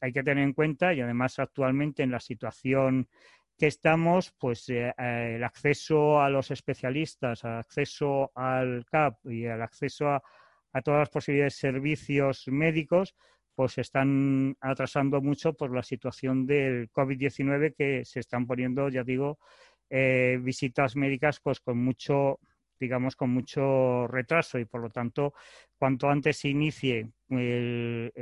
hay que tener en cuenta y además actualmente en la situación que estamos, pues eh, eh, el acceso a los especialistas, al acceso al CAP y el acceso a, todas las posibilidades de servicios médicos, pues están atrasando mucho por la situación del COVID-19 que se están poniendo, ya digo, eh, visitas médicas pues con mucho digamos, con mucho retraso y por lo tanto, cuanto antes se inicie el,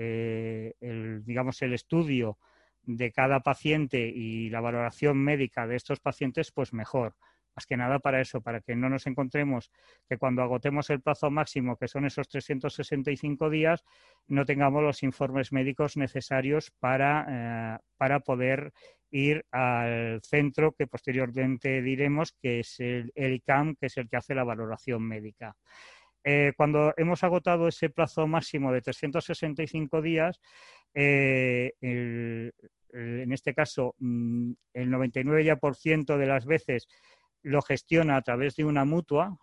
el digamos, el estudio de cada paciente y la valoración médica de estos pacientes, pues mejor. Más que nada para eso, para que no nos encontremos que cuando agotemos el plazo máximo, que son esos 365 días, no tengamos los informes médicos necesarios para, eh, poder ir al centro que posteriormente diremos que es el, ICAM, que es el que hace la valoración médica. Eh, cuando hemos agotado ese plazo máximo de 365 días, eh, en este caso, mm, el 99% de las veces lo gestiona a través de una mutua,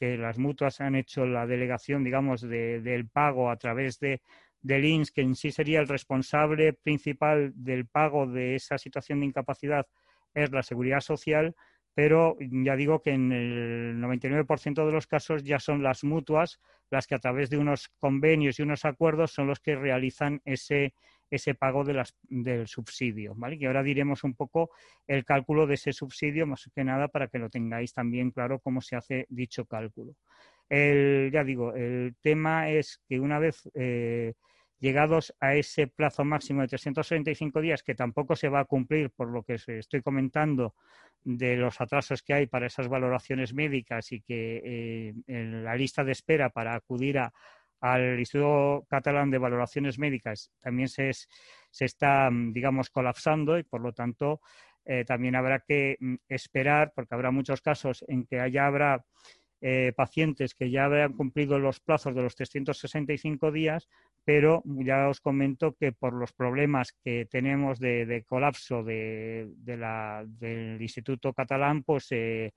que las mutuas han hecho la delegación, digamos, del pago a través de, del INS, que en sí sería el responsable principal del pago de esa situación de incapacidad, es la seguridad social, pero ya digo que en el 99% de los casos ya son las mutuas las que a través de unos convenios y unos acuerdos son los que realizan ese, ese pago de las, del subsidio, ¿vale? Y ahora diremos un poco el cálculo de ese subsidio, más que nada para que lo tengáis también claro cómo se hace dicho cálculo. El, ya digo, el tema es que una vez eh, llegados a ese plazo máximo de 365 días, que tampoco se va a cumplir por lo que estoy comentando de los atrasos que hay para esas valoraciones médicas y que eh, en la lista de espera para acudir a, al Instituto Catalán de Valoraciones Médicas también se, se está, mm, digamos, colapsando y por lo tanto eh, también habrá que mm, esperar, porque habrá muchos casos en que haya habrá eh, pacientes que ya habrán cumplido los plazos de los 365 días, pero ya os comento que por los problemas que tenemos de, colapso de, la, del Instituto Catalán, pues eh,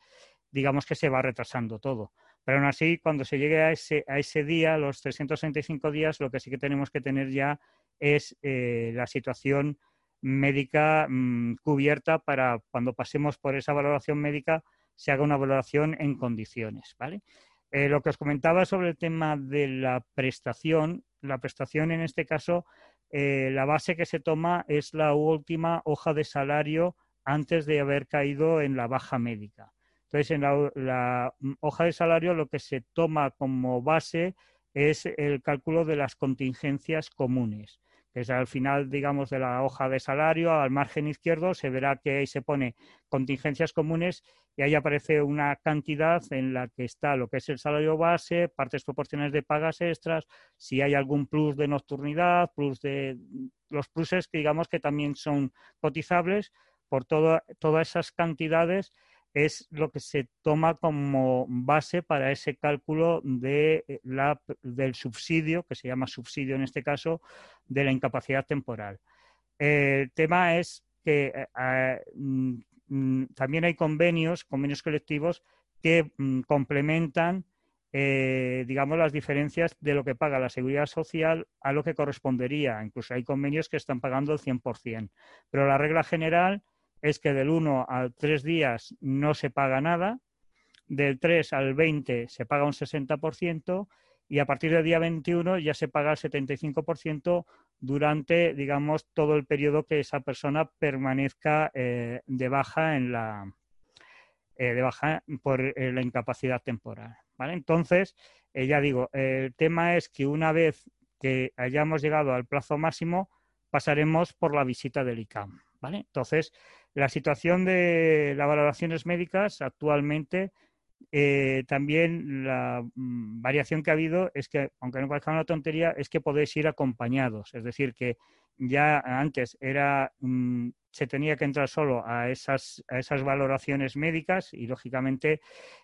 digamos que se va retrasando todo. Pero aún así, cuando se llegue a ese, a ese día, los 365 días, lo que sí que tenemos que tener ya es eh, la situación médica mm, cubierta para cuando pasemos por esa valoración médica se haga una valoración en condiciones, ¿vale? Eh, lo que os comentaba sobre el tema de la prestación, la prestación en este caso, eh, la base que se toma es la última hoja de salario antes de haber caído en la baja médica. Entonces, en la, hoja de salario lo que se toma como base es el cálculo de las contingencias comunes. Es al final, digamos, de la hoja de salario, al margen izquierdo, se verá que ahí se pone contingencias comunes y ahí aparece una cantidad en la que está lo que es el salario base, partes proporcionales de pagas extras, si hay algún plus de nocturnidad, plus de los pluses que digamos que también son cotizables por todas esas cantidades es lo que se toma como base para ese cálculo de eh, la, del subsidio, que se llama subsidio en este caso, de la incapacidad temporal. el tema es que eh, mm, también hay convenios, convenios colectivos, que mm, complementan, eh, digamos, las diferencias de lo que paga la seguridad social a lo que correspondería. Incluso hay convenios que están pagando el 100%. Pero la regla general es que del 1 al 3 días no se paga nada, del 3 al 20 se paga un 60% y a partir del día 21 ya se paga el 75% durante, digamos, todo el periodo que esa persona permanezca eh, de baja en la eh, de baja por eh, la incapacidad temporal. ¿vale? Entonces, ya digo, el tema es que una vez que hayamos llegado al plazo máximo, pasaremos por la visita del ICAM. ¿vale? Entonces, la situación de las valoraciones médicas actualmente, eh, también la mm, variación que ha habido es que, aunque no parezca una tontería, es que podéis ir acompañados. Es decir, que ya antes era mm, se tenía que entrar solo a esas, a esas valoraciones médicas y, lógicamente,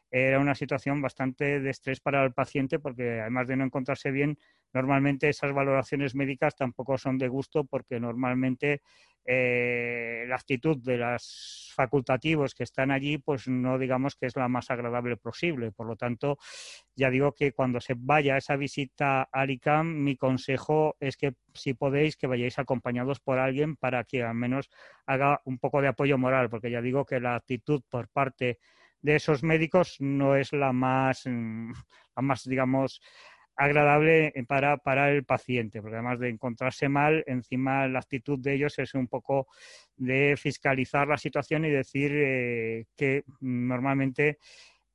era una situación bastante de estrés para el paciente porque, además de no encontrarse bien, normalmente esas valoraciones médicas tampoco son de gusto porque normalmente eh, la actitud de los facultativos que están allí, pues no digamos que es la más agradable posible. Por lo tanto, ya digo que cuando se vaya a esa visita al ICAM, mi consejo es que si podéis, que vayáis acompañados por alguien para que al menos haga un poco de apoyo moral, porque ya digo que la actitud por parte de esos médicos no es la más, mm, la más digamos, agradable para, para el paciente, porque además de encontrarse mal, encima la actitud de ellos es un poco de fiscalizar la situación y decir eh, que normalmente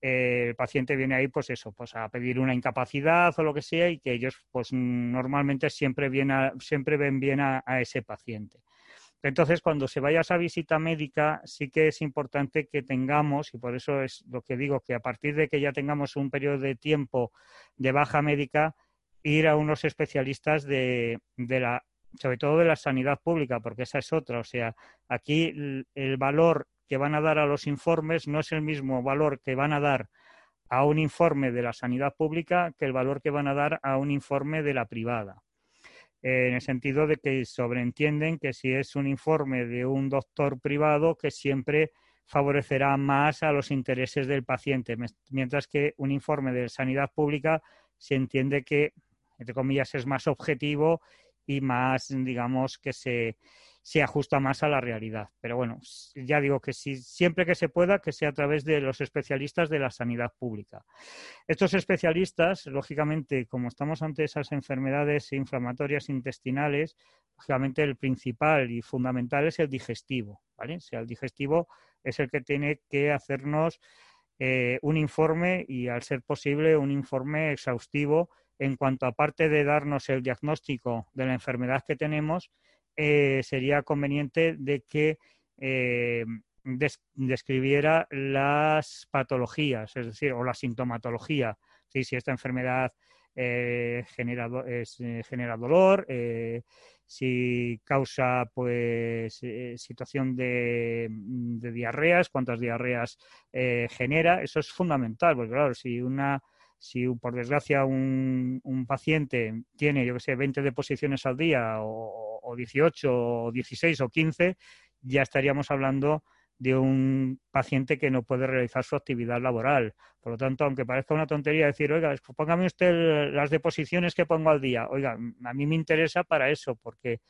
eh, el paciente viene ahí pues eso, pues a pedir una incapacidad o lo que sea y que ellos pues normalmente siempre, viene siempre ven bien a ese paciente. Entonces, cuando se vaya a esa visita médica, sí que es importante que tengamos, y por eso es lo que digo, que a partir de que ya tengamos un periodo de tiempo de baja médica, ir a unos especialistas de, la, sobre todo de la sanidad pública, porque esa es otra. O sea, aquí el valor que van a dar a los informes no es el mismo valor que van a dar a un informe de la sanidad pública que el valor que van a dar a un informe de la privada en el sentido de que sobreentienden que si es un informe de un doctor privado, que siempre favorecerá más a los intereses del paciente, mientras que un informe de sanidad pública se entiende que, entre comillas, es más objetivo y más, digamos, que se, se ajusta más a la realidad. Pero bueno, ya digo que si, siempre que se pueda, que sea a través de los especialistas de la sanidad pública. Estos especialistas, lógicamente, como estamos ante esas enfermedades inflamatorias intestinales, lógicamente el principal y fundamental es el digestivo, ¿vale? O sea, el digestivo es el que tiene que hacernos eh, un informe y, al ser posible, un informe exhaustivo en cuanto, aparte de darnos el diagnóstico de la enfermedad que tenemos, eh, sería conveniente de que eh, describiera las patologías, es decir, o la sintomatología, si esta enfermedad eh, genera, genera dolor, si causa pues situación de, de, diarreas, cuántas diarreas genera, eso es fundamental, porque claro, si una si por desgracia un, un paciente tiene, yo que sé, 20 deposiciones al día o, o 18 o 16 o 15, ya estaríamos hablando de un paciente que no puede realizar su actividad laboral. Por lo tanto, aunque parezca una tontería decir, oiga, póngame usted las deposiciones que pongo al día. Oiga, a mí me interesa para eso, porque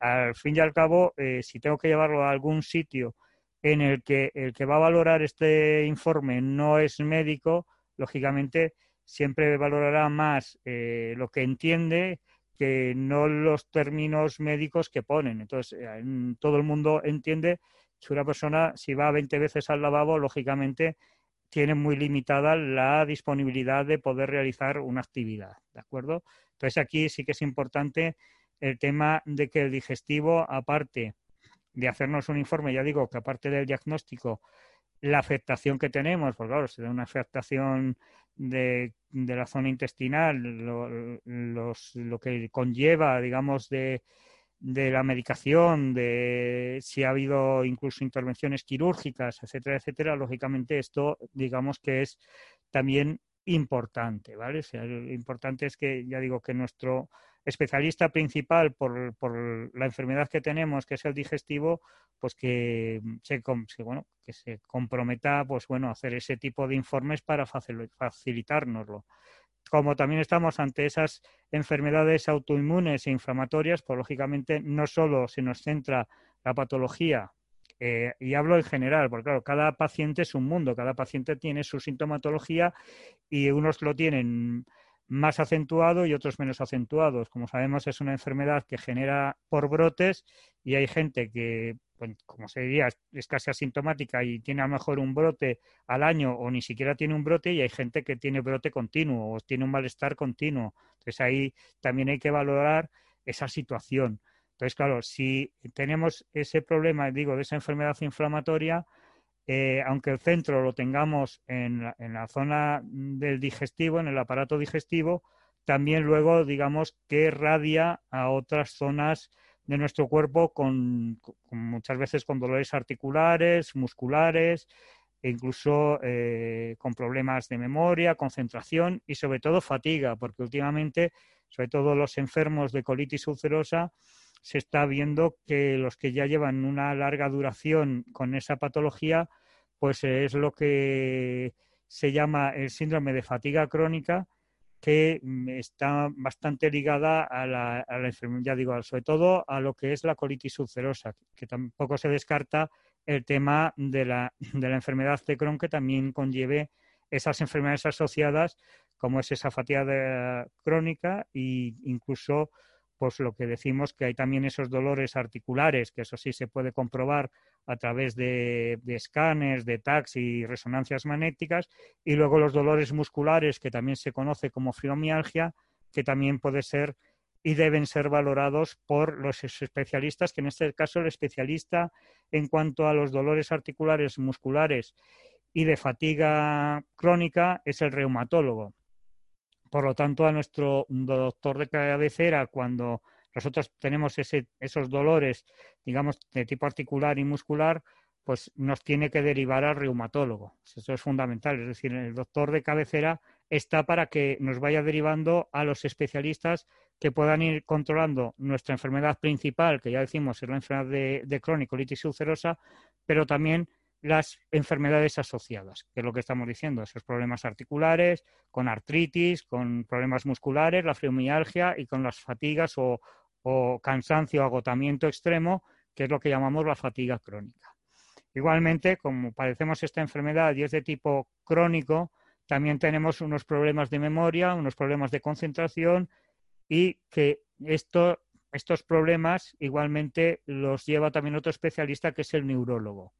al fin y al cabo, eh, si tengo que llevarlo a algún sitio en el que el que va a valorar este informe no es médico, lógicamente siempre valorará más eh, lo que entiende que no los términos médicos que ponen. Entonces, eh, todo el mundo entiende que una persona, si va 20 veces al lavabo, lógicamente tiene muy limitada la disponibilidad de poder realizar una actividad, ¿de acuerdo? Entonces, aquí sí que es importante el tema de que el digestivo, aparte de hacernos un informe, ya digo que aparte del diagnóstico, la afectación que tenemos, pues claro, si da una afectación de, de la zona intestinal, lo, lo que conlleva, digamos, de, de la medicación, de si ha habido incluso intervenciones quirúrgicas, etcétera, etcétera, lógicamente esto, digamos que es también importante, ¿vale? Lo importante es que, ya digo, que nuestro especialista principal por, por, la enfermedad que tenemos, que es el digestivo, pues que se, bueno, que se comprometa pues bueno, a hacer ese tipo de informes para facilitárnoslo. Como también estamos ante esas enfermedades autoinmunes e inflamatorias, pues lógicamente no solo se nos centra la patología, eh, y hablo en general, porque claro, cada paciente es un mundo, cada paciente tiene su sintomatología y unos lo tienen más acentuado y otros menos acentuados. Como sabemos, es una enfermedad que genera por brotes y hay gente que, como se diría, es casi asintomática y tiene a lo mejor un brote al año o ni siquiera tiene un brote y hay gente que tiene brote continuo o tiene un malestar continuo. Entonces ahí también hay que valorar esa situación. Entonces, claro, si tenemos ese problema, digo, de esa enfermedad inflamatoria, eh, aunque el centro lo tengamos en la, zona del digestivo, en el aparato digestivo, también luego digamos que radia a otras zonas de nuestro cuerpo con, muchas veces con dolores articulares, musculares, e incluso eh, con problemas de memoria, concentración y sobre todo fatiga, porque últimamente, sobre todo los enfermos de colitis ulcerosa, se está viendo que los que ya llevan una larga duración con esa patología, pues es lo que se llama el síndrome de fatiga crónica, que mm, está bastante ligada a la, enfermedad, ya digo, sobre todo a lo que es la colitis ulcerosa, que tampoco se descarta el tema de la, de la enfermedad de Crohn, que también conlleve esas enfermedades asociadas, como es esa fatiga crónica e incluso pues lo que decimos que hay también esos dolores articulares, que eso sí se puede comprobar a través de, escáneres, de TACs y resonancias magnéticas, y luego los dolores musculares, que también se conoce como fibromialgia, que también puede ser y deben ser valorados por los especialistas, que en este caso el especialista en cuanto a los dolores articulares, musculares y de fatiga crónica es el reumatólogo. Por lo tanto, a nuestro doctor de cabecera, cuando nosotros tenemos esos dolores, digamos, de tipo articular y muscular, pues nos tiene que derivar al reumatólogo. Eso es fundamental. Es decir, el doctor de cabecera está para que nos vaya derivando a los especialistas que puedan ir controlando nuestra enfermedad principal, que ya decimos es la enfermedad de, de crónico, litis ulcerosa, pero también las enfermedades asociadas, que es lo que estamos diciendo, esos problemas articulares, con artritis, con problemas musculares, la fibromialgia y con las fatigas o, cansancio, agotamiento extremo, que es lo que llamamos la fatiga crónica. Igualmente, como padecemos esta enfermedad y es de tipo crónico, también tenemos unos problemas de memoria, unos problemas de concentración y que estos problemas igualmente los lleva también otro especialista que es el neurólogo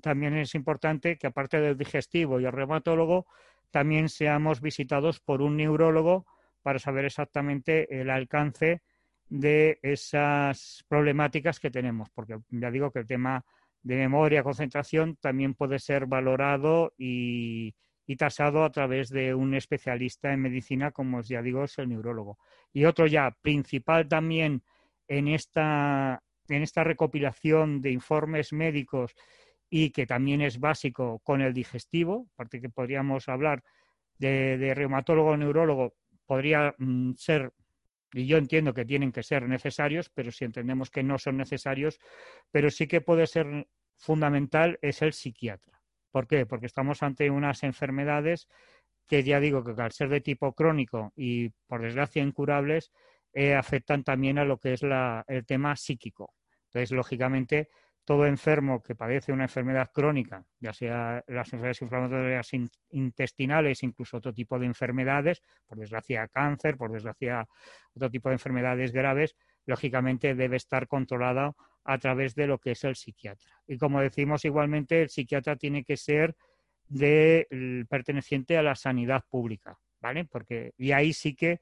también es importante que aparte del digestivo y el reumatólogo, también seamos visitados por un neurólogo para saber exactamente el alcance de esas problemáticas que tenemos, porque ya digo que el tema de memoria, concentración, también puede ser valorado y, tasado a través de un especialista en medicina, como ya digo, es el neurólogo. Y otro ya principal también en esta, en esta recopilación de informes médicos y que también es básico con el digestivo, aparte que podríamos hablar de, reumatólogo o neurólogo, podría mm, ser, y yo entiendo que tienen que ser necesarios, pero si entendemos que no son necesarios, pero sí que puede ser fundamental es el psiquiatra. ¿Por qué? Porque estamos ante unas enfermedades que ya digo que al ser de tipo crónico y por desgracia incurables, eh, afectan también a lo que es el tema psíquico. Entonces, lógicamente, todo enfermo que padece una enfermedad crónica, ya sea las enfermedades inflamatorias intestinales, incluso otro tipo de enfermedades, por desgracia cáncer, por desgracia otro tipo de enfermedades graves, lógicamente debe estar controlado a través de lo que es el psiquiatra. Y como decimos igualmente, el psiquiatra tiene que ser de, perteneciente a la sanidad pública, ¿vale? Porque y ahí sí que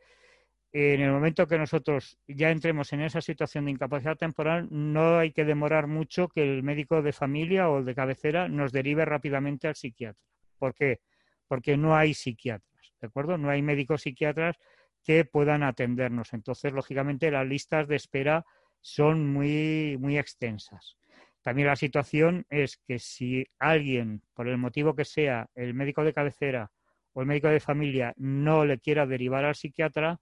en el momento que nosotros ya entremos en esa situación de incapacidad temporal, no hay que demorar mucho que el médico de familia o de cabecera nos derive rápidamente al psiquiatra. ¿Por qué? Porque no hay psiquiatras, ¿de acuerdo? No hay médicos psiquiatras que puedan atendernos. Entonces, lógicamente, las listas de espera son muy, muy extensas. También la situación es que si alguien, por el motivo que sea, el médico de cabecera o el médico de familia no le quiera derivar al psiquiatra,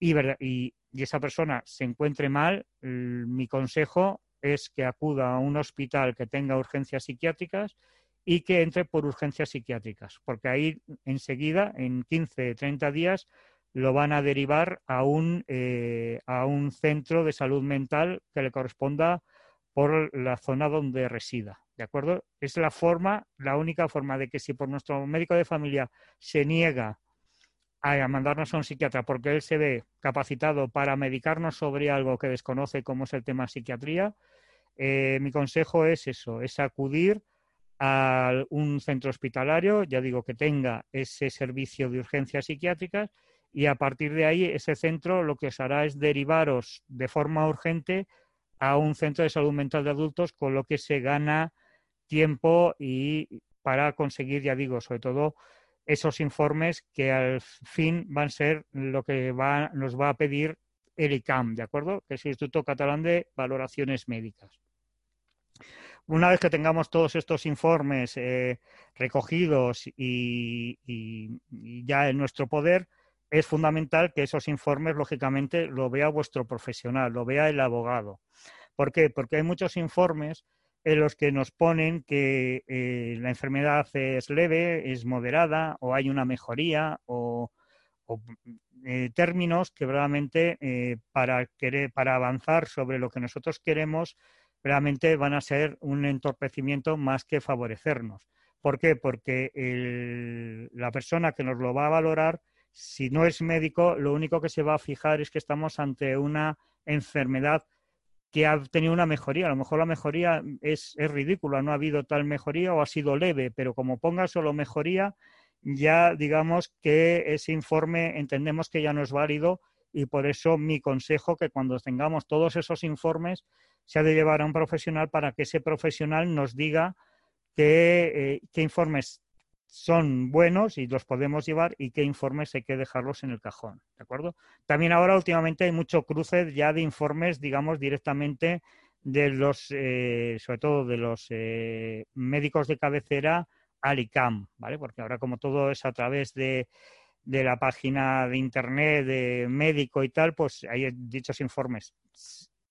y, esa persona se encuentre mal, mi consejo es que acuda a un hospital que tenga urgencias psiquiátricas y que entre por urgencias psiquiátricas, porque ahí enseguida, en 15, 30 días, lo van a derivar a un, eh, a un centro de salud mental que le corresponda por la zona donde resida. ¿De acuerdo? Es la forma, la única forma de que si por nuestro médico de familia se niega a mandarnos a un psiquiatra porque él se ve capacitado para medicarnos sobre algo que desconoce como es el tema psiquiatría, eh, mi consejo es eso, es acudir a un centro hospitalario, ya digo que tenga ese servicio de urgencias psiquiátricas y a partir de ahí ese centro lo que os hará es derivaros de forma urgente a un centro de salud mental de adultos con lo que se gana tiempo y para conseguir, ya digo, sobre todo esos informes que al fin van a ser lo que nos va a pedir el ICAM, ¿de acuerdo? Que es el Instituto Catalán de Valoraciones Médicas. Una vez que tengamos todos estos informes eh, recogidos y, ya en nuestro poder, es fundamental que esos informes, lógicamente, lo vea vuestro profesional, lo vea el abogado. ¿Por qué? Porque hay muchos informes en los que nos ponen que eh, la enfermedad es leve, es moderada o hay una mejoría o, eh, términos que realmente eh, para, querer, para avanzar sobre lo que nosotros queremos realmente van a ser un entorpecimiento más que favorecernos. ¿Por qué? Porque la persona que nos lo va a valorar, si no es médico, lo único que se va a fijar es que estamos ante una enfermedad que ha tenido una mejoría. A lo mejor la mejoría es, es ridícula, no ha habido tal mejoría o ha sido leve, pero como ponga solo mejoría, ya digamos que ese informe entendemos que ya no es válido y por eso mi consejo que cuando tengamos todos esos informes se ha de llevar a un profesional para que ese profesional nos diga qué, eh, qué informes son buenos y los podemos llevar y qué informes hay que dejarlos en el cajón, ¿de acuerdo? También ahora últimamente hay mucho cruce ya de informes, digamos, directamente de los, eh, sobre todo de los eh, médicos de cabecera al ICAM, ¿vale? Porque ahora como todo es a través de, de la página de internet de médico y tal, pues hay dichos informes.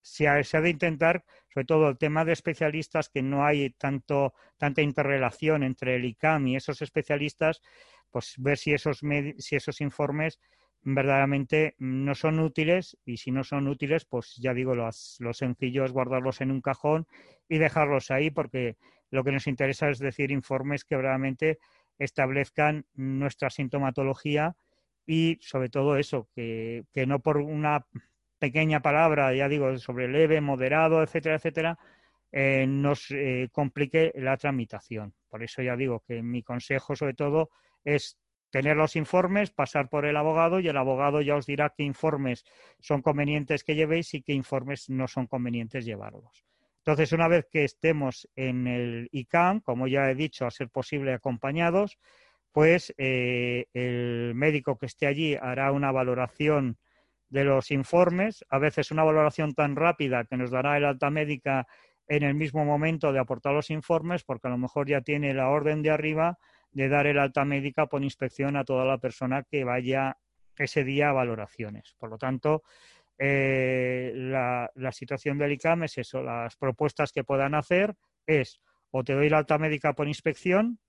Se ha, de intentar, sobre todo el tema de especialistas, que no hay tanto, tanta interrelación entre el ICAM y esos especialistas, pues ver si esos, si esos informes verdaderamente no son útiles y si no son útiles, pues ya digo, lo, lo sencillo es guardarlos en un cajón y dejarlos ahí porque lo que nos interesa es decir informes que realmente establezcan nuestra sintomatología y sobre todo eso, que, no por una pequeña palabra, ya digo, sobre leve, moderado, etcétera, etcétera, eh, nos eh, complique la tramitación. Por eso ya digo que mi consejo sobre todo es tener los informes, pasar por el abogado y el abogado ya os dirá qué informes son convenientes que llevéis y qué informes no son convenientes llevarlos. Entonces, una vez que estemos en el ICAM, como ya he dicho, a ser posible acompañados, pues eh, el médico que esté allí hará una valoración de los informes, a veces una valoración tan rápida que nos dará el alta médica en el mismo momento de aportar los informes, porque a lo mejor ya tiene la orden de arriba de dar el alta médica por inspección a toda la persona que vaya ese día a valoraciones. Por lo tanto, eh, la, situación del ICAM es eso, las propuestas que puedan hacer es o te doy la alta médica por inspección,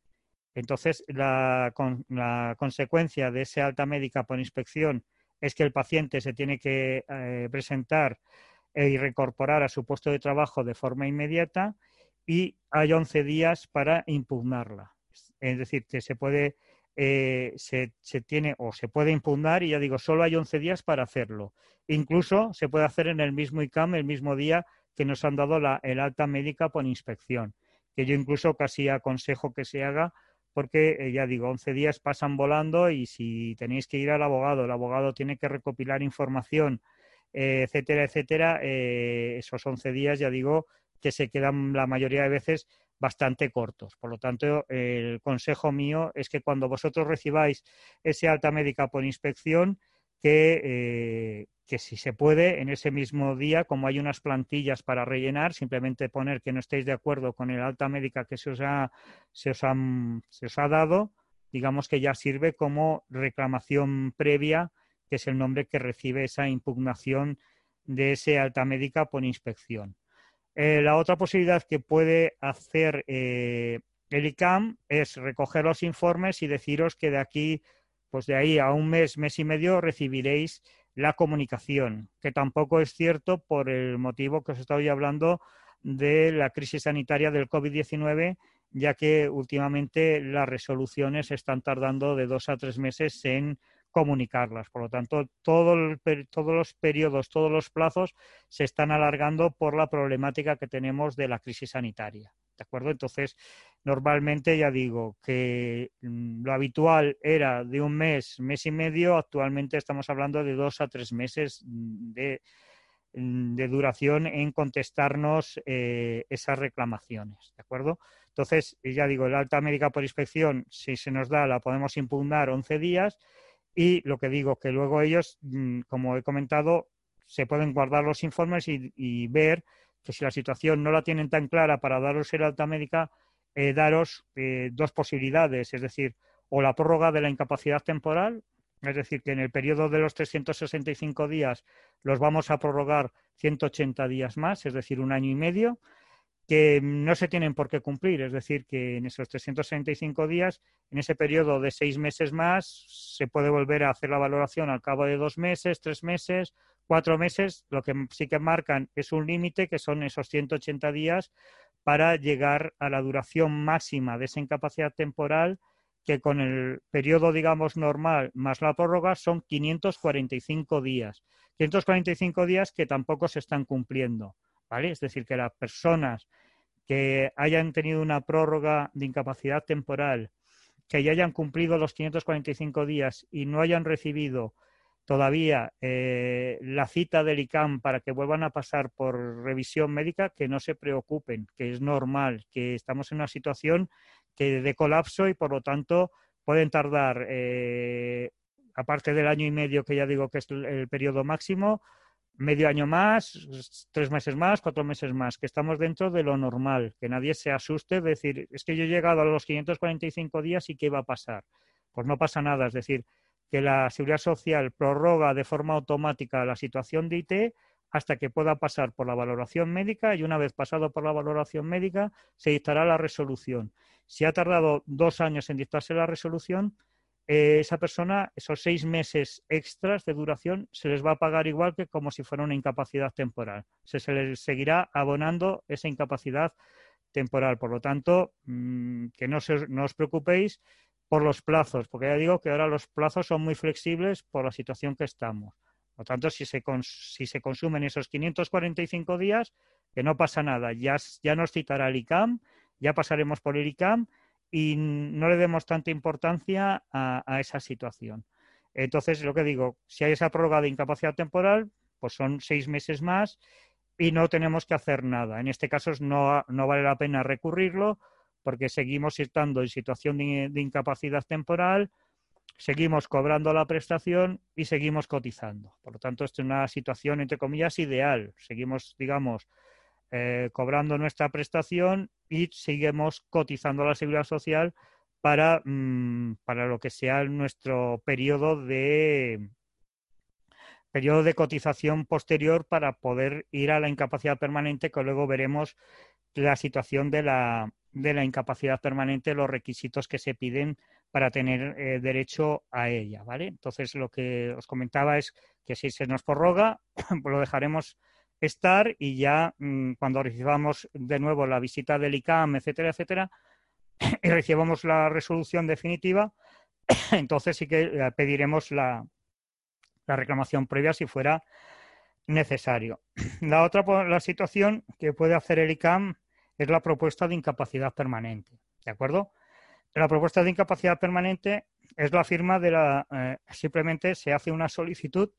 entonces la, la consecuencia de esa alta médica por inspección es que el paciente se tiene que eh, presentar y reincorporar a su puesto de trabajo de forma inmediata y hay 11 días para impugnarla. Es decir, que se puede eh, se, tiene o se puede impugnar y ya digo, solo hay 11 días para hacerlo. Incluso se puede hacer en el mismo ICAM el mismo día que nos han dado la, el alta médica por inspección, que yo incluso casi aconsejo que se haga porque eh, ya digo, 11 días pasan volando y si tenéis que ir al abogado, el abogado tiene que recopilar información, eh, etcétera, etcétera, esos 11 días ya digo que se quedan la mayoría de veces bastante cortos. Por lo tanto, el consejo mío es que cuando vosotros recibáis ese alta médica por inspección, que, eh, que, si se puede, en ese mismo día, como hay unas plantillas para rellenar, simplemente poner que no estéis de acuerdo con el alta médica que se os ha, se os se os ha dado, digamos que ya sirve como reclamación previa, que es el nombre que recibe esa impugnación de ese alta médica por inspección. Eh, la otra posibilidad que puede hacer eh, el ICAM es recoger los informes y deciros que de aquí, pues de ahí a un mes, mes y medio, recibiréis la comunicación, que tampoco es cierto por el motivo que os estoy hablando de la crisis sanitaria del COVID-19, ya que últimamente las resoluciones están tardando de dos a tres meses en comunicarlas. Por lo tanto, todos los periodos, todos los plazos se están alargando por la problemática que tenemos de la crisis sanitaria. ¿De acuerdo? Entonces, normalmente ya digo que mm, lo habitual era de un mes, mes y medio, actualmente estamos hablando de dos a tres meses mm, mm, de, duración en contestarnos eh, esas reclamaciones. ¿De acuerdo? Entonces, ya digo, el alta médica por inspección, si se nos da, la podemos impugnar 11 días y lo que digo, que luego ellos, como he comentado, se pueden guardar los informes y, ver que si la situación no la tienen tan clara para daros el alta médica, eh, daros eh, dos posibilidades, es decir, o la prórroga de la incapacidad temporal, es decir, que en el periodo de los 365 días los vamos a prorrogar 180 días más, es decir, un año y medio, que no se tienen por qué cumplir, es decir, que en esos 365 días, en ese periodo de seis meses más, se puede volver a hacer la valoración al cabo de dos meses, tres meses, cuatro meses. Lo que sí que marcan es un límite, que son esos 180 días, para llegar a la duración máxima de esa incapacidad temporal que con el periodo, digamos, normal más la prórroga son 545 días. 545 días que tampoco se están cumpliendo, ¿vale? Es decir, que las personas que hayan tenido una prórroga de incapacidad temporal, que ya hayan cumplido los 545 días y no hayan recibido todavía eh, la cita del ICAM para que vuelvan a pasar por revisión médica, que no se preocupen, que es normal, que estamos en una situación que de colapso y por lo tanto pueden tardar, eh, aparte del año y medio que ya digo que es el, periodo máximo, medio año más, tres meses más, cuatro meses más, que estamos dentro de lo normal, que nadie se asuste de decir, es que yo he llegado a los 545 días y ¿qué va a pasar? Pues no pasa nada, es decir, que la Seguridad Social prorroga de forma automática la situación de IT hasta que pueda pasar por la valoración médica y una vez pasado por la valoración médica se dictará la resolución. Si ha tardado dos años en dictarse la resolución, eh, esa persona, esos seis meses extras de duración, se les va a pagar igual que como si fuera una incapacidad temporal. Se, les seguirá abonando esa incapacidad temporal. Por lo tanto, mm, que no, no os preocupéis por los plazos, porque ya digo que ahora los plazos son muy flexibles por la situación que estamos. Por lo tanto, si se, si se consumen esos 545 días, que no pasa nada, ya, ya nos citará el ICAM ya pasaremos por el ICAM y no le demos tanta importancia a, esa situación. Entonces, lo que digo, si hay esa prórroga de incapacidad temporal, pues son seis meses más y no tenemos que hacer nada. En este caso no, vale la pena recurrirlo porque seguimos estando en situación de, incapacidad temporal, seguimos cobrando la prestación y seguimos cotizando. Por lo tanto, esto es una situación, entre comillas, ideal. Seguimos, digamos, eh, cobrando nuestra prestación y seguimos cotizando la seguridad social para, mm, para lo que sea nuestro periodo de periodo de cotización posterior para poder ir a la incapacidad permanente, que luego veremos la situación de la, de la incapacidad permanente, los requisitos que se piden para tener eh, derecho a ella, ¿vale? Entonces, lo que os comentaba es que si se nos prorroga, pues lo dejaremos estar y ya mm, cuando recibamos de nuevo la visita del ICAM, etcétera, etcétera, y recibamos la resolución definitiva, entonces sí que eh, pediremos la, la reclamación previa si fuera necesario. La otra la situación que puede hacer el ICAM es la propuesta de incapacidad permanente. ¿De acuerdo? La propuesta de incapacidad permanente es la firma de la. Eh, simplemente se hace una solicitud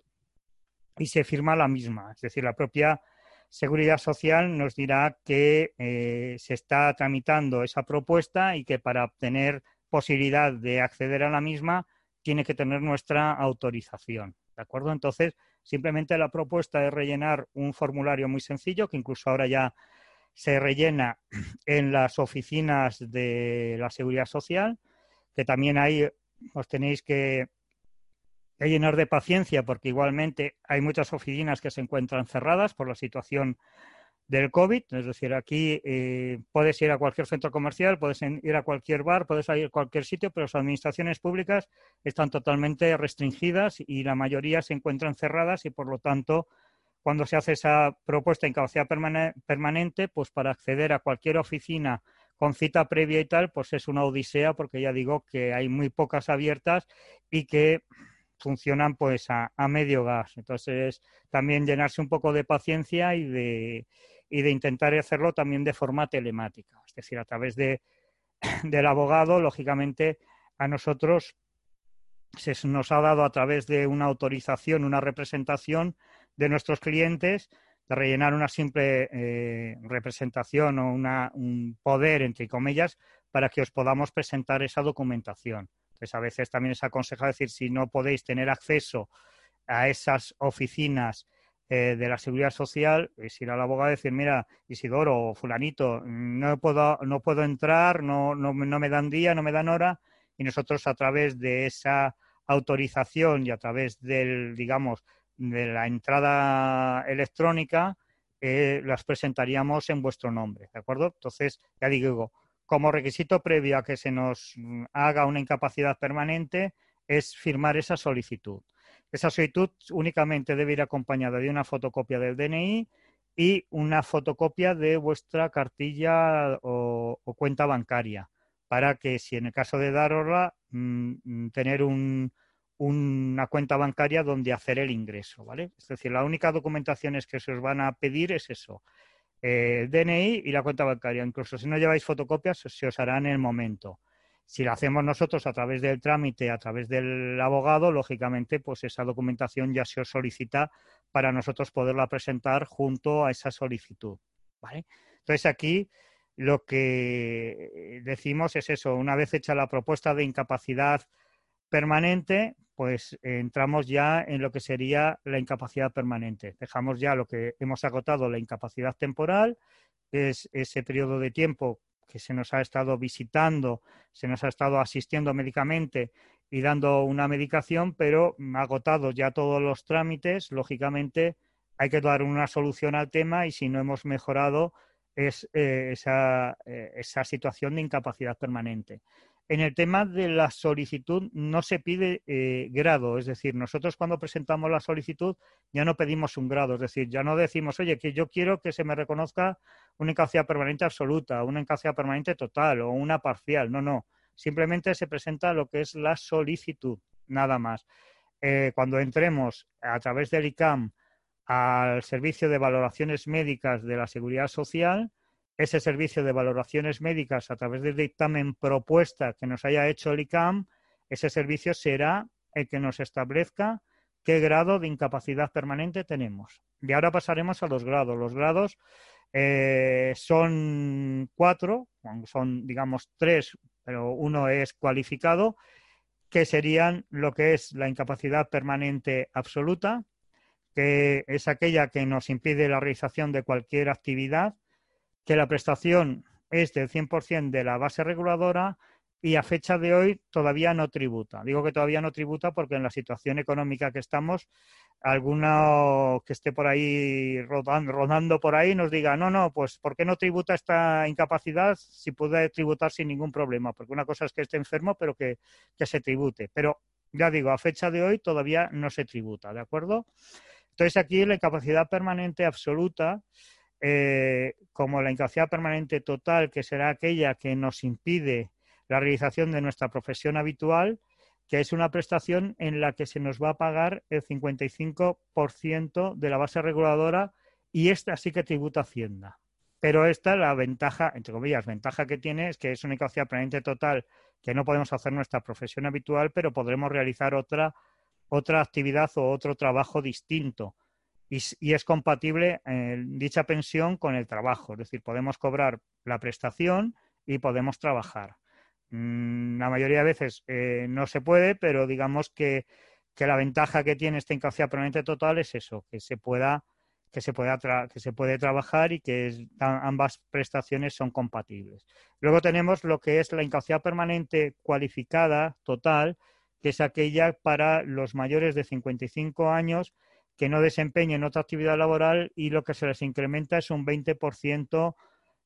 y se firma la misma. Es decir, la propia Seguridad Social nos dirá que eh, se está tramitando esa propuesta y que para obtener posibilidad de acceder a la misma tiene que tener nuestra autorización. ¿De acuerdo? Entonces, simplemente la propuesta es rellenar un formulario muy sencillo que incluso ahora ya se rellena en las oficinas de la Seguridad Social, que también ahí os tenéis que llenar de paciencia porque igualmente hay muchas oficinas que se encuentran cerradas por la situación del COVID. Es decir, aquí eh, puedes ir a cualquier centro comercial, puedes ir a cualquier bar, puedes ir a cualquier sitio, pero las administraciones públicas están totalmente restringidas y la mayoría se encuentran cerradas y por lo tanto cuando se hace esa propuesta de incapacidad permanente, pues para acceder a cualquier oficina con cita previa y tal, pues es una odisea porque ya digo que hay muy pocas abiertas y que funcionan pues a, medio gas. Entonces, también llenarse un poco de paciencia y de, y de intentar hacerlo también de forma telemática. Es decir, a través de, del abogado, lógicamente, a nosotros se nos ha dado a través de una autorización, una representación de nuestros clientes, de rellenar una simple eh, representación o una, un poder, entre comillas, para que os podamos presentar esa documentación. Entonces, a veces también es aconsejable decir, si no podéis tener acceso a esas oficinas eh, de la seguridad social, es ir al abogado y decir, mira, Isidoro o fulanito, no puedo, no puedo entrar, no, no, no me dan día, no me dan hora, y nosotros a través de esa autorización y a través del, digamos, de la entrada electrónica, eh, las presentaríamos en vuestro nombre, ¿de acuerdo? Entonces, ya digo, como requisito previo a que se nos haga una incapacidad permanente es firmar esa solicitud. Esa solicitud únicamente debe ir acompañada de una fotocopia del DNI y una fotocopia de vuestra cartilla o, cuenta bancaria para que si en el caso de darosla mm, mm, tener una cuenta bancaria donde hacer el ingreso, ¿vale? Es decir, la única documentación que se os van a pedir es eso, el eh, DNI y la cuenta bancaria. Incluso si no lleváis fotocopias, se os hará en el momento. Si lo hacemos nosotros a través del trámite, a través del abogado, lógicamente, pues esa documentación ya se os solicita para nosotros poderla presentar junto a esa solicitud. ¿vale? Entonces aquí lo que decimos es eso, una vez hecha la propuesta de incapacidad permanente, pues entramos ya en lo que sería la incapacidad permanente. Dejamos ya lo que hemos agotado, la incapacidad temporal, que es ese periodo de tiempo que se nos ha estado visitando, se nos ha estado asistiendo médicamente y dando una medicación, pero agotado ya todos los trámites, lógicamente hay que dar una solución al tema y si no hemos mejorado es eh, eh, esa situación de incapacidad permanente. En el tema de la solicitud no se pide eh, grado, es decir, nosotros cuando presentamos la solicitud ya no pedimos un grado, es decir, ya no decimos, oye, que yo quiero que se me reconozca una incapacidad permanente absoluta, una incapacidad permanente total o una parcial, no, no, simplemente se presenta lo que es la solicitud, nada más. Eh, cuando entremos a través del ICAM al servicio de valoraciones médicas de la Seguridad Social, ese servicio de valoraciones médicas a través del dictamen propuesta que nos haya hecho el ICAM, ese servicio será el que nos establezca qué grado de incapacidad permanente tenemos. Y ahora pasaremos a los grados. Los grados eh, son cuatro, son digamos tres, pero uno es cualificado, que serían lo que es la incapacidad permanente absoluta, que es aquella que nos impide la realización de cualquier actividad que la prestación es del 100% de la base reguladora y a fecha de hoy todavía no tributa. Digo que todavía no tributa porque en la situación económica que estamos, alguno que esté por ahí rodando, por ahí nos diga, no, no, pues ¿por qué no tributa esta incapacidad si puede tributar sin ningún problema? Porque una cosa es que esté enfermo, pero que, que se tribute. Pero ya digo, a fecha de hoy todavía no se tributa, ¿de acuerdo? Entonces aquí la incapacidad permanente absoluta eh, como la incapacidad permanente total, que será aquella que nos impide la realización de nuestra profesión habitual, que es una prestación en la que se nos va a pagar el 55% de la base reguladora y esta sí que tributa Hacienda. Pero esta, la ventaja, entre comillas, ventaja que tiene es que es una incapacidad permanente total que no podemos hacer nuestra profesión habitual, pero podremos realizar otra, otra actividad o otro trabajo distinto y, es compatible dicha pensión con el trabajo. Es decir, podemos cobrar la prestación y podemos trabajar. Mm, la mayoría de veces eh, no se puede, pero digamos que, la ventaja que tiene esta incapacidad permanente total es eso, que se pueda que se, que se puede trabajar y que ambas prestaciones son compatibles. Luego tenemos lo que es la incapacidad permanente cualificada total, que es aquella para los mayores de 55 años que no desempeñen otra actividad laboral y lo que se les incrementa es un 20%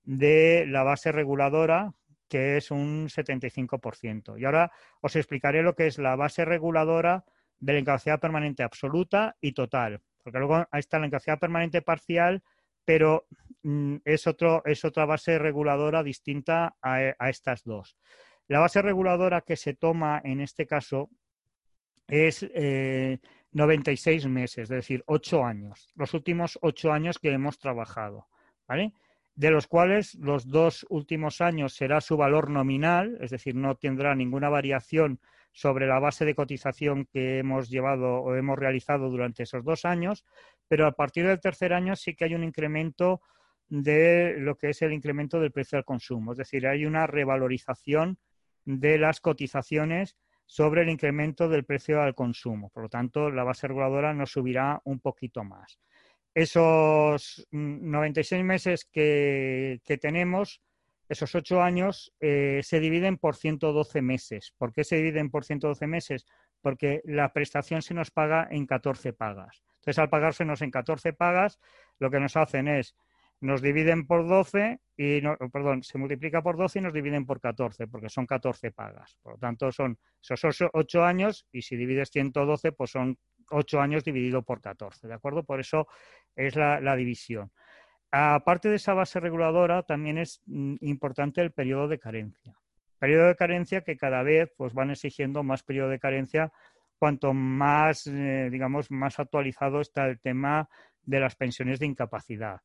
de la base reguladora, que es un 75%. Y ahora os explicaré lo que es la base reguladora de la incapacidad permanente absoluta y total, porque luego ahí está la incapacidad permanente parcial, pero mm, es, otro, es otra base reguladora distinta a, estas dos. La base reguladora que se toma en este caso es eh, 96 meses, es decir, 8 años, los últimos 8 años que hemos trabajado, ¿vale? De los cuales los dos últimos años será su valor nominal, es decir, no tendrá ninguna variación sobre la base de cotización que hemos llevado o hemos realizado durante esos dos años, pero a partir del tercer año sí que hay un incremento de lo que es el incremento del precio al consumo, es decir, hay una revalorización de las cotizaciones sobre el incremento del precio al consumo. Por lo tanto, la base reguladora nos subirá un poquito más. Esos 96 meses que, tenemos, esos 8 años, eh, se dividen por 112 meses. ¿Por qué se dividen por 112 meses? porque la prestación se nos paga en 14 pagas. Entonces, al pagársenos en 14 pagas, lo que nos hacen es nos dividen por 12 y, no, perdón, se multiplica por 12 y nos dividen por 14, porque son 14 pagas. Por lo tanto, son esos 8 años y si divides 112, pues son 8 años dividido por 14, ¿de acuerdo? Por eso es la, división. Aparte de esa base reguladora, también es mm, importante el periodo de carencia. Periodo de carencia que cada vez pues, van exigiendo más periodo de carencia cuanto más, eh, digamos, más actualizado está el tema de las pensiones de incapacidad.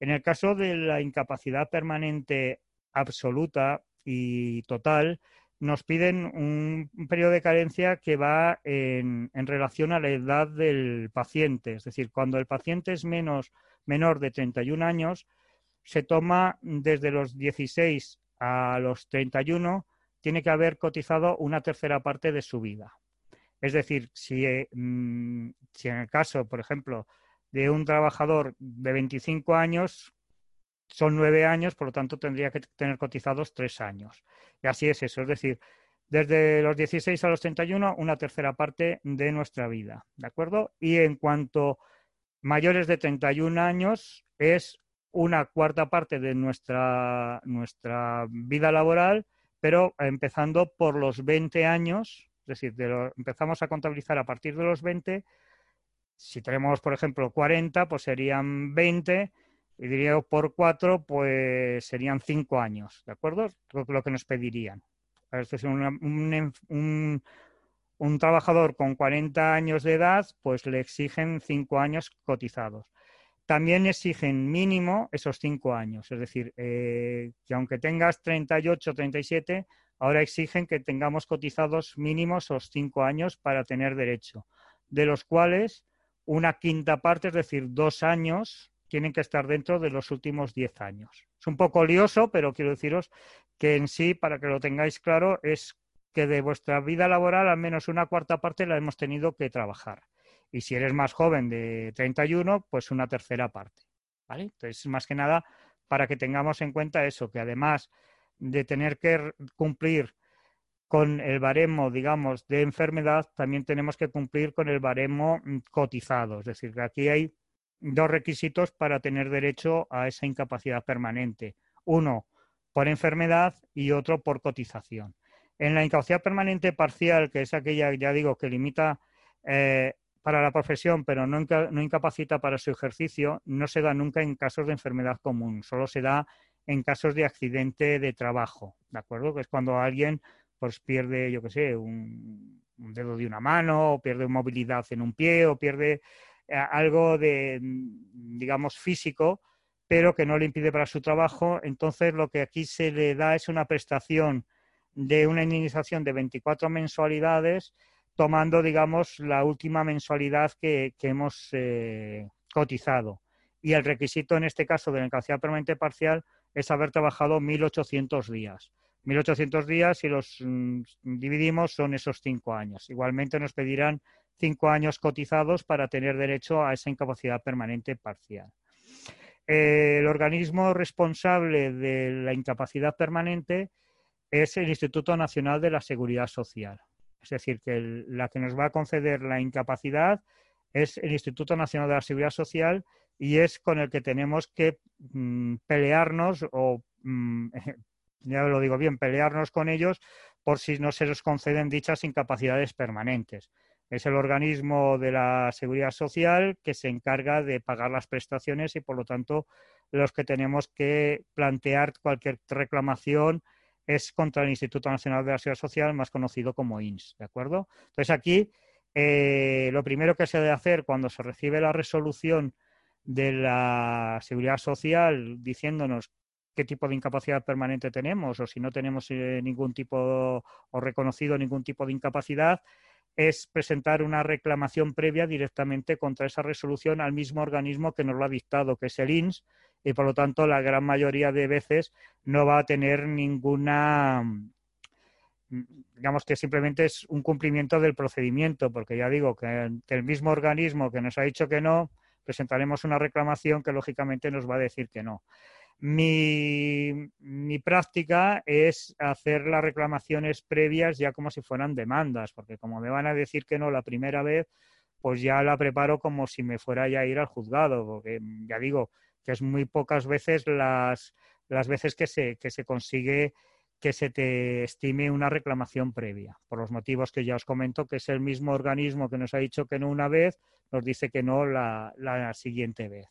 En el caso de la incapacidad permanente absoluta y total, nos piden un, periodo de carencia que va en, relación a la edad del paciente. Es decir, cuando el paciente es menos, menor de 31 años, se toma desde los 16 a los 31, tiene que haber cotizado una tercera parte de su vida. Es decir, si, mm, si en el caso, por ejemplo, de un trabajador de 25 años son nueve años, por lo tanto tendría que tener cotizados tres años. Y así es eso, es decir, desde los 16 a los 31, una tercera parte de nuestra vida, ¿de acuerdo? Y en cuanto mayores de 31 años, es una cuarta parte de nuestra, nuestra vida laboral, pero empezando por los 20 años, es decir, empezamos a contabilizar a partir de los 20 si tenemos, por ejemplo, 40, pues serían 20, y diría por 4, pues serían 5 años, ¿de acuerdo? Lo, que nos pedirían. Es decir, un, un, trabajador con 40 años de edad, pues le exigen 5 años cotizados. También exigen mínimo esos 5 años, es decir, eh, que aunque tengas 38, 37, ahora exigen que tengamos cotizados mínimos esos 5 años para tener derecho, de los cuales una quinta parte, es decir, dos años, tienen que estar dentro de los últimos diez años. Es un poco lioso, pero quiero deciros que en sí, para que lo tengáis claro, es que de vuestra vida laboral al menos una cuarta parte la hemos tenido que trabajar. Y si eres más joven de 31, pues una tercera parte. ¿vale? Entonces, más que nada, para que tengamos en cuenta eso, que además de tener que cumplir con el baremo, digamos, de enfermedad, también tenemos que cumplir con el baremo mm, cotizado. Es decir, que aquí hay dos requisitos para tener derecho a esa incapacidad permanente. Uno por enfermedad y otro por cotización. En la incapacidad permanente parcial, que es aquella, ya digo, que limita eh, para la profesión, pero no, no, incapacita para su ejercicio, no se da nunca en casos de enfermedad común, solo se da en casos de accidente de trabajo, ¿de acuerdo? Que es cuando alguien pues pierde, yo qué sé, un, dedo de una mano, o pierde movilidad en un pie, o pierde eh, algo de, mm, digamos, físico, pero que no le impide para su trabajo. Entonces, lo que aquí se le da es una prestación de una indemnización de 24 mensualidades, tomando, digamos, la última mensualidad que, hemos eh, cotizado. Y el requisito en este caso de la incapacidad permanente parcial es haber trabajado 1.800 días. 1.800 días y los mm, dividimos son esos cinco años. Igualmente nos pedirán cinco años cotizados para tener derecho a esa incapacidad permanente parcial. el organismo responsable de la incapacidad permanente es el Instituto Nacional de la Seguridad Social. Es decir, que la que nos va a conceder la incapacidad es el Instituto Nacional de la Seguridad Social y es con el que tenemos que mm, pelearnos o mm, ya lo digo bien, pelearnos con ellos por si no se les conceden dichas incapacidades permanentes. Es el organismo de la seguridad social que se encarga de pagar las prestaciones y, por lo tanto, los que tenemos que plantear cualquier reclamación es contra el Instituto Nacional de la Seguridad Social, más conocido como INS. ¿De acuerdo? Entonces, aquí eh, lo primero que se debe hacer cuando se recibe la resolución de la seguridad social diciéndonos qué tipo de incapacidad permanente tenemos o si no tenemos eh, ningún tipo o reconocido ningún tipo de incapacidad, es presentar una reclamación previa directamente contra esa resolución al mismo organismo que nos lo ha dictado, que es el INS, y por lo tanto la gran mayoría de veces no va a tener ninguna, mm, digamos que simplemente es un cumplimiento del procedimiento, porque ya digo que el mismo organismo que nos ha dicho que no, presentaremos una reclamación que lógicamente nos va a decir que no. Mi, práctica es hacer las reclamaciones previas ya como si fueran demandas, porque como me van a decir que no la primera vez, pues ya la preparo como si me fuera ya a ir al juzgado, porque ya digo que es muy pocas veces las, las veces que se, que se consigue que se te estime una reclamación previa, por los motivos que ya os comento, que es el mismo organismo que nos ha dicho que no una vez, nos dice que no la, siguiente vez.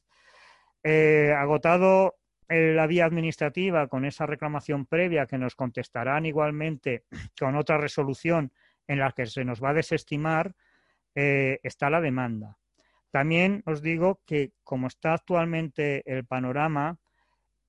Eh, agotado la vía administrativa con esa reclamación previa que nos contestarán igualmente con otra resolución en la que se nos va a desestimar, eh, está la demanda. También os digo que como está actualmente el panorama,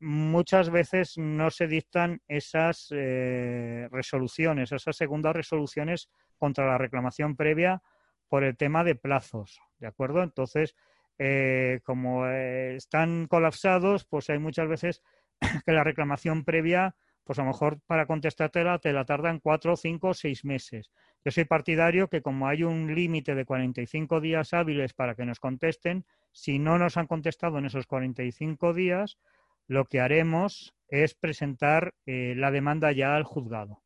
muchas veces no se dictan esas eh, resoluciones, esas segundas resoluciones contra la reclamación previa por el tema de plazos, ¿de acuerdo? Entonces, eh, como eh, están colapsados, pues hay muchas veces que la reclamación previa, pues a lo mejor para contestártela te la tardan cuatro, cinco seis meses. Yo soy partidario que como hay un límite de 45 días hábiles para que nos contesten, si no nos han contestado en esos 45 días, lo que haremos es presentar eh, la demanda ya al juzgado.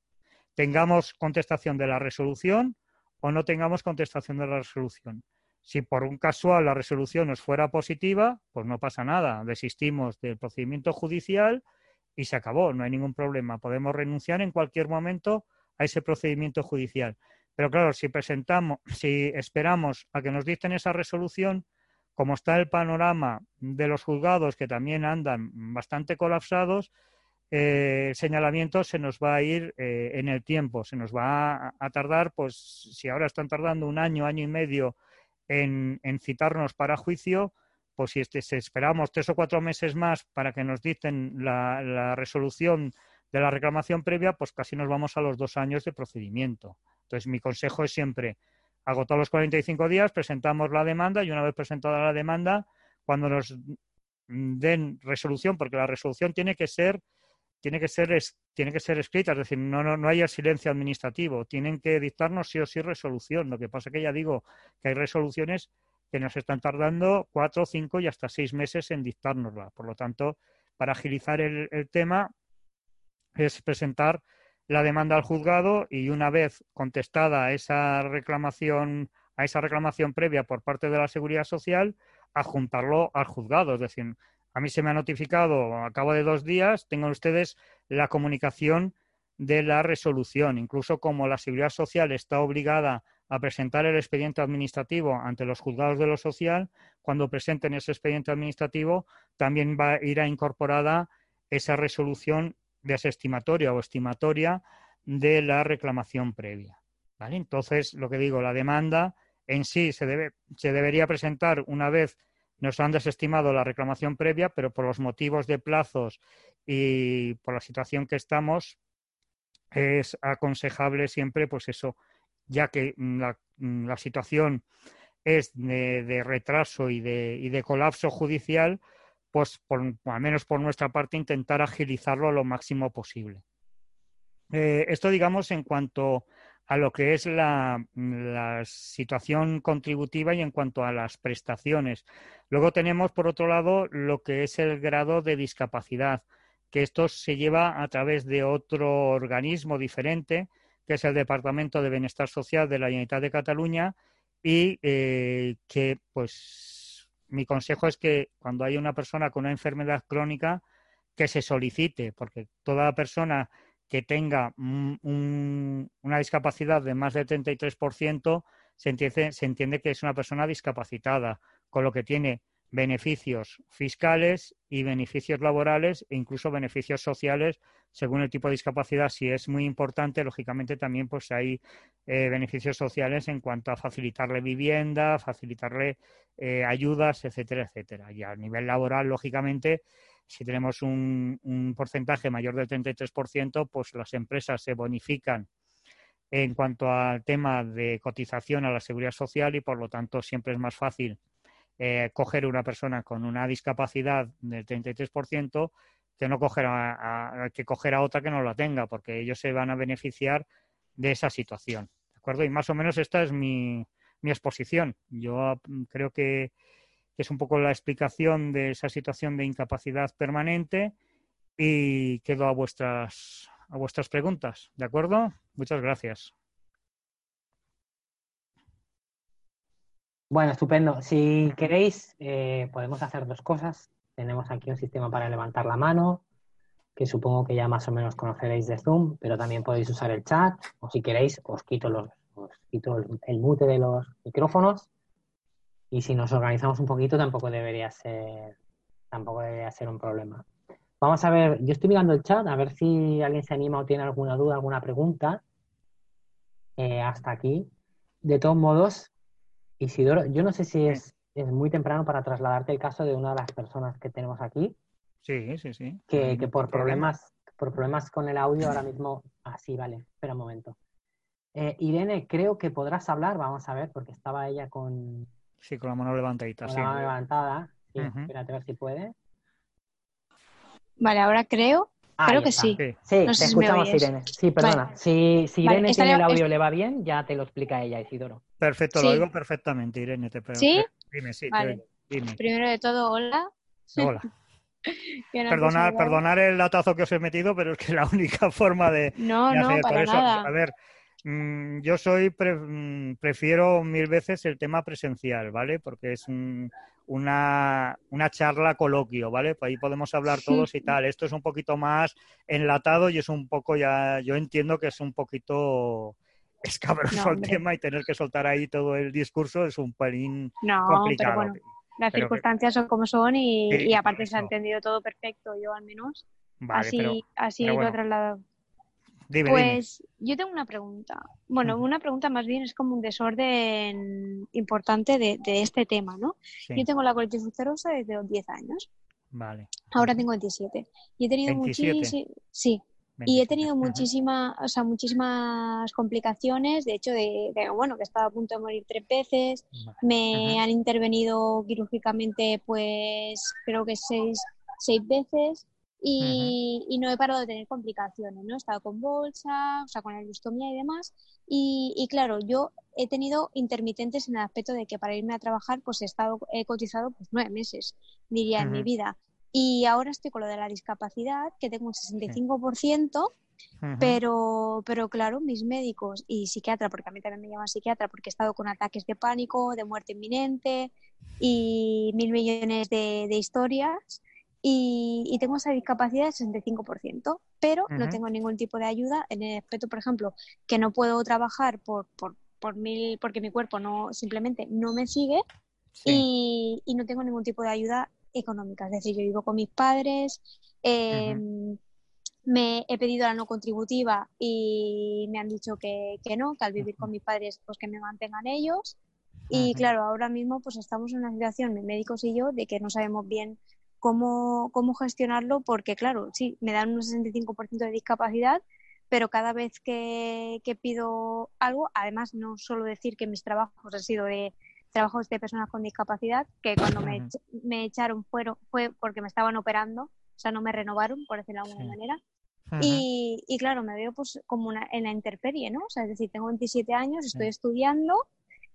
Tengamos contestación de la resolución o no tengamos contestación de la resolución. Si por un casual la resolución nos fuera positiva, pues no pasa nada. Desistimos del procedimiento judicial y se acabó, no hay ningún problema. Podemos renunciar en cualquier momento a ese procedimiento judicial. Pero claro, si presentamos, si esperamos a que nos dicten esa resolución, como está el panorama de los juzgados que también andan bastante colapsados, eh, el señalamiento se nos va a ir eh, en el tiempo, se nos va a, tardar, pues si ahora están tardando un año, año y medio en, citarnos para juicio, pues si este, esperamos tres o cuatro meses más para que nos dicten la resolución de la reclamación previa, pues casi nos vamos a los dos años de procedimiento. Entonces, mi consejo es siempre Agotó los 45 días, presentamos la demanda y una vez presentada la demanda, cuando nos den resolución, porque la resolución tiene que ser tiene que ser tiene que ser escrita, es decir, no, no, no hay silencio administrativo, tienen que dictarnos sí o sí resolución. Lo que pasa es que ya digo que hay resoluciones que nos están tardando cuatro, cinco y hasta seis meses en dictárnosla. Por lo tanto, para agilizar el tema es presentar la demanda al juzgado y una vez contestada esa reclamación, a esa reclamación previa por parte de la Seguridad Social, adjuntarlo al juzgado. Es decir, a mí se me ha notificado a cabo de dos días, tengan ustedes la comunicación de la resolución. Incluso como la Seguridad Social está obligada a presentar el expediente administrativo ante los juzgados de lo social, cuando presenten ese expediente administrativo, también va a ir incorporada esa resolución desestimatoria o estimatoria de la reclamación previa. ¿vale? Entonces, lo que digo, la demanda en sí se, debe, se debería presentar una vez nos han desestimado la reclamación previa, pero por los motivos de plazos y por la situación que estamos, es aconsejable siempre, pues eso, ya que la, la situación es de, retraso y de, y de colapso judicial, pues por, al menos por nuestra parte intentar agilizarlo lo máximo posible. Eh, esto, digamos, en cuanto a lo que es la, situación contributiva y en cuanto a las prestaciones. Luego tenemos, por otro lado, lo que es el grado de discapacidad, que esto se lleva a través de otro organismo diferente, que es el Departamento de Bienestar Social de la Generalitat de Cataluña, y eh, que, pues, mi consejo es que cuando hay una persona con una enfermedad crónica, que se solicite, porque toda persona que tenga una discapacidad de más del 33%, se entiende, se entiende que es una persona discapacitada, con lo que tiene beneficios fiscales y beneficios laborales e incluso beneficios sociales según el tipo de discapacidad. Si es muy importante, lógicamente también pues hay eh, beneficios sociales en cuanto a facilitarle vivienda, facilitarle eh, ayudas, etcétera, etcétera. Y a nivel laboral, lógicamente, si tenemos un, un porcentaje mayor del 33%, pues las empresas se bonifican en cuanto al tema de cotización a la seguridad social y por lo tanto siempre es más fácil eh, coger una persona con una discapacidad del 33% que no coger a, que coger a otra que no la tenga, porque ellos se van a beneficiar de esa situación. ¿De acuerdo? Y más o menos esta es mi, mi exposición. Yo mm, creo que, que es un poco la explicación de esa situación de incapacidad permanente y quedo a vuestras, a vuestras preguntas. ¿De acuerdo? Muchas gracias. Bueno, estupendo. Si queréis, eh, podemos hacer dos cosas. Tenemos aquí un sistema para levantar la mano, que supongo que ya más o menos conoceréis de Zoom, pero también podéis usar el chat, o si queréis, os quito, los, os quito el, mute de los micrófonos. Y si nos organizamos un poquito, tampoco debería ser, tampoco debería ser un problema. Vamos a ver, yo estoy mirando el chat, a ver si alguien se anima o tiene alguna duda, alguna pregunta. Eh, hasta aquí. De todos modos, Isidoro, yo no sé si es, es, muy temprano para trasladarte el caso de una de las personas que tenemos aquí. Sí, sí, sí. Que, por problemas, por problemas con el audio ahora mismo. Ah, sí, vale. Espera un momento. Eh, Irene, creo que podrás hablar, vamos a ver, porque estaba ella con. Sí, con la mano levantadita. Con la mano levantada. Sí, espérate a ver si puede. Vale, ahora creo. creo que sí. Sí, te escuchamos, Irene. Sí, perdona. Si, Irene tiene el audio y le va bien, ya te lo explica ella, Isidoro. Perfecto, lo oigo perfectamente, Irene. Te ¿Sí? Dime, sí. Dime. Primero de todo, hola. Hola. perdonar, perdonar el latazo que os he metido, pero es que la única forma de. No, no, para nada. A ver, mm, yo soy, mm, prefiero mil veces el tema presencial, ¿vale? Porque es una, una charla coloquio, ¿vale? Pues ahí podemos hablar todos y tal. Esto es un poquito más enlatado y es un poco ya, yo entiendo que es un poquito escabroso el tema y tener que soltar ahí todo el discurso es un pelín complicado. Pero bueno, las circunstancias son como son y, aparte se ha entendido todo perfecto, yo al menos. así así lo he trasladado. Pues yo tengo una pregunta. Bueno, una pregunta más bien es como un desorden importante de, este tema, ¿no? Yo tengo la colitis ulcerosa desde los 10 años. Vale. Ahora tengo 27. Y he tenido muchísimas... Sí, y he tenido muchísimas, o sea, muchísimas complicaciones, de hecho, de, bueno, que estaba a punto de morir tres veces, me han intervenido quirúrgicamente, pues, creo que seis, seis veces, y, y, no he parado de tener complicaciones, ¿no? He estado con bolsa, o sea, con la lustomía y demás, y, y, claro, yo he tenido intermitentes en el aspecto de que para irme a trabajar, pues he estado, he cotizado, pues, nueve meses, diría, en mi vida. Y ahora estoy con lo de la discapacidad, que tengo un 65%, pero, pero claro, mis médicos y psiquiatra, porque a mí también me llaman psiquiatra, porque he estado con ataques de pánico, de muerte inminente y mil millones de, historias. Y, tengo esa discapacidad del 65%, pero no tengo ningún tipo de ayuda en el aspecto, por ejemplo, que no puedo trabajar por, por, por mil, porque mi cuerpo no simplemente no me sigue y, y, no tengo ningún tipo de ayuda económica. Es decir, yo vivo con mis padres, em, me he pedido la no contributiva y me han dicho que, no, que al vivir con mis padres, pues que me mantengan ellos. Y claro, ahora mismo pues estamos en una situación, mis médicos y yo, de que no sabemos bien cómo, cómo gestionarlo, porque claro, sí, me dan un 65% de discapacidad, pero cada vez que, que, pido algo, además no solo decir que mis trabajos han sido de trabajos de personas con discapacidad, que cuando me, me echaron fueron, fue porque me estaban operando, o sea, no me renovaron, por decirlo de alguna manera. y, y, claro, me veo pues como una, en la interperie, ¿no? O sea, es decir, tengo 27 años, estoy estudiando,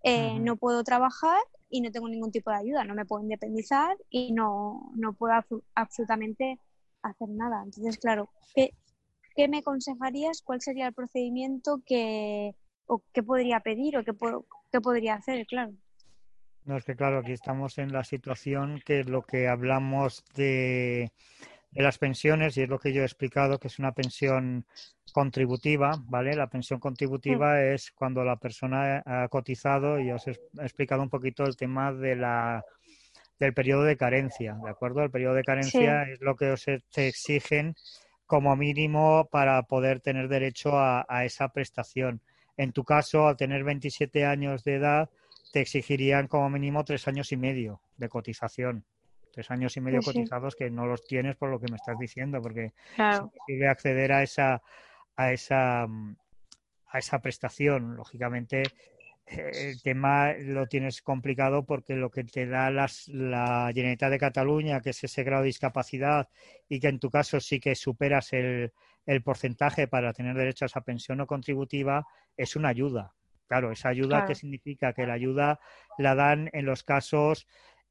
eh, no puedo trabajar y no tengo ningún tipo de ayuda, no me puedo independizar y no, no puedo absolutamente hacer nada. Entonces, claro, ¿qué, ¿qué me aconsejarías? ¿Cuál sería el procedimiento que, o qué podría pedir o qué, qué podría hacer? Claro. No, es que claro, aquí estamos en la situación que lo que hablamos de, las pensiones, y es lo que yo he explicado, que es una pensión contributiva, ¿vale? La pensión contributiva es cuando la persona ha cotizado, y os he explicado un poquito el tema de la del periodo de carencia, ¿de acuerdo? El periodo de carencia es lo que os te exigen como mínimo para poder tener derecho a, a esa prestación. En tu caso, al tener 27 años de edad, te exigirían como mínimo tres años y medio de cotización. Tres años y medio pues cotizados que no los tienes por lo que me estás diciendo, porque claro. si acceder a esa, a esa, a esa prestación, lógicamente eh, el tema lo tienes complicado porque lo que te da las, la Generalitat de Cataluña, que es ese grado de discapacidad, y que en tu caso sí que superas el, el porcentaje para tener derecho a esa pensión no contributiva, es una ayuda. Claro, esa ayuda, ¿qué significa? Que la ayuda la dan en los casos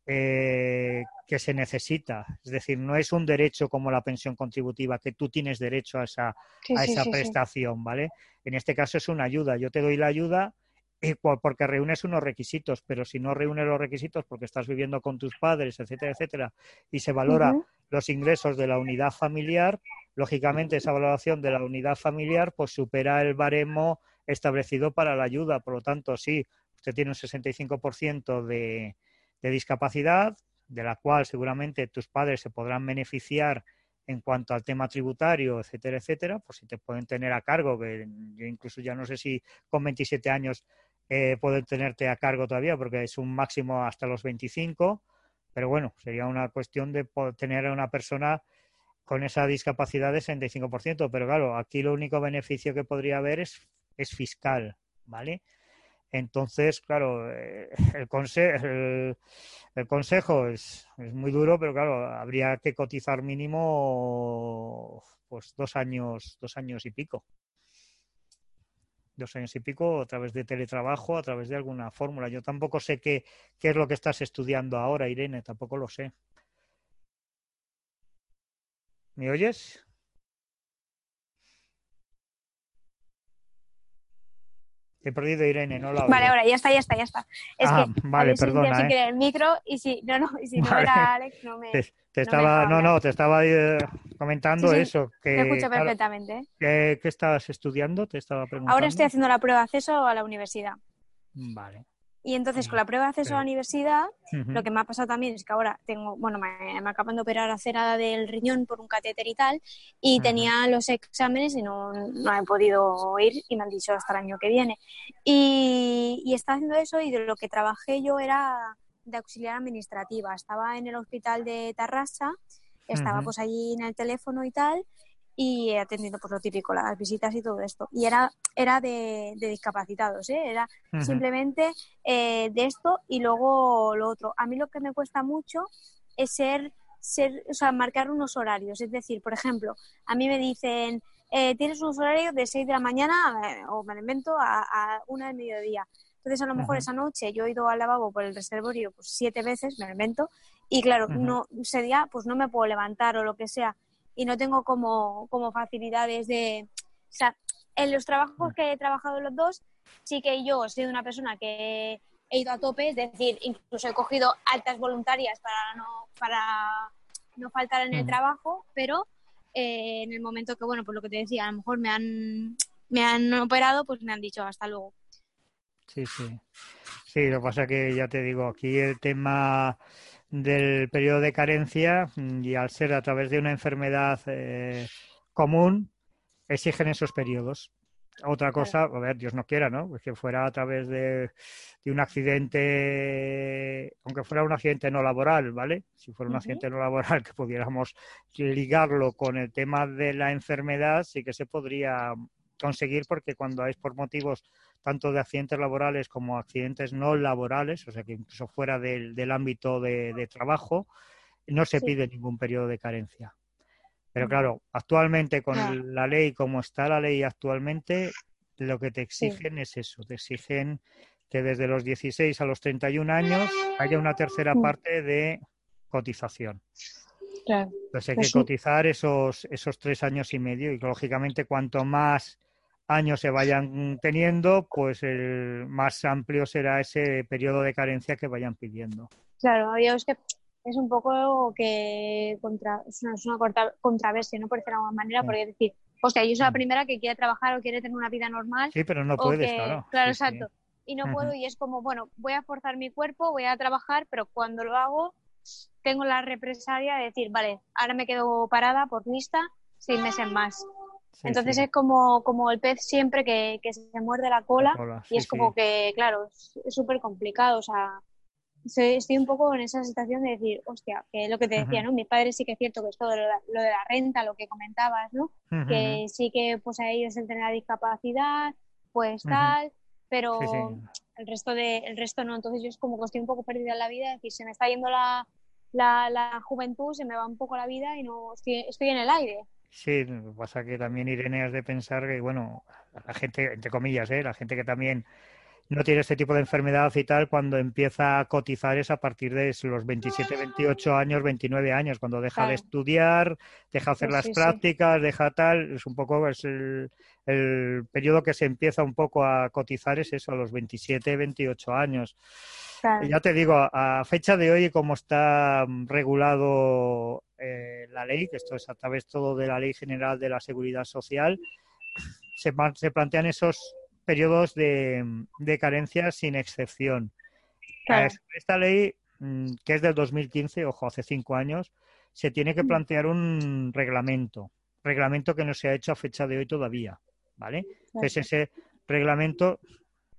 eh, que se necesita. Es decir, no es un derecho como la pensión contributiva, que tú tienes derecho a esa, a esa prestación, ¿vale? En este caso es una ayuda. Yo te doy la ayuda porque reúnes unos requisitos, pero si no reúnes los requisitos porque estás viviendo con tus padres, etcétera, etcétera, y se valora los ingresos de la unidad familiar, lógicamente esa valoración de la unidad familiar pues supera el baremo establecido para la ayuda. Por lo tanto, si usted tiene un 65% de, de discapacidad, de la cual seguramente tus padres se podrán beneficiar en cuanto al tema tributario, etcétera, etcétera, pues si te pueden tener a cargo, que yo incluso ya no sé si con 27 años eh, pueden tenerte a cargo todavía, porque es un máximo hasta los 25, pero bueno, sería una cuestión de tener a una persona con esa discapacidad de 65%, pero claro, aquí lo único beneficio que podría haber es, es fiscal, ¿vale? Entonces, claro, eh, el, el, consejo es, muy duro, pero claro, habría que cotizar mínimo pues dos años, dos años y pico. Dos años y pico a través de teletrabajo, a través de alguna fórmula. Yo tampoco sé qué, qué es lo que estás estudiando ahora, Irene, tampoco lo sé. ¿Me oyes? He perdido Irene, no la Vale, ahora ya está, ya está, ya está. Es ah, que vale, perdona. Si ¿eh? el micro y si no, no, y si no era Alex, no me. Te, estaba, no, no, te estaba eh, comentando eso. Que, te escucho perfectamente. ¿qué, ¿Qué estabas estudiando? Te estaba preguntando. Ahora estoy haciendo la prueba de acceso a la universidad. Vale. Y entonces con la prueba de acceso a la universidad, lo que me ha pasado también es que ahora tengo, bueno, me, acaban de operar a cera del riñón por un catéter y tal, y tenía los exámenes y no, no, he podido ir y me han dicho hasta el año que viene. Y, y estaba haciendo eso y de lo que trabajé yo era de auxiliar administrativa. Estaba en el hospital de Tarrasa, estaba pues allí en el teléfono y tal, y atendiendo por pues, lo típico, las visitas y todo esto. Y era, era de, discapacitados, ¿eh? era simplemente eh, de esto y luego lo otro. A mí lo que me cuesta mucho es ser, ser, o sea, marcar unos horarios. Es decir, por ejemplo, a mí me dicen, eh, tienes unos horarios de 6 de la mañana, o me lo invento, a, a una del mediodía. Entonces, a lo mejor esa noche yo he ido al lavabo por el reservorio pues, siete veces, me lo invento, y claro, no, ese día pues no me puedo levantar o lo que sea y no tengo como, como facilidades de... O sea, en los trabajos que he trabajado los dos, sí que yo he sido una persona que he ido a tope, es decir, incluso he cogido altas voluntarias para no, para no faltar en el trabajo, pero eh, en el momento que, bueno, pues lo que te decía, a lo mejor me han, me han operado, pues me han dicho hasta luego. Sí, sí. Sí, lo que pasa que ya te digo, aquí el tema del periodo de carencia mm, y al ser a través de una enfermedad eh, común, exigen esos periodos. Otra cosa, a ver, Dios no quiera, ¿no? Pues que fuera a través de, un accidente, aunque fuera un accidente no laboral, ¿vale? Si fuera un accidente no laboral que pudiéramos ligarlo con el tema de la enfermedad, sí que se podría conseguir porque cuando es por motivos tanto de accidentes laborales como accidentes no laborales, o sea que incluso fuera del, ámbito de, trabajo, no se pide ningún periodo de carencia. Pero claro, actualmente con la ley, como está la ley actualmente, lo que te exigen es eso, te exigen que desde los 16 a los 31 años haya una tercera parte de cotización. Claro. Entonces hay pues que cotizar esos, esos tres años y medio y lógicamente cuanto más años se vayan teniendo, pues el más amplio será ese periodo de carencia que vayan pidiendo. Claro, es que es un poco que contra, es una, es una controversia, ¿no? Por decirlo de alguna manera, porque decir, hostia, yo soy la mm. primera que quiere trabajar o quiere tener una vida normal. Sí, pero no puedes, claro. Claro, exacto. Y no puedo, y es como, bueno, voy a forzar mi cuerpo, voy a trabajar, pero cuando lo hago, tengo la represalia de decir, vale, ahora me quedo parada por lista seis meses más. Entonces es como, como el pez siempre que, que se muerde la cola, y es como que, claro, es súper complicado. O sea, estoy un poco en esa situación de decir, hostia, que lo que te decía, ¿no? Mi padre sí que es cierto que es todo lo, de la renta, lo que comentabas, ¿no? Que sí que pues a ellos el tener la discapacidad, pues tal, pero el resto de, el resto no. Entonces yo es como que estoy un poco perdida en la vida, es decir, se me está yendo la, la, la juventud, se me va un poco la vida y no estoy, estoy en el aire. Sí, pasa que también Irene has de pensar que, bueno, la gente, entre comillas, ¿eh? la gente que también no tiene este tipo de enfermedad y tal, cuando empieza a cotizar es a partir de los 27, 28 años, 29 años, cuando deja de estudiar, deja de hacer las prácticas, deja tal, es un poco es el, el, periodo que se empieza un poco a cotizar es eso, a los 27, 28 años. Y ya te digo, a fecha de hoy, como está regulado eh, la ley, que esto es a través todo de la Ley General de la Seguridad Social, se, se plantean esos periodos de, carencia sin excepción. Esta ley, mm, que es del 2015, ojo, hace cinco años, se tiene que mm. plantear un reglamento, reglamento que no se ha hecho a fecha de hoy todavía, ¿vale? Es ese reglamento,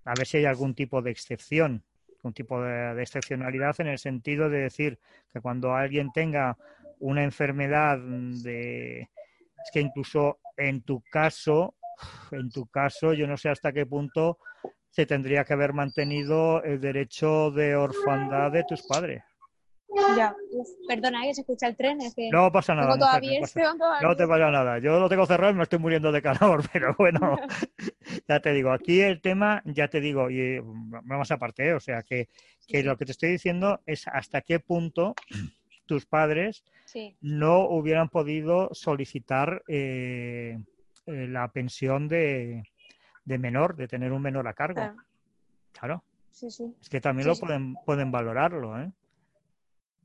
a ver si hay algún tipo de excepción, un tipo de, excepcionalidad en el sentido de decir que cuando alguien tenga una enfermedad de... Es que incluso en tu caso en tu caso, yo no sé hasta qué punto se tendría que haber mantenido el derecho de orfandad de tus padres. Ya, perdona, que se escucha el tren. no pasa nada. No, te pasa nada. Yo lo tengo cerrado y me estoy muriendo de calor, pero bueno, ya te digo, aquí el tema, ya te digo, y vamos aparte, ¿eh? o sea, que, lo que te estoy diciendo es hasta qué punto tus padres no hubieran podido solicitar eh, eh, la pensión de, menor, de tener un menor a cargo. Claro. Sí, sí. Es que también lo pueden, pueden valorarlo, ¿eh?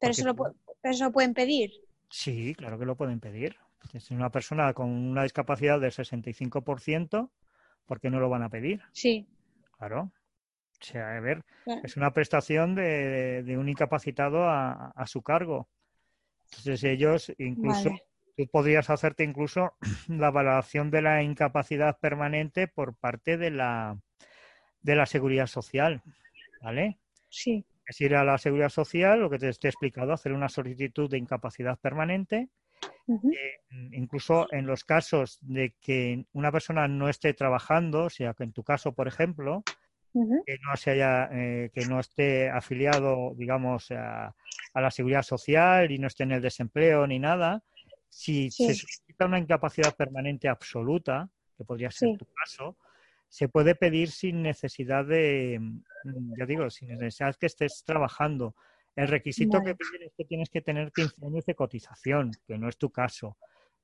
Pero eso, lo, pero pueden pedir. Sí, claro que lo pueden pedir. Es una persona con una discapacidad del 65%, ¿por qué no lo van a pedir? Sí. Claro. O sea, a ver, es una prestación de, un incapacitado a, su cargo. Entonces ellos incluso tú podrías hacerte incluso la valoración de la incapacidad permanente por parte de la, de la seguridad social, ¿vale? Sí. Es ir a la seguridad social, lo que te, he explicado, hacer una solicitud de incapacidad permanente. Eh, incluso en los casos de que una persona no esté trabajando, o sea, que en tu caso, por ejemplo, que no se haya, eh, que no esté afiliado, digamos, a, a, la seguridad social y no esté en el desempleo ni nada, si se solicita una incapacidad permanente absoluta, que podría ser tu caso, se puede pedir sin necesidad de, mm, ya digo, sin necesidad que estés trabajando. El requisito que piden es que tienes que tener 15 años de cotización, que no es tu caso.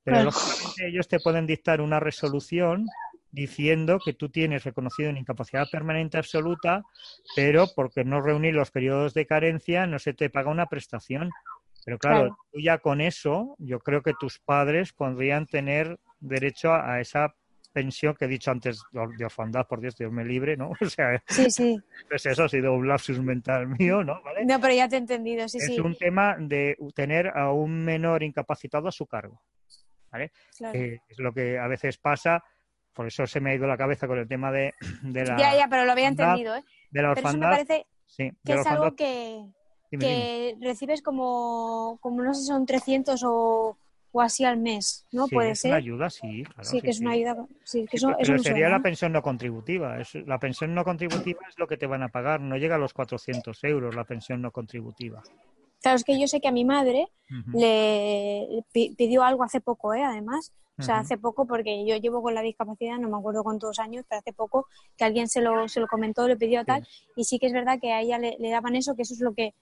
Pero lógicamente ellos te pueden dictar una resolución diciendo que tú tienes reconocido una incapacidad permanente absoluta, pero porque no reunir los periodos de carencia no se te paga una prestación. Pero claro, tú ya con eso, yo creo que tus padres podrían tener derecho a, esa pensión que he dicho antes de orfandad, por Dios, Dios me libre, ¿no? O sea, sí, sí. Pues eso ha sido un lapsus mental mío, ¿no? No, pero ya te he entendido, sí, es sí. Es un tema de tener a un menor incapacitado a su cargo, ¿vale? es lo que a veces pasa, por eso se me ha ido la cabeza con el tema de, la... Ya, ya, pero lo había entendido, ¿eh? De la orfandad. Pero eso me parece que es algo que que recibes como, como, no sé, son 300 o, o así al mes, ¿no? Sí, Puede es ser. Una ayuda, sí, claro. Sí, que es una ayuda. Sí, que eso, pero sería la pensión no contributiva. Es, la pensión no contributiva es lo que te van a pagar, no llega a los 400 euros la pensión no contributiva. Claro, es que yo sé que a mi madre le pidió algo hace poco, ¿eh? Además. O sea, hace poco, porque yo llevo con la discapacidad, no me acuerdo cuántos años, pero hace poco que alguien se lo, se lo comentó, le pidió tal, y sí que es verdad que a ella le, le daban eso, que eso es lo que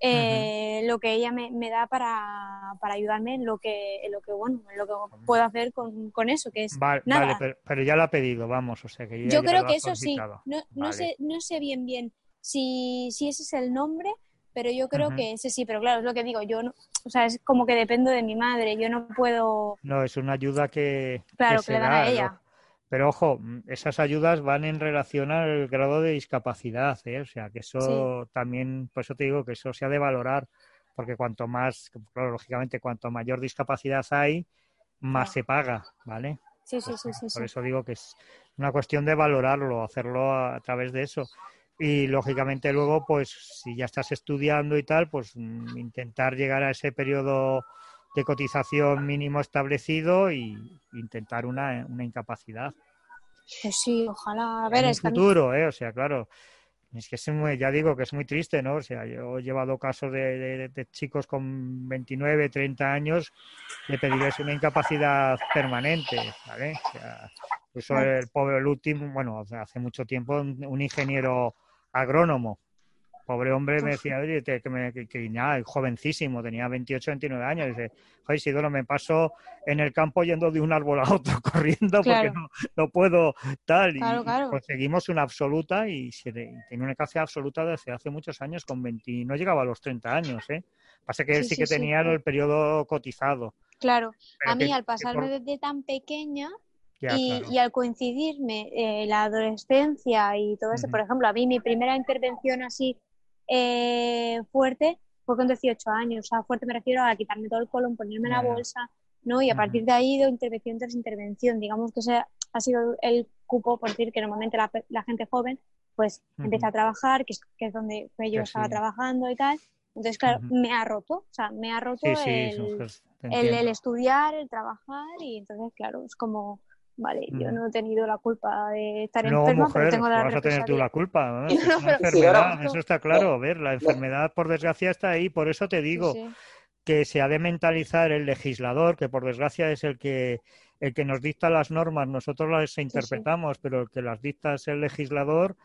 eh, lo que ella me, da para, para, ayudarme en lo que en lo que bueno en lo que puedo hacer con, con eso que es vale, nada. pero, ya lo ha pedido vamos o sea que yo creo que eso sí no, no sé no sé bien bien si, si ese es el nombre pero yo creo que ese sí pero claro es lo que digo yo no o sea es como que dependo de mi madre yo no puedo no es una ayuda que claro que, le dan a ella pero ojo, mm, esas ayudas van en relación al grado de discapacidad, ¿eh? o sea, que eso también, por eso te digo que eso se ha de valorar, porque cuanto más, claro, lógicamente, cuanto mayor discapacidad hay, más se paga, ¿vale? Sí, sí, sí, sí. Por eso digo que es una cuestión de valorarlo, hacerlo a, través de eso. Y lógicamente luego, pues si ya estás estudiando y tal, pues mm, intentar llegar a ese periodo de cotización mínimo establecido y intentar una, una incapacidad. Pues sí, ojalá. A ver, en futuro, ¿eh? O sea, claro. Es que es muy, ya digo que es muy triste, ¿no? O sea, yo he llevado casos de, de, chicos con 29, 30 años de pedirles una incapacidad permanente, ¿vale? O sea, Incluso el pobre, el último, bueno, hace mucho tiempo, un ingeniero agrónomo pobre hombre me decía, oye, que, me, que, nada, jovencísimo, tenía 28, 29 años. Dice, joder, Isidoro, me paso en el campo yendo de un árbol a otro, corriendo porque no, puedo tal. y conseguimos una absoluta y, tiene una eficacia absoluta desde hace muchos años, con 20, no llegaba a los 30 años, ¿eh? Pasa que él sí, que tenía el periodo cotizado. Claro, a mí al pasarme desde tan pequeña, y, al coincidirme eh, la adolescencia y todo eso, por ejemplo, a mí mi primera intervención así eh, fuerte fue con 18 años. O sea, fuerte me refiero a quitarme todo el colon, ponerme la bolsa, ¿no? Y a partir de ahí, de intervención tras intervención. Digamos que ese ha sido el cupo, por decir que normalmente la, gente joven pues empieza a trabajar, que es, donde yo estaba trabajando y tal. Entonces, claro, me ha roto, o sea, me ha roto el, el, estudiar, el trabajar y entonces, claro, es como, Vale, yo no he tenido la culpa de estar no, enferma, pero tengo la vas a tener tú la culpa. Es una enfermedad, eso está claro. A ver, la enfermedad, por desgracia, está ahí. Por eso te digo que se ha de mentalizar el legislador, que por desgracia es el que el que nos dicta las normas, nosotros las interpretamos, pero el que las dicta es el legislador,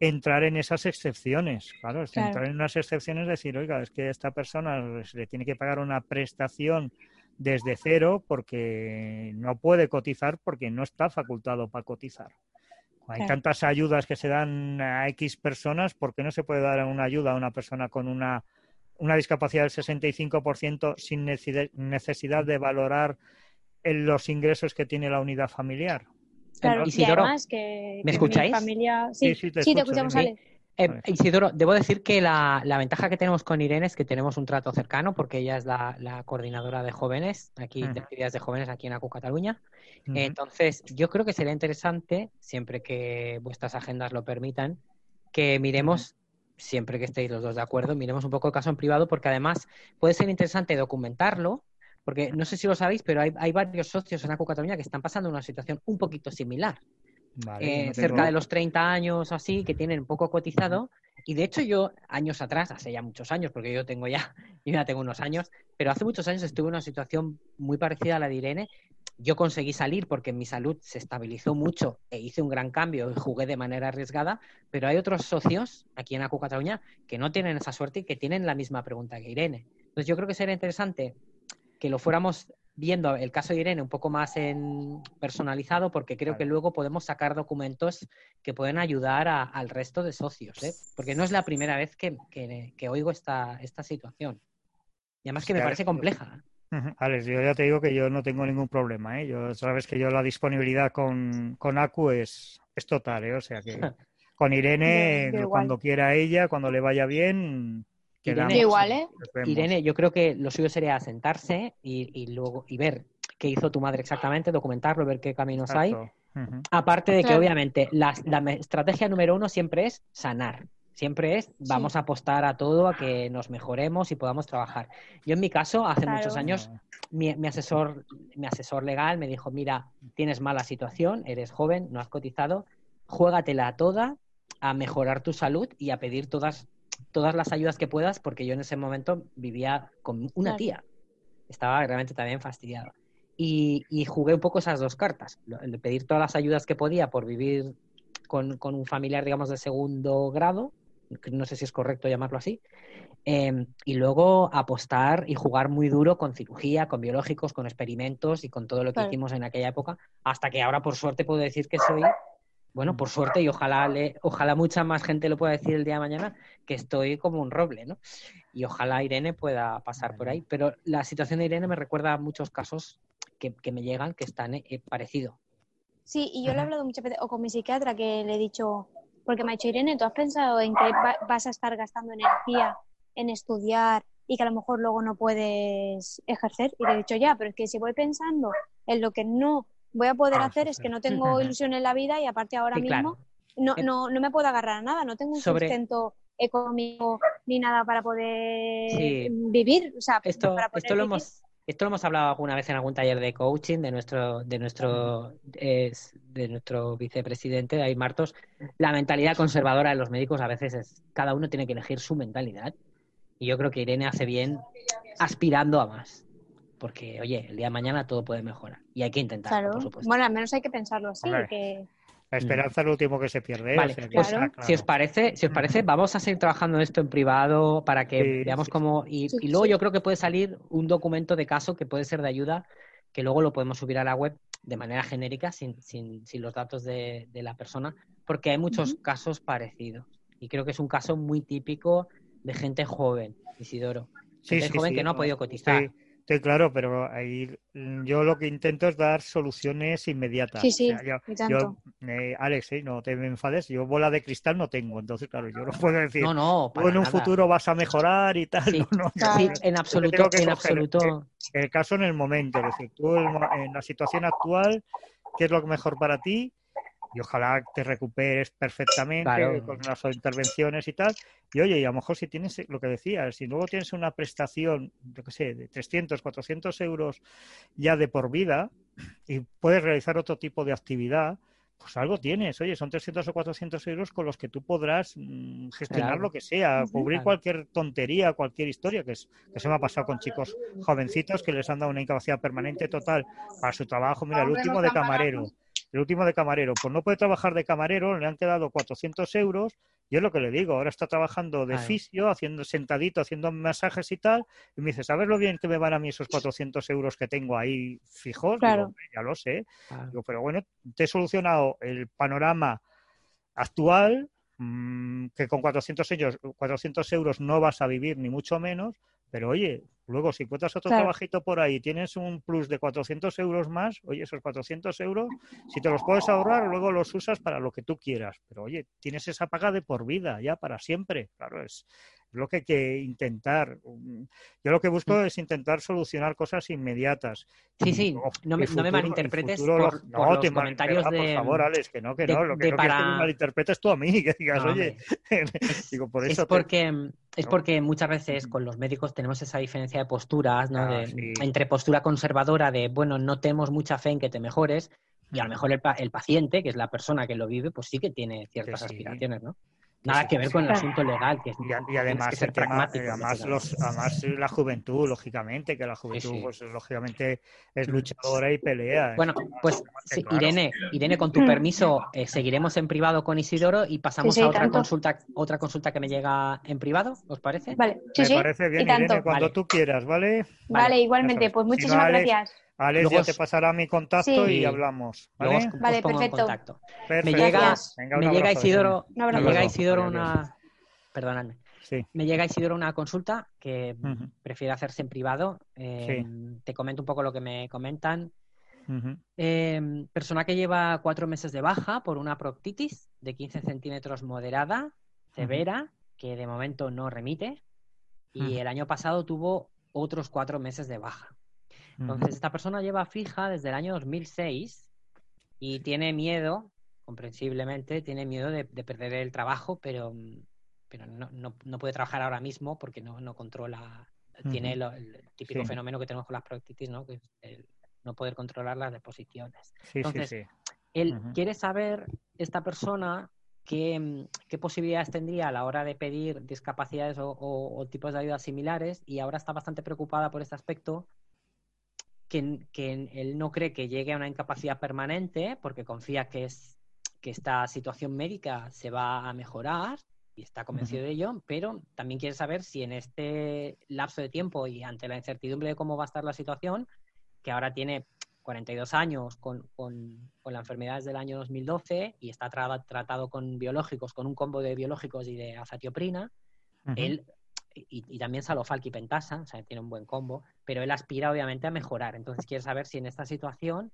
entrar en esas excepciones. Claro, es entrar en unas excepciones, decir, oiga, es que esta persona se le tiene que pagar una prestación desde cero porque no puede cotizar porque no está facultado para cotizar. Hay tantas ayudas que se dan a X personas, ¿por qué no se puede dar una ayuda a una persona con una, una discapacidad del 65% sin necesidad de valorar los ingresos que que la unidad familiar? Claro, y además que, ¿Me escucháis? familia... Sí, sí, te, escuchamos, eh, Isidoro, debo decir que la, ventaja que tenemos con Irene es que tenemos un trato cercano porque ella es la, coordinadora de jóvenes, aquí de actividades de jóvenes aquí en ACU Cataluña. Entonces, yo creo que sería interesante, siempre que vuestras agendas lo permitan, que miremos, siempre que estéis los dos de acuerdo, miremos un poco el caso en privado porque además puede ser interesante documentarlo porque no sé si lo sabéis, pero hay, hay varios socios en ACU Cataluña que están pasando una situación un poquito similar. Eh, cerca de los 30 años así, que tienen poco cotizado. Y de hecho yo, años atrás, hace ya muchos años, porque yo tengo ya, yo ya tengo unos años, pero hace muchos años estuve en una situación muy parecida a la de Irene. Yo conseguí salir porque mi salud se estabilizó mucho e hice un gran cambio y jugué de manera arriesgada, pero hay otros socios aquí en Acu Cataluña que no tienen esa suerte y que tienen la misma pregunta que Irene. Entonces yo creo que sería interesante que lo fuéramos viendo el caso de Irene un poco más en personalizado, porque creo que luego podemos sacar documentos que pueden ayudar al resto de socios, ¿eh? porque no es la primera vez que, oigo esta, esta situación. Y además que me parece compleja. Alex, yo ya te digo que yo no tengo ningún problema. ¿eh? Yo, sabes que yo la disponibilidad con, con ACU es, es total. ¿eh? O sea que con Irene, cuando quiera ella, cuando le vaya bien, Irene, igual, ¿eh? Irene, yo creo que lo suyo sería sentarse y, luego y ver qué hizo tu madre exactamente, documentarlo, ver qué caminos hay. Aparte de que, obviamente, la, estrategia número uno siempre es sanar. Siempre es, vamos a apostar a todo, a que nos mejoremos y podamos trabajar. Yo, en mi caso, hace muchos años, mi, asesor, mi asesor legal me dijo, mira, tienes mala situación, eres joven, no has cotizado, juégatela toda a mejorar tu salud y a pedir todas todas las ayudas que puedas, porque yo en ese momento vivía con una tía. Estaba realmente también fastidiado. Y, jugué un poco esas dos cartas, el pedir todas las ayudas que podía por vivir con, un familiar, digamos, de segundo grado, no sé si es correcto llamarlo así, em, y luego apostar y jugar muy duro con cirugía, con biológicos, con experimentos y con todo lo que hicimos en aquella época, hasta que ahora por suerte puedo decir que soy bueno, por suerte, y ojalá, le, ojalá mucha más gente lo pueda decir el día de mañana, que estoy como un roble, ¿no? Y ojalá Irene pueda pasar por ahí. Pero la situación de Irene me recuerda a muchos casos que, me llegan que están eh, parecidos. Sí, y yo le he hablado muchas veces, o con mi psiquiatra, que le he dicho, porque me ha dicho, Irene, ¿tú has pensado en que vas a estar gastando energía en estudiar y que a lo mejor luego no puedes ejercer? Y le he dicho, ya, pero es que si voy pensando en lo que no voy a poder ah, hacer es que no tengo ilusión en la vida y aparte ahora mismo no, eh, no, no me puedo agarrar a nada, no tengo un sustento económico ni nada para poder vivir. O sea, esto, para esto lo hemos esto lo hemos hablado alguna vez en algún taller de coaching de nuestro de nuestro de nuestro vicepresidente David Martos. La mentalidad conservadora de los médicos a veces es cada uno tiene que elegir su mentalidad y yo creo que Irene hace bien aspirando a más. Porque, oye, el día de mañana todo puede mejorar y hay que intentarlo, por supuesto. Bueno, al menos hay que pensarlo así, que... La esperanza es lo último que se pierde. Vale, pues, si os parece, si os parece, vamos a seguir trabajando en esto en privado para que veamos cómo. Y, luego yo creo que puede salir un documento de caso que puede ser de ayuda, que luego lo podemos subir a la web de manera genérica, sin, sin, sin los datos de, de, la persona, porque hay muchos casos parecidos. Y creo que es un caso muy típico de gente joven, Isidoro. Gente joven que no ha podido cotizar. Estoy claro, pero ahí yo lo que intento es dar soluciones inmediatas. Sí, sí, yo, eh, Alex, ¿eh? no te enfades, yo bola de cristal no tengo, entonces claro, yo no puedo decir, no, no, en un futuro vas a mejorar y tal. Sí, no, sí en absoluto, en absoluto. El, caso en el momento, es decir, tú en la situación actual, ¿qué es lo mejor para ti? Y ojalá te recuperes perfectamente con las intervenciones y tal. Y oye, y a lo mejor si tienes lo que decías, si luego tienes una prestación, yo qué sé, de 300, 400 euros ya de por vida y puedes realizar otro tipo de actividad, pues algo tienes. Oye, son 300 o 400 euros con los que tú podrás mm, gestionar lo que sea, cubrir cualquier tontería, cualquier historia, que, es, que se me ha pasado con chicos jovencitos que les han dado una incapacidad permanente total para su trabajo. Mira, el último de camarero el último de camarero, pues no puede trabajar de camarero, le han quedado 400 euros, y es lo que le digo, ahora está trabajando de fisio, haciendo sentadito, haciendo masajes y tal, y me dice, ¿sabes lo bien que me van a mí esos 400 euros que tengo ahí fijos? Claro. ya lo sé. pero bueno, te he solucionado el panorama actual, mm, que con 400 euros, 400 euros no vas a vivir, ni mucho menos, pero oye, luego si encuentras otro trabajito por ahí, tienes un plus de 400 euros más, oye, esos 400 euros, si te los puedes ahorrar, luego los usas para lo que tú quieras. Pero oye, tienes esa paga de por vida, ya para siempre. Claro, es, lo que hay que intentar. Yo lo que busco mm. es intentar solucionar cosas inmediatas. Sí, sí, no me, malinterpretes por, no, los comentarios de... Por favor, Alex, que no, que no. Lo que no para... que me malinterpretes tú a mí, que digas, oye... Digo, por eso es porque... Es porque muchas veces con los médicos tenemos esa diferencia de posturas, ¿no? Ah, entre postura conservadora de, bueno, no tenemos mucha fe en que te mejores, y a lo mejor el, el, paciente, que es la persona que lo vive, pues sí que tiene ciertas aspiraciones, ¿no? Nada que ver con el asunto legal. Que y, además, el tema, además, los, además la juventud, lógicamente, que la juventud, pues lógicamente es luchadora y pelea. Bueno, pues Irene, Irene, con tu permiso, eh, seguiremos en privado con Isidoro y pasamos a otra consulta, otra consulta que me llega en privado, ¿os parece? Vale, me parece bien, Irene, cuando tú quieras, ¿vale? Vale, igualmente, pues muchísimas gracias. Alex ya te pasará mi contacto y hablamos. ¿vale? vale, perfecto. Me llega, me llega Isidoro, me llega Isidoro una. Perdóname. Me llega Isidoro una consulta que prefiere hacerse en privado. Em, te comento un poco lo que me comentan. Em, persona que lleva cuatro meses de baja por una proctitis de 15 centímetros moderada, severa, que de momento no remite. Y el año pasado tuvo otros cuatro meses de baja. Entonces, esta persona lleva fija desde el año 2006 y tiene miedo, comprensiblemente, tiene miedo de, perder el trabajo, pero, pero no, no, puede trabajar ahora mismo porque no, no controla, tiene el típico fenómeno que tenemos con las proctitis, ¿no? Que es el no poder controlar las deposiciones. Entonces, él quiere saber, esta persona, Qué, qué, posibilidades tendría a la hora de pedir discapacidades o, o, tipos de ayudas similares y ahora está bastante preocupada por este aspecto que, él no cree que llegue a una incapacidad permanente porque confía que, es, que esta situación médica se va a mejorar y está convencido de ello, pero también quiere saber si en este lapso de tiempo y ante la incertidumbre de cómo va a estar la situación, que ahora tiene 42 años con, con, la enfermedad desde el año 2012 y está tratado con biológicos, con un combo de biológicos y de azatioprina, él y, también Salofalk y Pentasa, o sea, tiene un buen combo, pero él aspira obviamente a mejorar. Entonces quiere saber si en esta situación,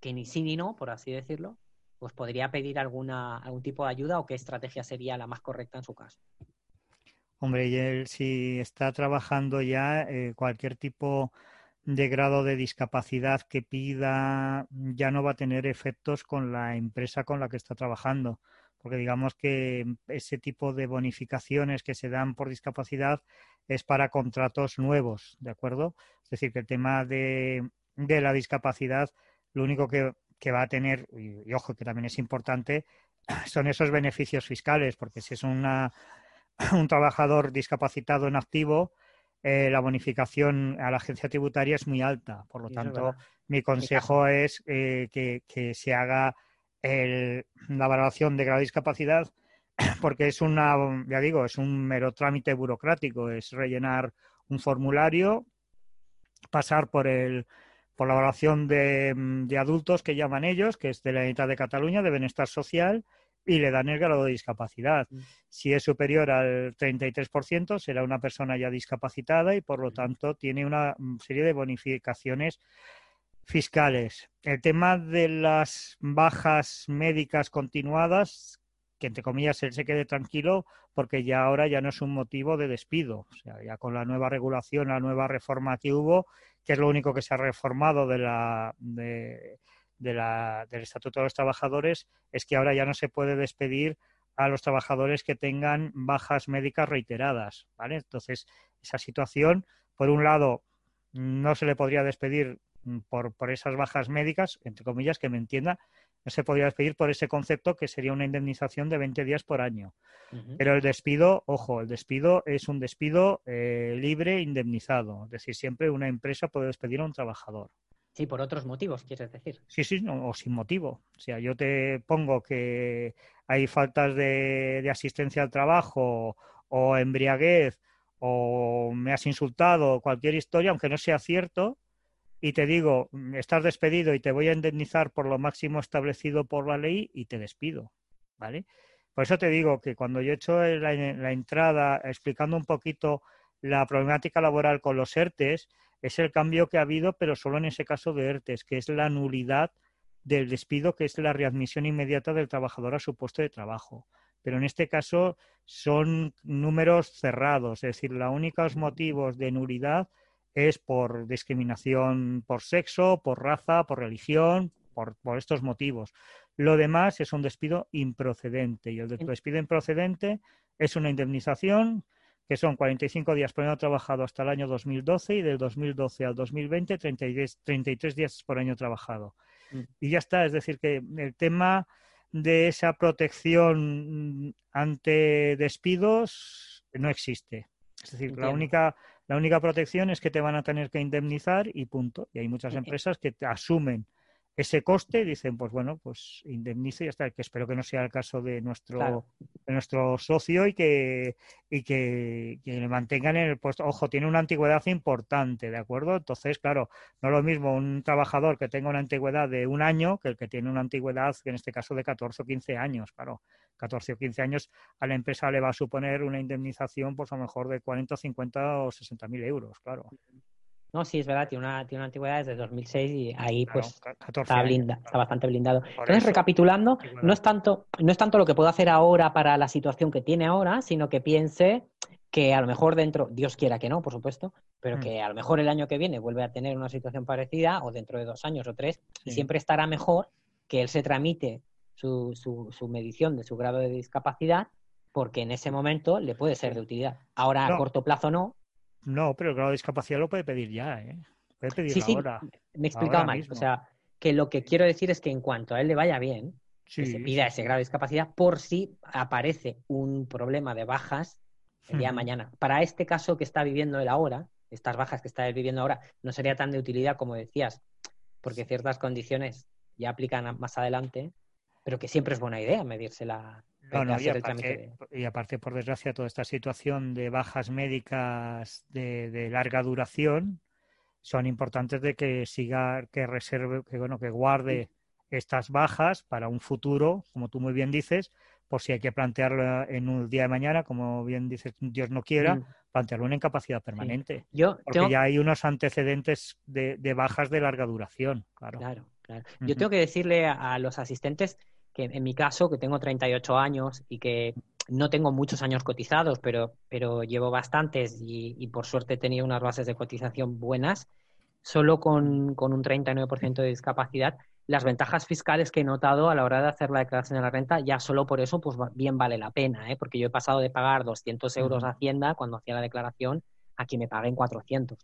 que ni sí ni no, por así decirlo, pues podría pedir alguna, algún tipo de ayuda o qué estrategia sería la más correcta en su caso. Hombre, y él si está trabajando ya eh, cualquier tipo de grado de discapacidad que pida ya no va a tener efectos con la empresa con la que está trabajando porque digamos que ese tipo de bonificaciones que se dan por discapacidad es para contratos nuevos, ¿de acuerdo? Es decir, que el tema de, la discapacidad, lo único que, va a tener, y, ojo que también es importante, son esos beneficios fiscales, porque si es una, un trabajador discapacitado en activo, eh, la bonificación a la agencia tributaria es muy alta. Por lo tanto, mi consejo es eh, que, se haga la valoración de grado de discapacidad porque es una, ya digo, es un mero trámite burocrático, es rellenar un formulario, pasar por el por la evaluación de, de, adultos que llaman ellos, que es de la Unidad de Cataluña, de Bienestar Social, y le dan el grado de discapacidad. Mm. Si es superior al 33%, será una persona ya discapacitada y, por lo tanto, tiene una serie de bonificaciones fiscales. El tema de las bajas médicas continuadas, que entre comillas él se quede tranquilo, porque ya ahora ya no es un motivo de despido. O sea, ya con la nueva regulación, la nueva reforma que hubo, que es lo único que se ha reformado de la, de, la, del Estatuto de los Trabajadores, es que ahora ya no se puede despedir a los trabajadores que tengan bajas médicas reiteradas, ¿vale? Entonces, esa situación, por un lado, no se le podría despedir por, por esas bajas médicas, entre comillas, que me entienda, no se podría despedir por ese concepto que sería una indemnización de 20 días por año. Pero el despido, ojo, el despido es un despido eh, libre indemnizado. Es decir, siempre una empresa puede despedir a un trabajador. Sí, por otros motivos, quieres decir. Sí, sí, o sin motivo. O sea, yo te pongo que hay faltas de, de asistencia al trabajo o embriaguez o me has insultado, cualquier historia, aunque no sea cierto, y te digo, mm, estás despedido y te voy a indemnizar por lo máximo establecido por la ley y te despido, ¿vale? Por eso te digo que cuando yo he hecho la, la entrada explicando un poquito la problemática laboral con los ERTES, es el cambio que ha habido, pero solo en ese caso de ERTES, que es la nulidad del despido, que es la readmisión inmediata del trabajador a su puesto de trabajo. Pero en este caso son números cerrados, es decir, los únicos motivos de nulidad es por discriminación por sexo, por raza, por religión, por, estos motivos. Lo demás es un despido improcedente y el despido improcedente es una indemnización que son 45 días por año trabajado hasta el año 2012 y del 2012 al 2020 33, 33 días por año trabajado. Mm. Y ya está, es decir, que el tema de esa protección ante despidos no existe. Es decir, la única la única protección es que te van a tener que indemnizar y punto. Y hay muchas empresas que te asumen ese coste dicen, pues bueno, pues indemnice y hasta que espero que no sea el caso de nuestro, de nuestro socio y que, y que, le mantengan en el puesto. Ojo, tiene una antigüedad importante, ¿de acuerdo? Entonces, claro, no es lo mismo un trabajador que tenga una antigüedad de un año que el que tiene una antigüedad, en este caso, de 14 o 15 años, claro. 14 o 15 años, a la empresa le va a suponer una indemnización, pues a lo mejor de 40, 50 o 60 mil euros, claro. No, sí, es verdad, tiene una, tiene una antigüedad desde 2006 y ahí pues está, blinda, está bastante blindado. Entonces, recapitulando, no es, tanto, no es tanto lo que puedo hacer ahora para la situación que tiene ahora, sino que piense que a lo mejor dentro, Dios quiera que no, por supuesto, pero mm. que a lo mejor el año que viene vuelve a tener una situación parecida o dentro de dos años o tres, y siempre estará mejor que él se tramite su, su, su, medición de su grado de discapacidad porque en ese momento le puede ser de utilidad. Ahora a corto plazo no, no, pero el grado de discapacidad lo puede pedir ya, ¿eh? Puede pedir sí, sí, Me he explicado mal. O sea, que lo que quiero decir es que en cuanto a él le vaya bien, que se pida ese grado de discapacidad por si aparece un problema de bajas el día de mañana. Para este caso que está viviendo él ahora, estas bajas que está viviendo ahora, no sería tan de utilidad como decías, porque ciertas condiciones ya aplican más adelante, pero que siempre es buena idea medirse la, y, aparte, por desgracia, toda esta situación de bajas médicas de, larga duración son importantes de que siga, que reserve, que bueno, que guarde estas bajas para un futuro, como tú muy bien dices, por si hay que plantearlo en un día de mañana, como bien dices, Dios no quiera, mm. plantearlo en incapacidad permanente. Yo porque ya hay unos antecedentes de, bajas de larga duración, claro. Claro, claro. Yo tengo que decirle a los asistentes que en mi caso, que tengo 38 años y que no tengo muchos años cotizados, pero, pero llevo bastantes y, por suerte he tenido unas bases de cotización buenas, solo con, con un 39% de discapacidad, las ventajas fiscales que he notado a la hora de hacer la declaración de la renta, ya solo por eso, pues bien vale la pena, ¿eh? porque yo he pasado de pagar 200 euros a Hacienda cuando hacía la declaración a que me paguen 400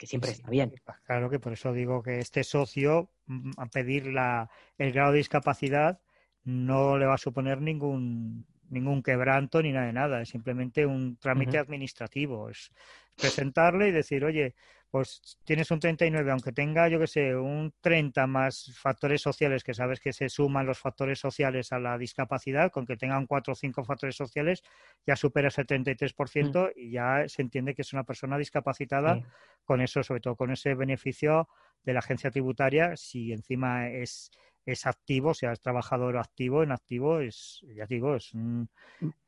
que siempre está bien. Claro que por eso digo que este socio, mm, a pedir la, el grado de discapacidad, no le va a suponer ningún ningún quebranto ni nada de nada, es simplemente un trámite administrativo, es presentarle y decir, oye, pues tienes un 39, aunque tenga, yo que sé, un 30 más factores sociales, que sabes que se suman los factores sociales a la discapacidad, con que tengan cuatro o cinco factores sociales, ya supera ese 33% y ya se entiende que es una persona discapacitada con eso, sobre todo con ese beneficio de la agencia tributaria, si encima es es activo, o sea, es trabajador activo, en activo es, ya digo, es mm.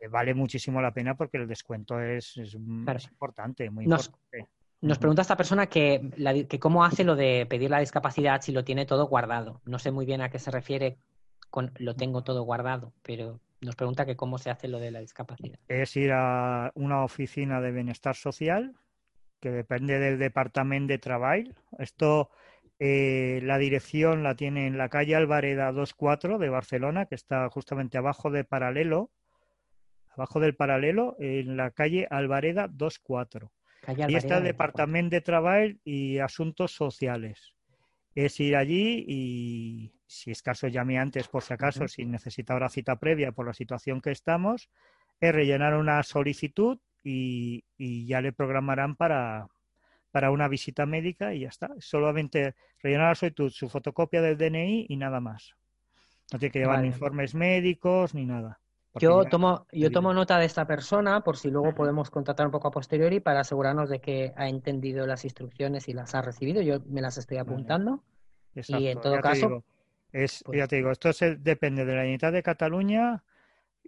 eh, vale muchísimo la pena porque el descuento es, es, importante, muy importante. Nos pregunta esta persona que, que, cómo hace lo de pedir la discapacidad si lo tiene todo guardado. No sé muy bien a qué se refiere con lo tengo todo guardado, pero nos pregunta que cómo se hace lo de la discapacidad. Es ir a una oficina de bienestar social que depende del departamento de trabajo. Esto, eh, la dirección la tiene en la calle Alvareda 24 de Barcelona, que está justamente abajo de Paralelo, abajo del Paralelo, en la calle Alvareda 24 y está el Departamento de Trabajo y Asuntos Sociales. Es ir allí y, si es caso, llame antes por si acaso, si necesita ahora cita previa por la situación que estamos, es rellenar una solicitud y, ya le programarán para, para una visita médica y ya está. Solamente rellenar la solicitud, su fotocopia del DNI y nada más. No tiene que llevar informes médicos ni nada. Yo tomo, yo tomo nota de esta persona por si luego podemos contratar un poco a posteriori para asegurarnos de que ha entendido las instrucciones y las ha recibido. Yo me las estoy apuntando. Y en todo caso. es, pues ya te digo, esto depende de la unidad de Cataluña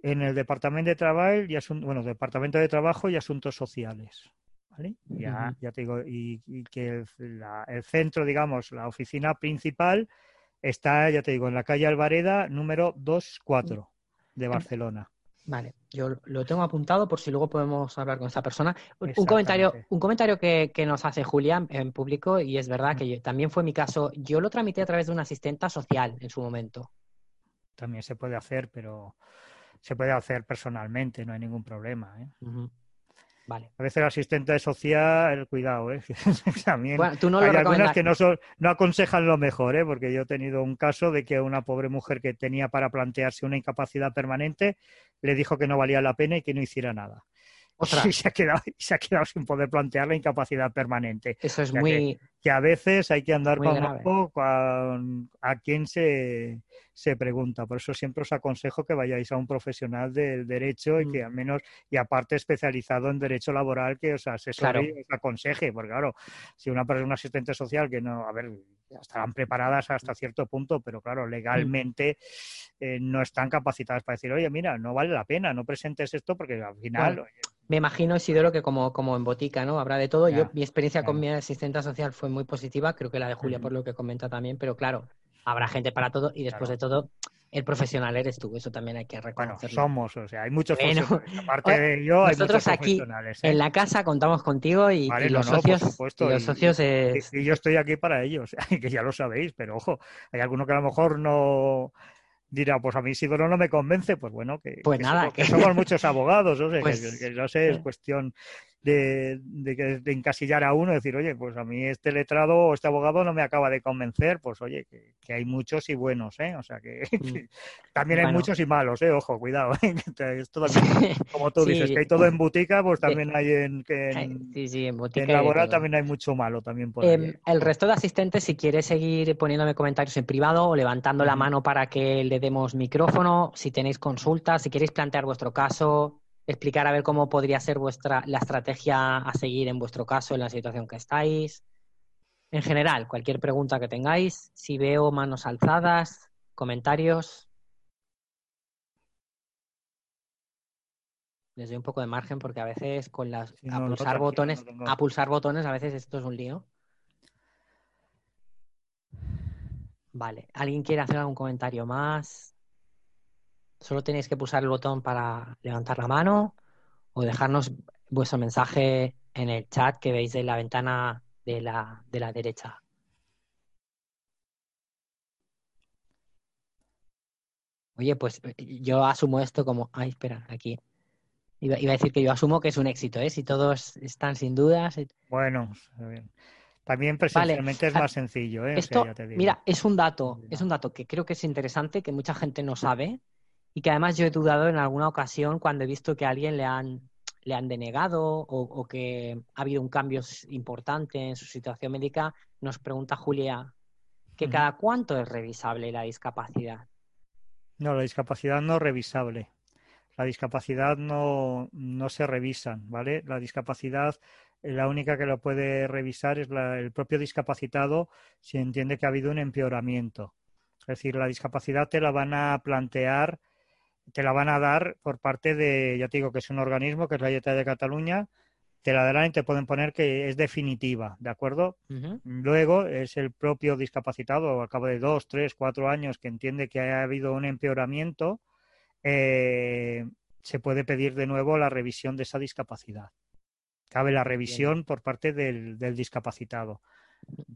en el Departamento de Trabajo y bueno, Departamento de Trabajo y Asuntos Sociales. ¿Vale? Ya, ya te digo, y, que el, centro, digamos, la oficina principal está, ya te digo, en la calle Alvareda, número 24 de Barcelona. Vale, yo lo tengo apuntado por si luego podemos hablar con esa persona. Un comentario, un comentario que, nos hace Julia en público, y es verdad que también fue mi caso, yo lo tramité a través de una asistenta social en su momento. También se puede hacer, pero se puede hacer personalmente, no hay ningún problema. ¿eh? Vale. A veces el asistente social, cuidado, ¿eh? También hay algunas que no, son, no aconsejan lo mejor, ¿eh? Porque yo he tenido un caso de que una pobre mujer que tenía para plantearse una incapacidad permanente le dijo que no valía la pena y que no hiciera nada. Y se ha, quedado, se ha quedado sin poder plantear la incapacidad permanente. Eso es muy. Que, a veces hay que andar con con a quién se, se pregunta. Por eso siempre os aconsejo que vayáis a un profesional del derecho y que mm. al menos, y aparte especializado en derecho laboral, que os asesore y os aconseje. Porque claro, si una persona, asistente social que no, a ver, estarán preparadas hasta cierto punto, pero claro, legalmente eh, no están capacitadas para decir, oye, mira, no vale la pena, no presentes esto porque al final... me imagino, Isidoro, que como, como en botica, ¿no? Habrá de todo. Yo, mi experiencia con mi asistente social fue muy positiva, creo que la de Julia, por lo que comenta también, pero claro, habrá gente para todo y después de todo el profesional eres tú, eso también hay que reconocerlo. Bueno, somos, o sea, hay muchos profesionales. Aparte de yo, hay nosotros aquí ¿eh? en la casa contamos contigo y, los, socios, y los socios. Y, yo estoy aquí para ellos, que ya lo sabéis, pero ojo, hay alguno que a lo mejor no dirá, pues a mí si no me convence, pues bueno, que, pues nada, que, somos muchos abogados, o sea, pues que, no sé, es cuestión de, de, encasillar a uno, decir, oye, pues a mí este letrado o este abogado no me acaba de convencer, pues oye, que, hay muchos y buenos, ¿eh? O sea, que, mm. también hay muchos y malos, ¿eh? Ojo, cuidado, ¿eh? Esto también, como tú dices, que hay todo en botica, pues también hay en... Que en, sí, sí, en En laboral también hay mucho malo también por em, ¿eh? El resto de asistentes, si quieres seguir poniéndome comentarios en privado o levantando la mano para que le demos micrófono, si tenéis consultas, si queréis plantear vuestro caso, explicar a ver cómo podría ser vuestra la estrategia a seguir en vuestro caso, en la situación que estáis. En general, cualquier pregunta que tengáis, si veo manos alzadas, comentarios. Les doy un poco de margen porque a veces con las a pulsar botones, a pulsar botones a veces esto es un lío. Vale, ¿alguien quiere hacer algún comentario más? Solo tenéis que pulsar el botón para levantar la mano o dejarnos vuestro mensaje en el chat que veis en la ventana de la, de la derecha. Oye, pues yo asumo esto como. Ay, espera, aquí. Iba, a decir que yo asumo que es un éxito, ¿eh? Si todos están sin dudas. Bueno, también presencialmente es más sencillo, ¿eh? Esto, mira, es un dato, es un dato que creo que es interesante, que mucha gente no sabe y que además yo he dudado en alguna ocasión cuando he visto que a alguien le han, le han denegado o, que ha habido un cambio importante en su situación médica, nos pregunta Julia que cada cuánto es revisable la discapacidad. No, la discapacidad no es revisable. La discapacidad no, no se revisan, ¿vale? La discapacidad la única que lo puede revisar es el propio discapacitado si entiende que ha habido un empeoramiento. Es decir, la discapacidad te la van a plantear, te la van a dar por parte de, ya te digo que es un organismo, que es la Dieta de Cataluña, te la darán y te pueden poner que es definitiva, ¿de acuerdo? Luego es el propio discapacitado, al cabo de dos, tres, cuatro años, que entiende que ha habido un empeoramiento, eh, se puede pedir de nuevo la revisión de esa discapacidad cabe la revisión por parte del, discapacitado.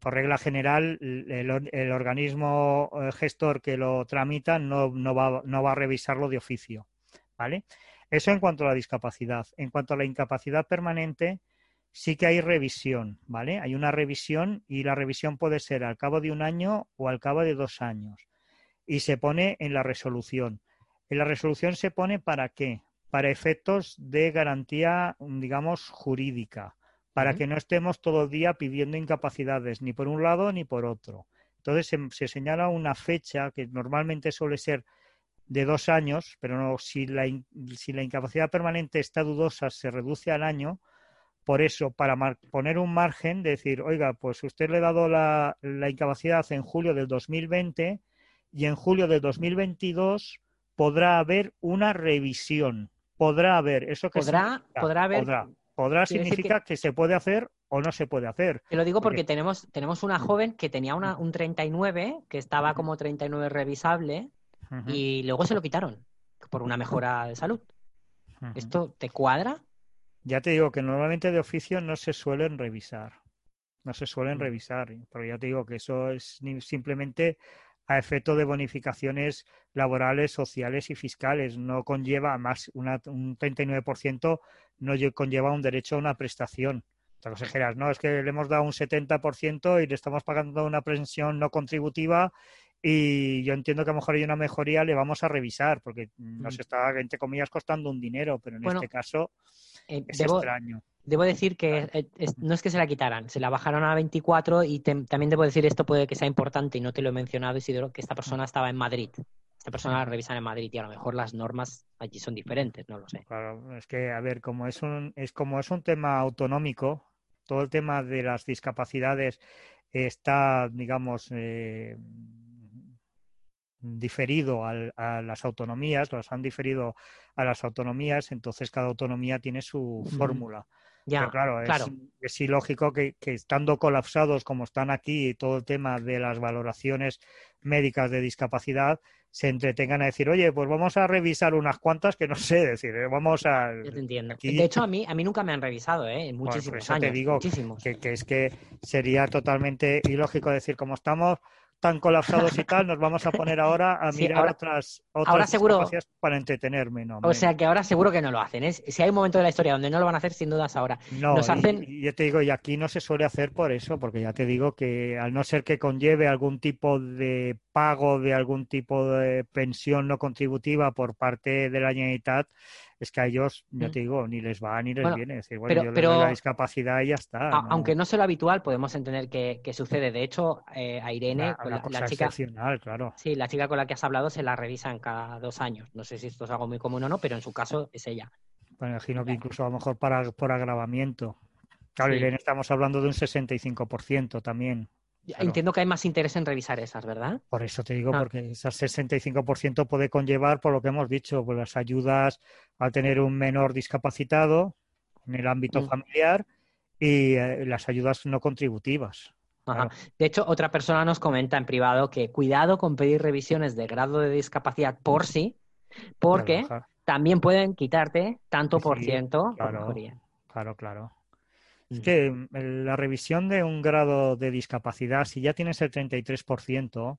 Por regla general, el, organismo eh, gestor que lo tramita no, va, no, va, a revisarlo de oficio. ¿vale? Eso en cuanto a la discapacidad. En cuanto a la incapacidad permanente, sí que hay revisión. ¿vale? Hay una revisión y la revisión puede ser al cabo de un año o al cabo de dos años. Y se pone en la resolución. En la resolución se pone para qué? para efectos de garantía, digamos, jurídica, para que no estemos todo el día pidiendo incapacidades, ni por un lado ni por otro. Entonces se, señala una fecha que normalmente suele ser de dos años, pero no, si, la, si la incapacidad permanente está dudosa, se reduce al año. Por eso, para poner un margen, de decir, oiga, pues usted le ha dado la, la incapacidad en julio del 2020 y en julio del 2022 podrá haber una revisión podrá haber. ¿Eso que podrá, podrá haber. Podrá, significa que... se puede hacer o no se puede hacer. Te lo digo porque, tenemos, tenemos una joven que tenía una, un 39, que estaba como 39 revisable, y luego se lo quitaron por una mejora de salud. ¿Esto te cuadra? Ya te digo que normalmente de oficio no se suelen revisar. No se suelen mm. revisar, pero ya te digo que eso es simplemente a efecto de bonificaciones laborales, sociales y fiscales. No conlleva más una, un 39%, no conlleva un derecho a una prestación. Consejeras, no, es que le hemos dado un 70% y le estamos pagando una pensión no contributiva y yo entiendo que a lo mejor hay una mejoría, le vamos a revisar porque nos está, entre comillas, costando un dinero, pero en este caso eh, es extraño. Debo decir que no es que se la quitaran, se la bajaron a 24 y también debo decir, esto puede que sea importante y no te lo he mencionado, Isidro, que esta persona estaba en Madrid. Esta persona la revisan en Madrid y a lo mejor las normas allí son diferentes, no lo sé. Claro, es que, a ver, como es un, es como es un tema autonómico, todo el tema de las discapacidades está, digamos, eh, diferido a las autonomías, las han diferido a las autonomías, entonces cada autonomía tiene su fórmula. Pero claro, Es, ilógico que, estando colapsados como están aquí todo el tema de las valoraciones médicas de discapacidad, se entretengan a decir, oye, pues vamos a revisar unas cuantas que no sé decir, ¿eh? vamos a... entiendo. De hecho, a mí, a mí nunca me han revisado, ¿eh? En muchísimos años. te digo que, que, es que sería totalmente ilógico decir, como estamos tan colapsados y tal, nos vamos a poner ahora a mirar otras, otras ahora seguro, para entretenerme. No, o sea que ahora seguro que no lo hacen. ¿es? Si hay un momento de la historia donde no lo van a hacer, sin dudas ahora. No, y, yo te digo, y aquí no se suele hacer por eso, porque ya te digo que al no ser que conlleve algún tipo de pago de algún tipo de pensión no contributiva por parte de la Generalitat, es que a ellos, ya mm. te digo, ni les va ni les viene. Es bueno, yo pero, la discapacidad y ya está. Aunque no sea lo habitual, podemos entender que, sucede. De hecho, eh, a Irene, la, chica. Claro. Sí, la chica con la que has hablado se la revisan cada dos años. No sé si esto es algo muy común o no, pero en su caso es ella. Me imagino que incluso a lo mejor para, por agravamiento. Claro, Irene, estamos hablando de un 65% también. Entiendo que hay más interés en revisar esas, ¿verdad? Por eso te digo, ah. porque ese 65% puede conllevar, por lo que hemos dicho, pues las ayudas al tener un menor discapacitado en el ámbito mm. familiar y eh, las ayudas no contributivas. De hecho, otra persona nos comenta en privado que cuidado con pedir revisiones de grado de discapacidad por sí, porque también pueden quitarte tanto por ciento claro, Claro, claro. Es que la revisión de un grado de discapacidad, si ya tienes el 33%,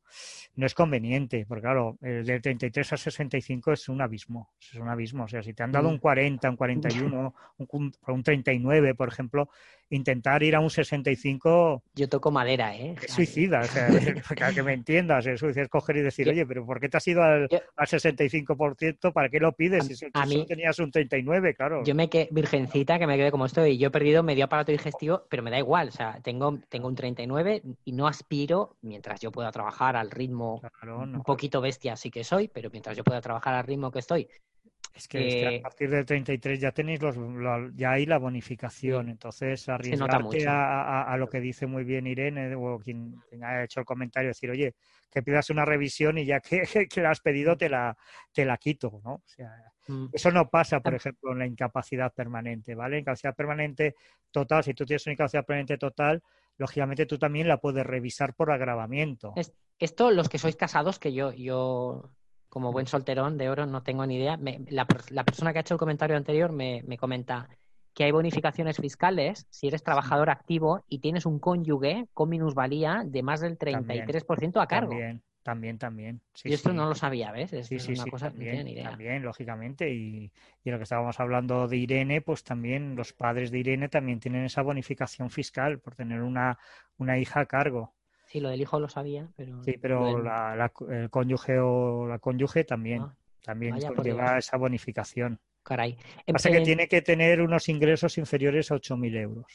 no es conveniente, porque claro, el del 33 a 65 es un abismo, es un abismo. O sea, si te han dado mm. un 40, un 41, un, un 39, por ejemplo, intentar ir a un 65... Yo toco madera, ¿eh? Es suicida, o sea, para que me entiendas, es suicida coger y decir, oye, pero ¿por qué te has ido al, 65%? ¿Para qué lo pides? si a, mí, tenías un 39, claro. Yo me quedé virgencita, que me quedé como estoy, yo he perdido medio aparato digestivo, pero me da igual, o sea, tengo, tengo un 39 y no aspiro, mientras yo pueda trabajar al ritmo un poquito bestia sí que soy, pero mientras yo pueda trabajar al ritmo que estoy, es que, a partir del 33 ya tenéis los, ya hay la bonificación, entonces arriesgarte a, a, lo que dice muy bien Irene o quien, ha hecho el comentario, decir, oye, que pidas una revisión y ya que, que la has pedido te la, te la quito, ¿no? O sea. Eso no pasa, por ejemplo, en la incapacidad permanente, ¿vale? Incapacidad permanente total, si tú tienes una incapacidad permanente total, lógicamente tú también la puedes revisar por agravamiento. esto, los que sois casados, que yo, yo como buen solterón de oro, no tengo ni idea. la, persona que ha hecho el comentario anterior me, comenta que hay bonificaciones fiscales si eres trabajador activo y tienes un cónyuge con minusvalía de más del 33% a cargo. También, también, también. y esto no lo sabía, ¿ves? Es, sí, sí, una cosa también, ni idea. También, lógicamente. Y, y lo que estábamos hablando de Irene, pues también los padres de Irene también tienen esa bonificación fiscal por tener una, una hija a cargo. Sí, lo del hijo lo sabía, pero... Sí, pero la, el cónyuge o la cónyuge también, ah, también lleva esa bonificación. Caray. Pasa que tiene que tener unos ingresos inferiores a 8.000 euros.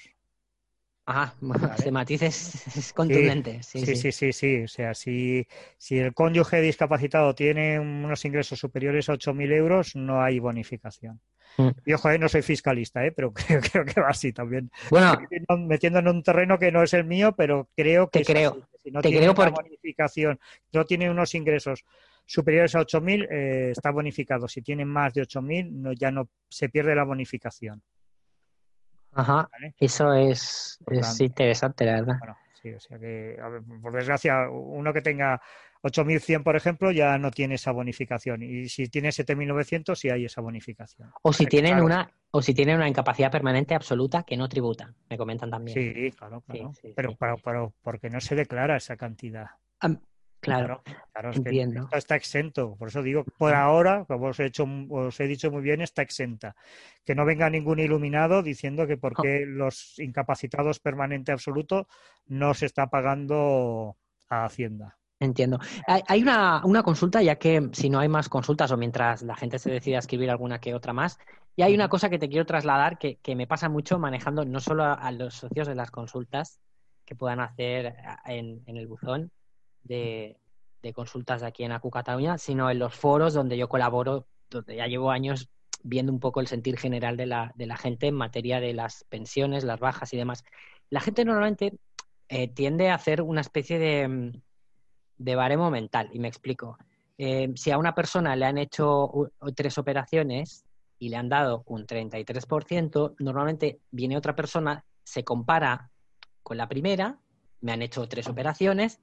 Ajá, ese matiz es, contundente. Sí sí, sí sí O sea, si, si el cónyuge discapacitado tiene unos ingresos superiores a 8.000 euros, no hay bonificación. Mm. Yo, joder, no soy fiscalista, ¿eh? pero creo, que va así también. Bueno, metiendo, en un terreno que no es el mío, pero creo que creo. Si no tiene una bonificación, no tiene unos ingresos superiores a 8.000, eh, está bonificado. Si tiene más de 8.000, no, ya no se pierde la bonificación. Ajá, eso es, es interesante, la verdad. Bueno, sí, o sea que, por desgracia, uno que tenga 8.100, por ejemplo, ya no tiene esa bonificación. Y si tiene 7.900, sí hay esa bonificación. O si, tienen una, o si tienen una incapacidad permanente absoluta que no tributa, me comentan también. Sí, claro, claro. pero, pero, porque no se declara esa cantidad. Claro, claro, entiendo. está exento. Por eso digo, por ahora, como os he, hecho, os he dicho muy bien, está exenta. Que no venga ningún iluminado diciendo que porque los incapacitados permanente absoluto no se está pagando a Hacienda. Entiendo. Hay una, consulta, ya que si no hay más consultas o mientras la gente se decida escribir alguna que otra más, y hay una cosa que te quiero trasladar que, me pasa mucho manejando no solo a, los socios de las consultas que puedan hacer en, el buzón de, consultas aquí en Acu Cataluña, sino en los foros donde yo colaboro, donde ya llevo años viendo un poco el sentir general de la, gente en materia de las pensiones, las bajas y demás. La gente normalmente eh, tiende a hacer una especie de de baremo mental. Y me explico. Eh, si a una persona le han hecho tres operaciones y le han dado un 33%, normalmente viene otra persona, se compara con la primera, me han hecho tres operaciones,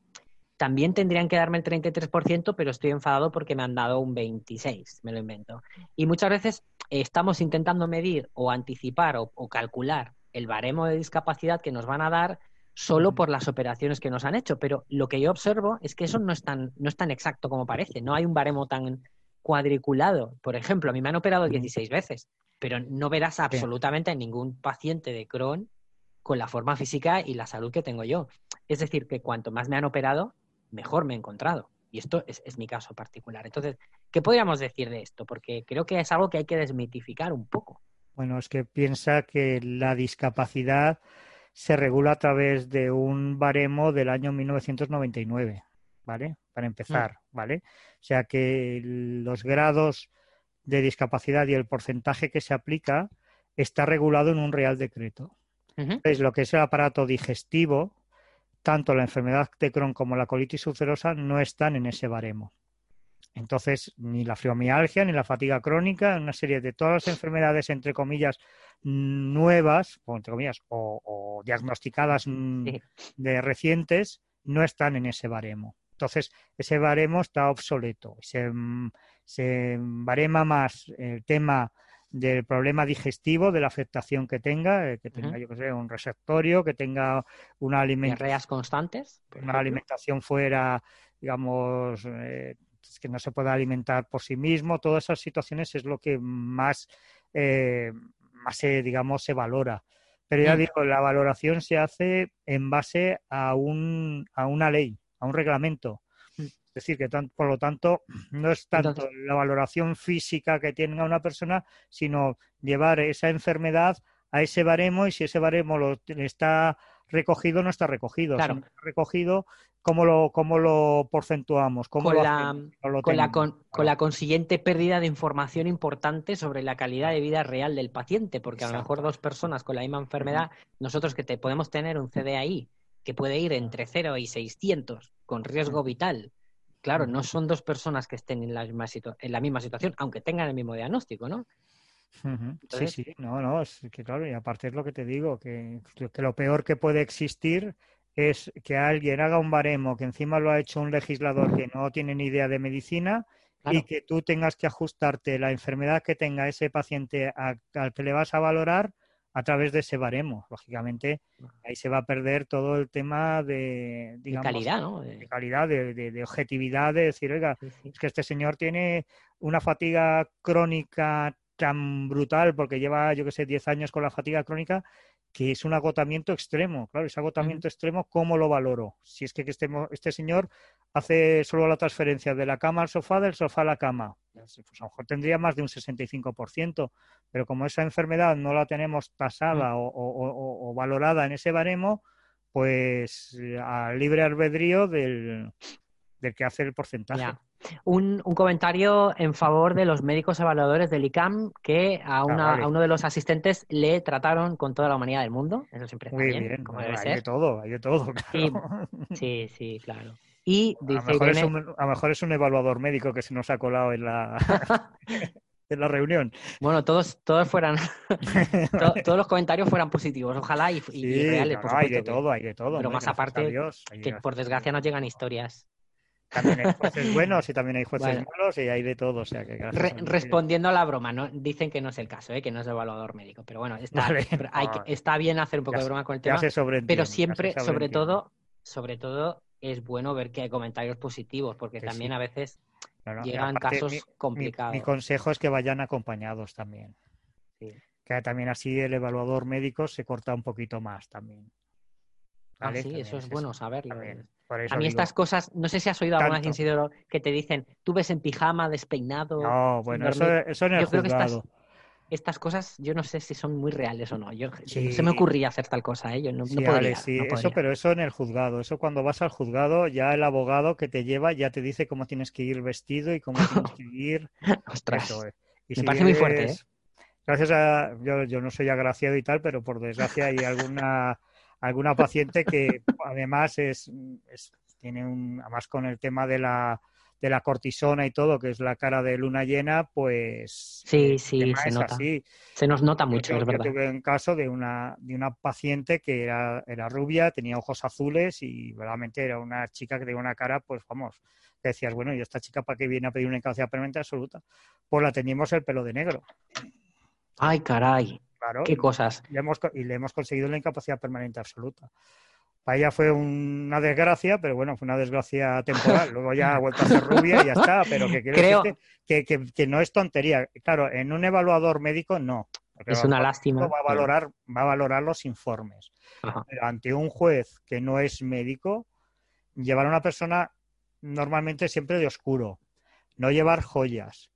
también tendrían que darme el 33%, pero estoy enfadado porque me han dado un 26%, me lo invento. Y muchas veces estamos intentando medir o anticipar o calcular el baremo de discapacidad que nos van a dar solo por las operaciones que nos han hecho. Pero lo que yo observo es que eso no es tan, no es tan exacto como parece. No hay un baremo tan cuadriculado. Por ejemplo, a mí me han operado 16 veces, pero no verás absolutamente a ningún paciente de Crohn con la forma física y la salud que tengo yo. Es decir, que cuanto más me han operado, mejor me he encontrado. Y esto es, es mi caso particular. Entonces, ¿qué podríamos decir de esto? Porque creo que es algo que hay que desmitificar un poco. Bueno, es que piensa que la discapacidad se regula a través de un baremo del año 1999, ¿vale? Para empezar, mm. ¿vale? O sea que los grados de discapacidad y el porcentaje que se aplica está regulado en un real decreto. Es lo que es el aparato digestivo, tanto la enfermedad de Crohn como la colitis ulcerosa no están en ese baremo. Entonces, ni la fibromialgia, ni la fatiga crónica, una serie de todas las enfermedades, entre comillas, nuevas, o entre comillas, o, diagnosticadas mm, de recientes, no están en ese baremo. Entonces, ese baremo está obsoleto. Se, mm, se barema más el tema del problema digestivo, de la afectación que tenga, eh, que tenga, yo que sé, un receptorio, que tenga una alimentación. constantes? Una alimentación fuera, digamos, eh, que no se pueda alimentar por sí mismo. Todas esas situaciones es lo que más, eh, más se, digamos, se valora. Pero ya mm. digo, la valoración se hace en base a, un, a una ley, a un reglamento. Es decir, que por lo tanto no es tanto la valoración física que tenga una persona, sino llevar esa enfermedad a ese baremo y si ese baremo lo, está recogido no está recogido. Si no está recogido, ¿cómo lo, cómo lo porcentuamos? ¿Cómo con, la, con, la, con, la, consiguiente pérdida de información importante sobre la calidad de vida real del paciente, porque a lo mejor dos personas con la misma enfermedad, nosotros que te podemos tener un CDAI que puede ir entre 0 y 600 con riesgo vital Claro, no son dos personas que estén en la misma, en la misma situación, aunque tengan el mismo diagnóstico, ¿no? Sí, sí, no, no, es que claro, y aparte es lo que te digo, que, que, lo peor que puede existir es que alguien haga un baremo que encima lo ha hecho un legislador que no tiene ni idea de medicina y que tú tengas que ajustarte la enfermedad que tenga ese paciente al que le vas a valorar a través de ese baremo. Lógicamente, ahí se va a perder todo el tema de, calidad, ¿no? De, calidad, de, objetividad, de decir, oiga, es que este señor tiene una fatiga crónica tan brutal porque lleva, yo que sé, 10 años con la fatiga crónica que es un agotamiento extremo. Claro, ese agotamiento extremo, ¿cómo lo valoro? Si es que este, este señor hace solo la transferencia de la cama al sofá, del sofá a la cama, pues, a lo mejor tendría más de un 65%, pero como esa enfermedad no la tenemos tasada o, valorada en ese baremo, pues a libre albedrío del, que hace el porcentaje un, comentario en favor de los médicos evaluadores del ICAM que a, uno de los asistentes le trataron con toda la humanidad del mundo. Eso siempre está Muy bien, como debe hay de todo, hay de todo. sí, sí, claro. Y a, lo mejor es un, a mejor es un evaluador médico que se nos ha colado en la, en la reunión. Bueno, todos, todos fueran, todos los comentarios fueran positivos, ojalá y, reales, por Hay de todo, hay de todo. Pero más aparte, que por desgracia nos llegan historias también hay jueces buenos y también hay jueces malos y hay de todo. O sea que respondiendo a la broma, ¿no? dicen que no es el caso, ¿eh? que no es evaluador médico. Pero bueno, está, está bien hacer un poco de broma con el tema. pero siempre, sobre todo, sobre todo, es bueno ver que hay comentarios positivos, porque también a veces llegan casos complicados. Mi, consejo es que vayan acompañados también. Que también así el evaluador médico se corta un poquito más también. Ah, sí, eso es, bueno saberlo. a mí estas cosas, no sé si has oído alguna vez, Isidoro, que te dicen, tú ves en pijama, despeinado. No, bueno, eso, eso, en el yo juzgado. estas, cosas, yo no sé si son muy reales o no. Yo, Se me ocurría hacer tal cosa, ¿eh? Yo no, podría, sí, eso, pero eso en el juzgado. Eso cuando vas al juzgado, ya el abogado que te lleva ya te dice cómo tienes que ir vestido y cómo tienes que ir. Ostras, me parece muy fuerte, ¿eh? Gracias a... Yo, yo no soy agraciado y tal, pero por desgracia hay alguna alguna paciente que además es, tiene un, además con el tema de la, de la cortisona y todo, que es la cara de luna llena, pues sí, sí, se nota. Se nos nota mucho, es verdad. Yo tuve un caso de una, de una paciente que era, era rubia, tenía ojos azules y realmente era una chica que tenía una cara, pues vamos, que decías, bueno, ¿y esta chica para qué viene a pedir una incapacidad permanente absoluta? Pues la teníamos el pelo de negro. Ay, caray. ¿Qué cosas? Y le, hemos, conseguido la incapacidad permanente absoluta. Para ella fue una desgracia, pero bueno, fue una desgracia temporal. Luego ya ha vuelto a ser rubia y ya está. Pero que Creo... que, que, no es tontería. Claro, en un evaluador médico no. Es una lástima. Va a valorar, va a valorar los informes. Pero ante un juez que no es médico, llevar a una persona normalmente siempre de oscuro. No llevar joyas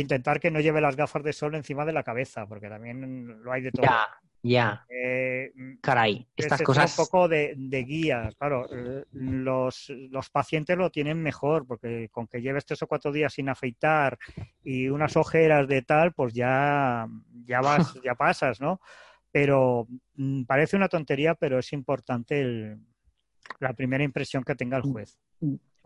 intentar que no lleve las gafas de sol encima de la cabeza, porque también lo hay de todo. Ya, ya. Eh, Caray, estas cosas. Un poco de, guía, claro. Eh, los, pacientes lo tienen mejor, porque con que lleves tres o cuatro días sin afeitar y unas ojeras de tal, pues ya, ya vas, ya pasas, ¿no? Pero mm, parece una tontería, pero es importante la primera impresión que tenga el juez.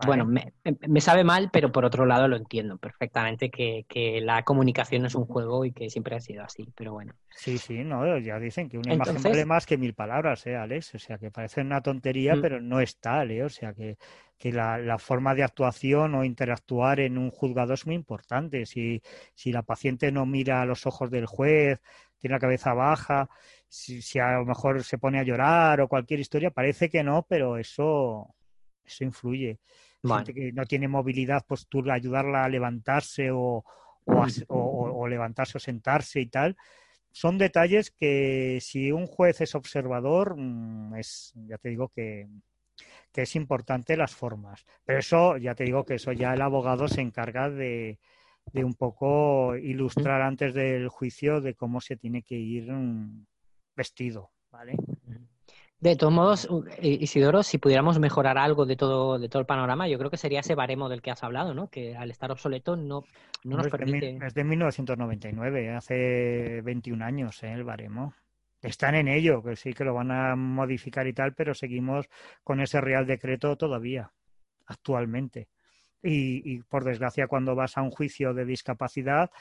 Bueno, me, sabe mal, pero por otro lado lo entiendo perfectamente que, la comunicación es un juego y que siempre ha sido así, pero bueno. Sí, sí, no, ya dicen que una imagen vale más que mil palabras, ¿eh, Alex? O sea, que parece una tontería, mm. pero no es tal, ¿eh? O sea, que, la, forma de actuación o interactuar en un juzgado es muy importante. Si, si la paciente no mira a los ojos del juez, tiene la cabeza baja, si, si a lo mejor se pone a llorar o cualquier historia, parece que no, pero eso, eso influye gente que no tiene movilidad, pues tú ayudarla a levantarse o, o, levantarse o sentarse y tal. Son detalles que si un juez es observador, mm, es, ya te digo que, que es importante las formas. Pero eso, ya te digo que eso ya el abogado se encarga de, de un poco ilustrar antes del juicio de cómo se tiene que ir mm, vestido, ¿vale? De todos modos, eh, Isidoro, si pudiéramos mejorar algo de todo, de todo el panorama, yo creo que sería ese baremo del que has hablado, ¿no? Que al estar obsoleto no, no nos permite. Es de 1999, hace 21 años, ¿eh? el baremo. Están en ello, que sí que lo van a modificar y tal, pero seguimos con ese Real Decreto todavía, actualmente. Y, y por desgracia, cuando vas a un juicio de discapacidad,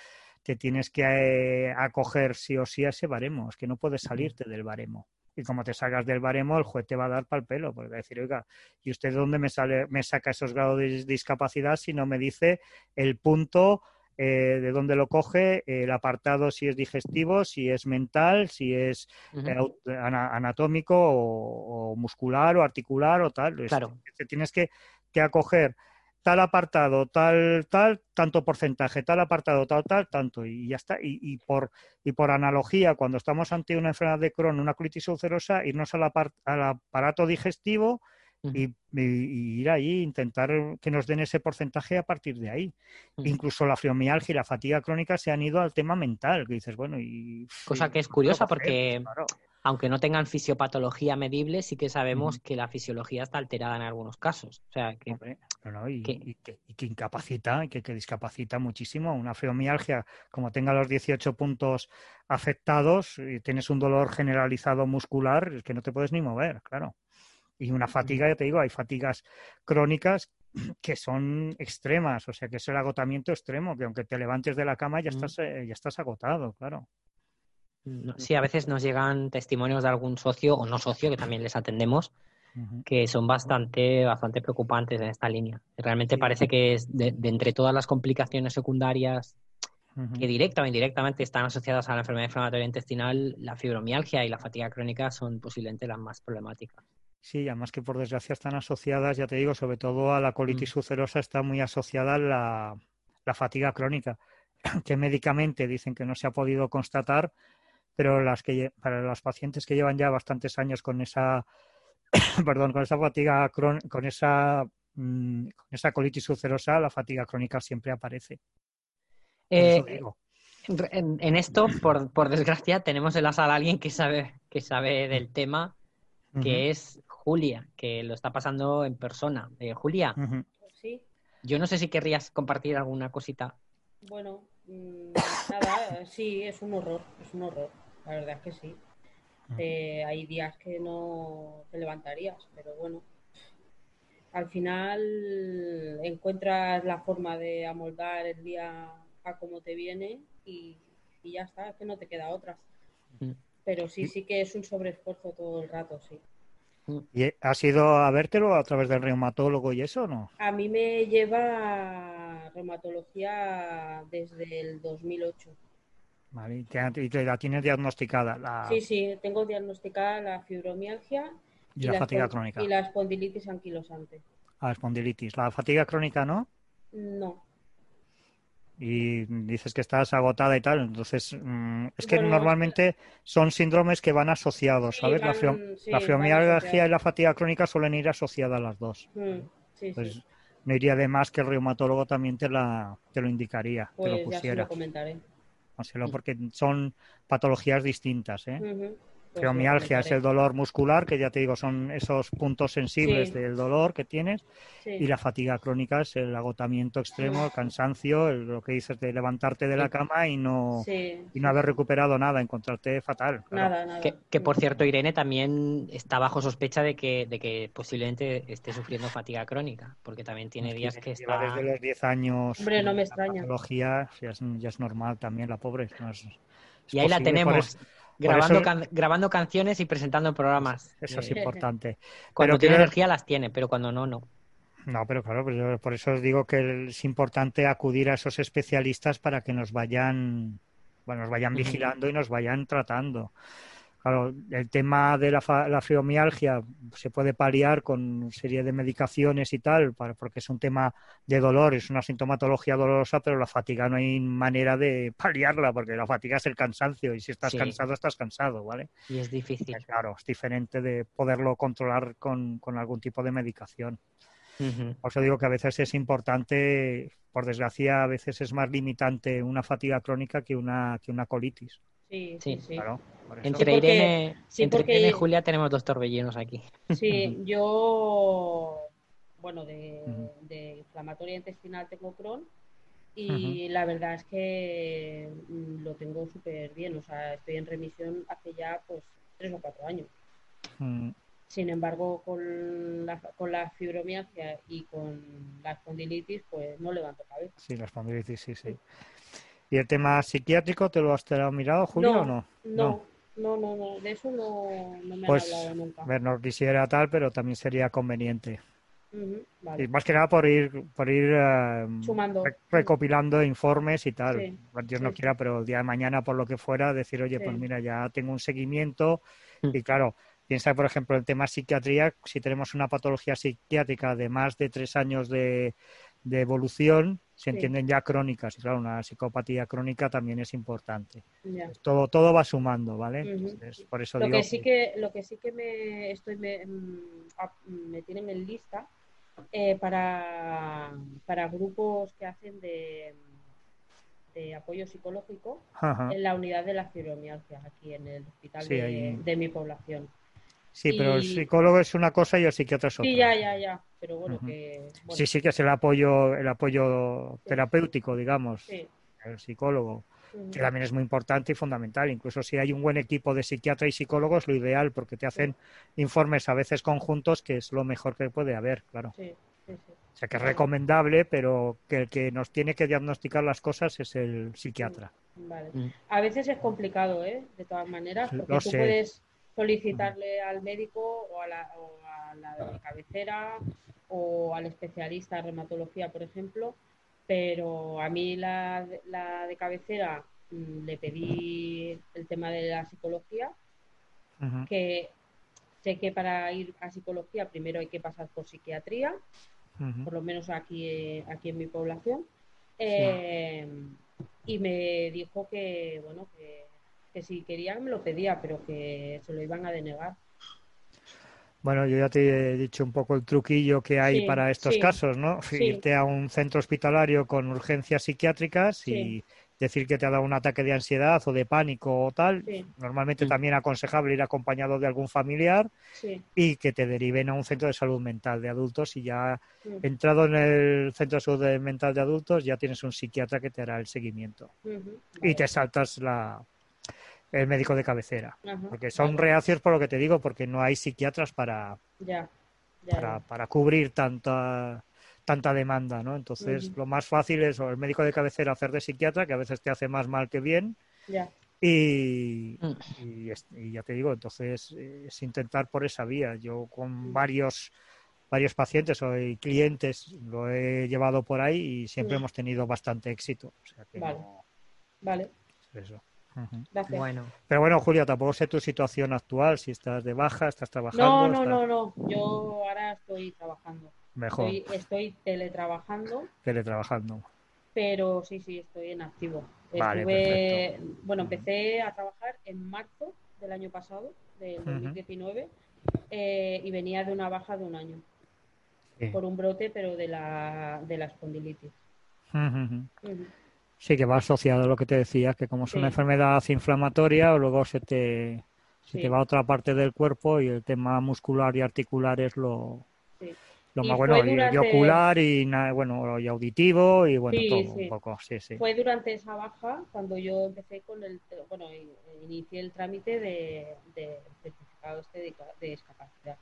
te tienes que eh, acoger sí o sí a ese baremo, es que no puedes salirte del baremo y como te salgas del baremo, el juez te va a dar para el pelo, porque va a decir, oiga, ¿y usted dónde me, sale, me saca esos grados de discapacidad si no me dice el punto eh, de dónde lo coge, el apartado si es digestivo, si es mental, si es eh, anatómico o, muscular o articular o tal? Claro. Te tienes que, que acoger tal apartado, tal, tal, tanto porcentaje, tal apartado, tal, tal, tanto, y ya está. Y, por, y por analogía, cuando estamos ante una enfermedad de Crohn, una colitis ulcerosa, irnos al, al aparato digestivo y, ir ahí, intentar que nos den ese porcentaje a partir de ahí. Incluso la fibromialgia y la fatiga crónica se han ido al tema mental, que dices, bueno, y... Cosa que es curiosa porque aunque no tengan fisiopatología medible, sí que sabemos que la fisiología está alterada en algunos casos. O sea, que, y, que... incapacita, que, que, discapacita muchísimo. Una fibromialgia, como tenga los 18 puntos afectados y tienes un dolor generalizado muscular, es que no te puedes ni mover, claro. Y una fatiga, ya te digo, hay fatigas crónicas que son extremas, o sea, que es el agotamiento extremo, que aunque te levantes de la cama ya, estás, eh, ya estás agotado, claro. Sí, a veces nos llegan testimonios de algún socio o no socio, que también les atendemos, que son bastante, bastante preocupantes en esta línea. Realmente parece que es de, entre todas las complicaciones secundarias que directa o indirectamente están asociadas a la enfermedad inflamatoria intestinal, la fibromialgia y la fatiga crónica son posiblemente las más problemáticas. Sí, además que por desgracia están asociadas, ya te digo, sobre todo a la colitis ulcerosa está muy asociada la, la fatiga crónica, que médicamente dicen que no se ha podido constatar, pero las que para los pacientes que llevan ya bastantes años con esa perdón, con esa fatiga con esa mm, con esa colitis ulcerosa, la fatiga crónica siempre aparece. Eh, en, esto, por, desgracia, tenemos en la sala a alguien que sabe, que sabe del tema, que es Julia, que lo está pasando en persona. Eh, Julia, ¿Sí? yo no sé si querrías compartir alguna cosita. Bueno, nada, sí, es un horror, es un horror la verdad es que sí. Eh, hay días que no te levantarías, pero bueno, al final encuentras la forma de amoldar el día a como te viene y, ya está, es que no te queda otra. Pero sí, sí que es un sobreesfuerzo todo el rato, sí. ¿Y has ido a vértelo a través del reumatólogo y eso o no? A mí me lleva reumatología desde el 2008. Vale, y, te, la tienes diagnosticada. La... Sí, sí, tengo diagnosticada la fibromialgia y, la, fatiga crónica. Y la espondilitis anquilosante. Ah, espondilitis. ¿La fatiga crónica no? No. Y dices que estás agotada y tal, entonces mm, es que normalmente son síndromes que van asociados, ¿sabes? la, fibromialgia y la fatiga crónica suelen ir asociadas las dos. Mm, pues no iría de más que el reumatólogo también te, la, te lo indicaría, te lo pusiera. Ya se lo comentaré porque son patologías distintas. ¿eh? Pues Fibromialgia es el dolor muscular, que ya te digo, son esos puntos sensibles del dolor que tienes. Y la fatiga crónica es el agotamiento extremo, el cansancio, lo que dices de levantarte de la cama y no, y no haber recuperado nada, encontrarte fatal. Nada, nada. Que, por cierto, Irene también está bajo sospecha de que, de que posiblemente esté sufriendo fatiga crónica, porque también tiene días que está... Desde los 10 años... Hombre, no me extraña. ya es, ya es normal también, la pobre. y ahí la tenemos. Grabando, grabando canciones y presentando programas. Eso es importante. Cuando tiene energía las tiene, pero cuando no, no. No, pero claro, pues por eso os digo que es importante acudir a esos especialistas para que nos vayan, bueno, nos vayan vigilando y nos vayan tratando. Claro, el tema de la, la, fibromialgia se puede paliar con una serie de medicaciones y tal, porque es un tema de dolor, es una sintomatología dolorosa, pero la fatiga no hay manera de paliarla, porque la fatiga es el cansancio y si estás cansado, estás cansado, ¿vale? Y es difícil. Claro, es diferente de poderlo controlar con, algún tipo de medicación. Por eso digo que a veces es importante, por desgracia, a veces es más limitante una fatiga crónica que una, que una colitis. Sí, sí, sí. Entre, Irene, y Julia tenemos dos torbellinos aquí. Sí, yo, bueno, de, inflamatoria intestinal tengo Crohn y la verdad es que mm, lo tengo súper bien, o sea, estoy en remisión hace ya pues tres o cuatro años. Mm. Sin embargo, con la, con la fibromialgia y con la espondilitis, pues no levanto cabeza. Sí, la espondilitis, sí, sí. ¿Y el tema psiquiátrico te lo has, mirado, Julio, o no? No, no, no, no, de eso no, me han pues, hablado nunca. Ver, no quisiera tal, pero también sería conveniente. Y más que nada por ir, por ir eh, recopilando informes y tal. Dios no quiera, pero el día de mañana, por lo que fuera, decir, oye, pues mira, ya tengo un seguimiento. Mm. Y claro, piensa, por ejemplo, el tema psiquiatría, si tenemos una patología psiquiátrica de más de tres años de, de evolución se entienden ya crónicas y claro una psicopatía crónica también es importante. Todo todo va sumando vale por eso lo que sí que... lo que sí que me estoy me, mm, me tienen en lista eh, para para grupos que hacen de, de apoyo psicológico en la unidad de la fibromialgia aquí en el hospital de mi población Sí, pero el psicólogo es una cosa y el psiquiatra es otra. Sí, ya, ya, ya. Pero bueno, que. Sí, sí, que es el apoyo, el apoyo terapéutico, digamos. El psicólogo. Que también es muy importante y fundamental. Incluso si hay un buen equipo de psiquiatra y psicólogos, lo ideal, porque te hacen informes a veces conjuntos, que es lo mejor que puede haber, claro. Sí, sí, sí. O sea que es recomendable, pero que el que nos tiene que diagnosticar las cosas es el psiquiatra. Vale. Mm. A veces es complicado, ¿eh? De todas maneras, porque tú puedes solicitarle al médico o a la, de cabecera o al especialista de reumatología, por ejemplo, pero a mí la, de cabecera mm, le pedí el tema de la psicología, que sé que para ir a psicología primero hay que pasar por psiquiatría, por lo menos aquí, aquí en mi población, eh, y me dijo que, bueno, que que si querían me lo pedía, pero que se lo iban a denegar. Bueno, yo ya te he dicho un poco el truquillo que hay para estos casos, ¿no? Irte a un centro hospitalario con urgencias psiquiátricas y decir que te ha dado un ataque de ansiedad o de pánico o tal. Normalmente también aconsejable ir acompañado de algún familiar y que te deriven a un centro de salud mental de adultos y ya entrado en el centro de salud mental de adultos ya tienes un psiquiatra que te hará el seguimiento. Y te saltas la, el médico de cabecera. porque son reacios por lo que te digo, porque no hay psiquiatras para, para, cubrir tanta tanta demanda, ¿no? Entonces, lo más fácil es el médico de cabecera hacer de psiquiatra, que a veces te hace más mal que bien. Y, mm. y, ya te digo, entonces es intentar por esa vía. Yo con mm. varios varios pacientes o clientes lo he llevado por ahí y siempre mm. hemos tenido bastante éxito. vale. vale. Eso. Bueno. Pero bueno, Julia, tampoco sé tu situación actual, si estás de baja, estás trabajando. No, no, no, no. Yo ahora estoy trabajando. Mejor. Estoy, teletrabajando. Teletrabajando. Pero sí, sí, estoy en activo. Estuve, bueno, empecé a trabajar en marzo del año pasado, del 2019, eh, y venía de una baja de un año. Por un brote, pero de la, de la espondilitis. Sí, que va asociado a lo que te decía, que como es una enfermedad inflamatoria, luego se te, Se te va a otra parte del cuerpo y el tema muscular y articular es lo, lo más bueno, y, ocular y bueno, y auditivo y bueno, todo un poco, sí, sí. Fue durante esa baja cuando yo empecé con el, bueno, inicié el trámite de, certificado este de, discapacidad.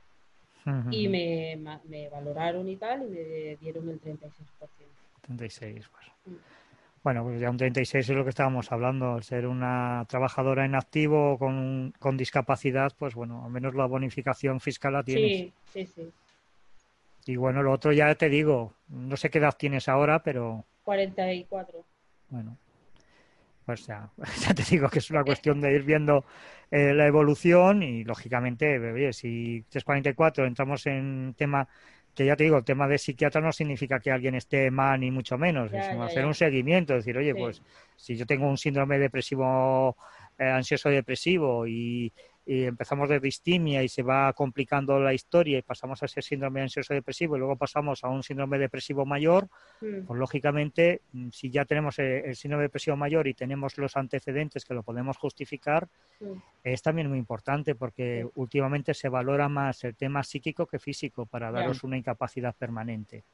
Y me, me, valoraron y tal y me dieron el 36%. 36, pues. Mm. Bueno, pues ya un 36 es lo que estábamos hablando. Al ser una trabajadora en activo con, con discapacidad, pues bueno, al menos la bonificación fiscal la tienes. Sí, sí, sí. Y bueno, lo otro ya te digo, no sé qué edad tienes ahora, pero... 44. Bueno, pues ya, ya te digo que es una cuestión de ir viendo eh, la evolución y lógicamente, oye, si tienes 44, entramos en tema que ya te digo, el tema de psiquiatra no significa que alguien esté mal ni mucho menos, es hacer un seguimiento, decir, oye, pues si yo tengo un síndrome depresivo, eh, ansioso depresivo y, y empezamos de distimia y se va complicando la historia y pasamos a ese síndrome ansioso depresivo y luego pasamos a un síndrome depresivo mayor, mm. pues lógicamente, mm, si ya tenemos el, síndrome depresivo mayor y tenemos los antecedentes que lo podemos justificar, mm. es también muy importante porque últimamente se valora más el tema psíquico que físico para daros una incapacidad permanente.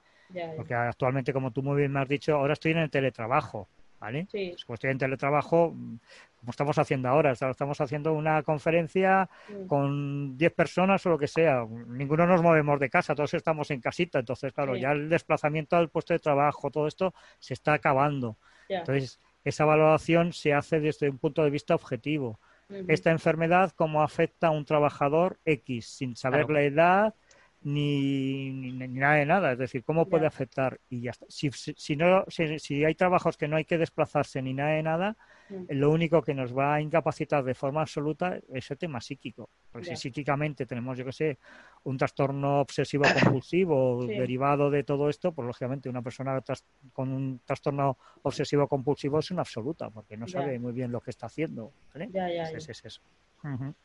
Porque actualmente, como tú muy bien me has dicho, ahora estoy en el teletrabajo. ¿Vale? Sí. Pues estoy en teletrabajo, como estamos haciendo ahora, estamos haciendo una conferencia mm. con 10 personas o lo que sea, ninguno nos movemos de casa, todos estamos en casita, entonces claro, ya el desplazamiento al puesto de trabajo, todo esto se está acabando. Entonces, esa valoración se hace desde un punto de vista objetivo. Esta enfermedad, ¿cómo afecta a un trabajador X, sin saber la edad, ni, ni, nada de nada. Es decir, ¿cómo puede afectar? Y ya está. Si, si, no, si, hay trabajos que no hay que desplazarse ni nada de nada, mm. lo único que nos va a incapacitar de forma absoluta es el tema psíquico. Porque si psíquicamente tenemos, yo que sé, un trastorno obsesivo-compulsivo derivado de todo esto, pues lógicamente una persona con un trastorno obsesivo-compulsivo es una absoluta, porque no sabe muy bien lo que está haciendo. ¿vale? es, es, eso.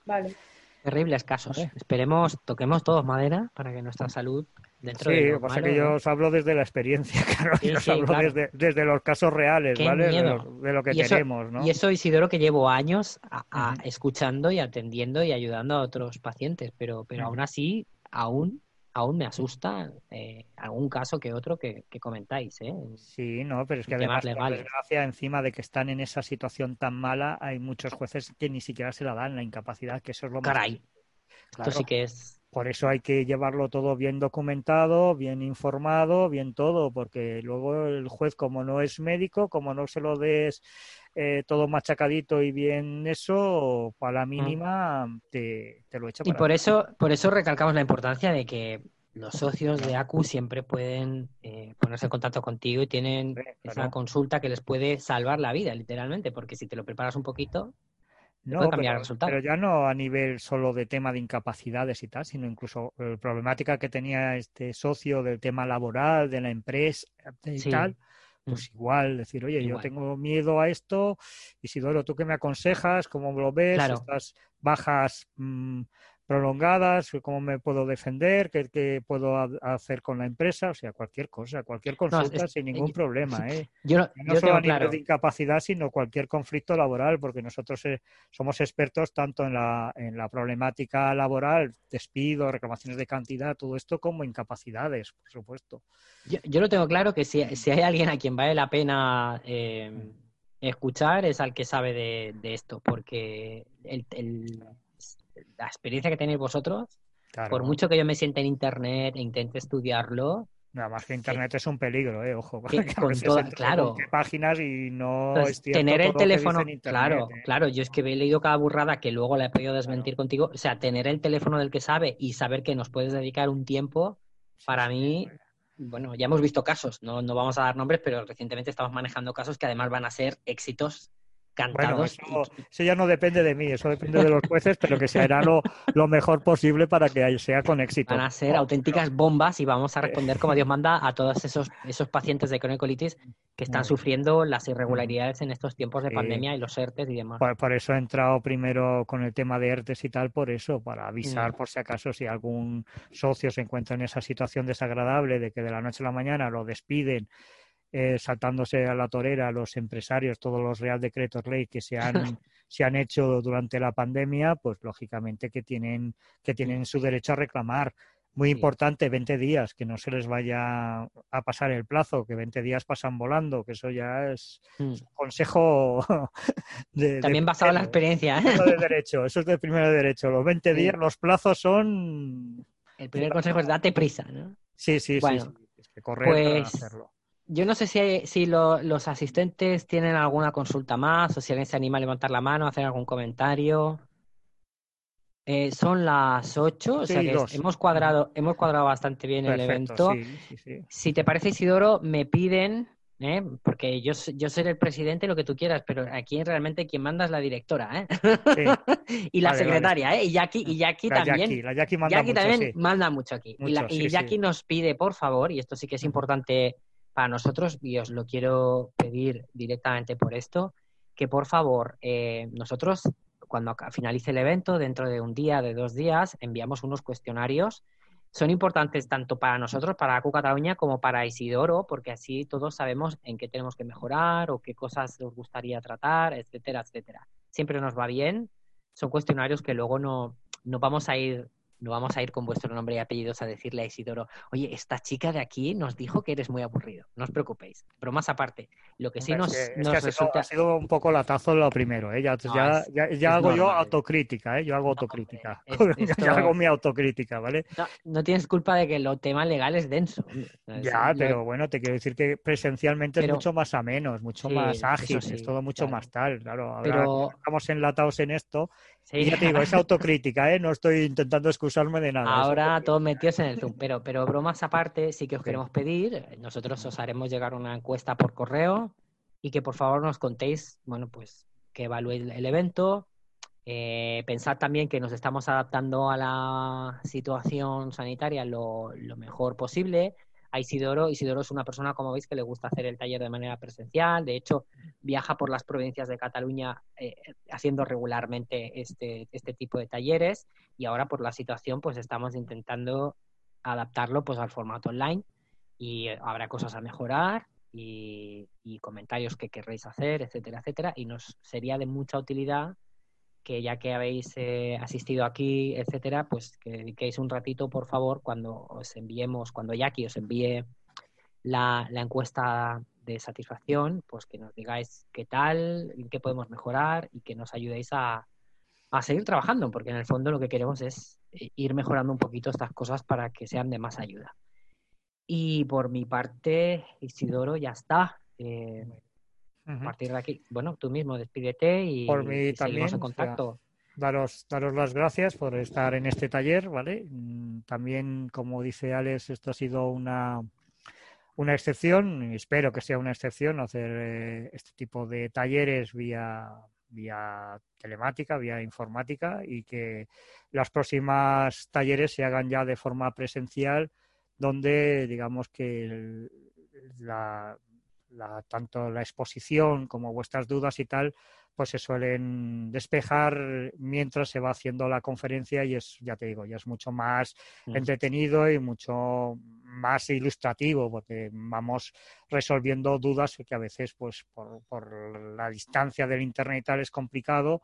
Vale. Terribles casos. Esperemos, toquemos todos madera para que nuestra salud dentro sí, lo que pasa que yo os hablo desde la experiencia, claro, yo os hablo desde, los casos reales, ¿vale? De lo, que tenemos, ¿no? Y eso, Isidoro, que llevo años escuchando y atendiendo y ayudando a otros pacientes, pero, pero aún así, aún aún me asusta eh, algún caso que otro que, comentáis. ¿eh? Sí, no, pero es que además, por desgracia, encima de que están en esa situación tan mala, hay muchos jueces que ni siquiera se la dan la incapacidad, que eso es lo más... Caray, esto sí que es... Por eso hay que llevarlo todo bien documentado, bien informado, bien todo, porque luego el juez, como no es médico, como no se lo des eh, todo machacadito y bien eso, para la mm. mínima te, lo echa Y por eso, por eso recalcamos la importancia de que los socios de ACU siempre pueden eh, ponerse en contacto contigo y tienen esa consulta que les puede salvar la vida, literalmente, porque si te lo preparas un poquito, no, pero, pero, ya no a nivel solo de tema de incapacidades y tal, sino incluso la problemática que tenía este socio del tema laboral, de la empresa y tal, pues igual, decir, oye, yo tengo miedo a esto, y si Isidoro, ¿tú qué me aconsejas? ¿Cómo lo ves? Estas bajas mm, prolongadas, cómo me puedo defender, qué, puedo hacer con la empresa, o sea, cualquier cosa, cualquier consulta sin ningún problema. ¿eh? Yo, no solo a nivel de incapacidad, sino cualquier conflicto laboral, porque nosotros eh, somos expertos tanto en la, en la problemática laboral, despido, reclamaciones de cantidad, todo esto, como incapacidades, por supuesto. Yo, yo lo tengo claro que si, si, hay alguien a quien vale la pena eh, escuchar, es al que sabe de, de esto, porque el la experiencia que tenéis vosotros, por mucho que yo me sienta en internet e intente estudiarlo. Nada más que internet es un peligro, eh, ojo. con todas, claro. páginas y no Tener el teléfono, claro, ¿eh? claro. Yo es que he leído cada burrada que luego la he podido desmentir contigo. O sea, tener el teléfono del que sabe y saber que nos puedes dedicar un tiempo, para mí, bueno, ya hemos visto casos, no, no vamos a dar nombres, pero recientemente estamos manejando casos que además van a ser éxitos bueno, eso, ya no depende de mí, eso depende de los jueces, pero que se hará lo, mejor posible para que sea con éxito. Van a ser auténticas bombas y vamos a responder como Dios manda a todos esos, esos pacientes de cronicolitis que están sufriendo las irregularidades en estos tiempos de pandemia y los ERTES y demás. Por, eso he entrado primero con el tema de ERTES y tal, por eso, para avisar mm. por si acaso si algún socio se encuentra en esa situación desagradable de que de la noche a la mañana lo despiden eh, saltándose a la torera los empresarios, todos los Real Decretos Ley que se han, se han hecho durante la pandemia, pues lógicamente que tienen, que tienen su derecho a reclamar. Muy importante, 20 días, que no se les vaya a pasar el plazo, que 20 días pasan volando, que eso ya es mm. un consejo de, También basado en la experiencia. ¿eh? De derecho, eso es de primero derecho. Los 20 días, los plazos son... El primer consejo es date prisa, ¿no? Sí, sí, sí, Es que correr pues... hacerlo. Yo no sé si, si los asistentes tienen alguna consulta más o si alguien se anima a levantar la mano, a hacer algún comentario. Eh, son las 8, o sea que hemos cuadrado, hemos cuadrado bastante bien el evento. si te parece, Isidoro, me piden, ¿eh? porque yo, yo seré el presidente, lo que tú quieras, pero aquí realmente quien manda es la directora, ¿eh? y la secretaria, ¿eh? Y Jackie, y Jackie también. la Jackie manda mucho, también manda mucho aquí. y, Jackie nos pide, por favor, y esto sí que es importante para nosotros, y os lo quiero pedir directamente por esto, que por favor, eh, nosotros cuando finalice el evento, dentro de un día, de dos días, enviamos unos cuestionarios. Son importantes tanto para nosotros, para ACU Cataluña, como para Isidoro, porque así todos sabemos en qué tenemos que mejorar o qué cosas nos gustaría tratar, etcétera, etcétera. Siempre nos va bien. Son cuestionarios que luego no, no vamos a ir no vamos a ir con vuestro nombre y apellidos a decirle a Isidoro, oye, esta chica de aquí nos dijo que eres muy aburrido. No os preocupéis. Pero más aparte, lo que sí nos, resulta... ha, sido, un poco latazo lo primero, ¿eh? Ya, ya, hago yo autocrítica, ¿eh? Yo hago autocrítica. ya hago mi autocrítica, ¿vale? No, tienes culpa de que lo tema legal es denso. Ya, pero bueno, te quiero decir que presencialmente es mucho más ameno, es mucho más ágil, es todo mucho más tal, claro. Ahora pero... estamos enlatados en esto Sí. ya te digo, es autocrítica, ¿eh? No estoy intentando excusarme de nada. Ahora todos metidos en el Zoom, pero, pero bromas aparte, sí que os queremos pedir, nosotros os haremos llegar una encuesta por correo y que por favor nos contéis, bueno, pues que evaluéis el evento. Eh, pensad también que nos estamos adaptando a la situación sanitaria lo, lo mejor posible a Isidoro. Isidoro es una persona, como veis, que le gusta hacer el taller de manera presencial. De hecho, viaja por las provincias de Cataluña eh, haciendo regularmente este, este tipo de talleres. Y ahora, por la situación, pues estamos intentando adaptarlo pues al formato online y habrá cosas a mejorar y, comentarios que querréis hacer, etcétera, etcétera. Y nos sería de mucha utilidad que ya que habéis eh, asistido aquí, etcétera, pues que dediquéis un ratito, por favor, cuando os enviemos, cuando Jackie os envíe la, encuesta de satisfacción, pues que nos digáis qué tal, qué podemos mejorar y que nos ayudéis a, a seguir trabajando, porque en el fondo lo que queremos es eh, ir mejorando un poquito estas cosas para que sean de más ayuda. Y por mi parte, Isidoro, ya está. Eh, a partir de aquí, bueno, tú mismo despídete y, por mí también, en contacto. daros, daros las gracias por estar en este taller, ¿vale? Mm, también, como dice Alex, esto ha sido una, una excepción, espero que sea una excepción hacer eh, este tipo de talleres vía, vía telemática, vía informática y que las próximas talleres se hagan ya de forma presencial donde digamos que la, tanto la exposición como vuestras dudas y tal, pues se suelen despejar mientras se va haciendo la conferencia y es, ya te digo, ya es mucho más mm. entretenido y mucho más ilustrativo porque vamos resolviendo dudas que a veces pues por, la distancia del internet y tal es complicado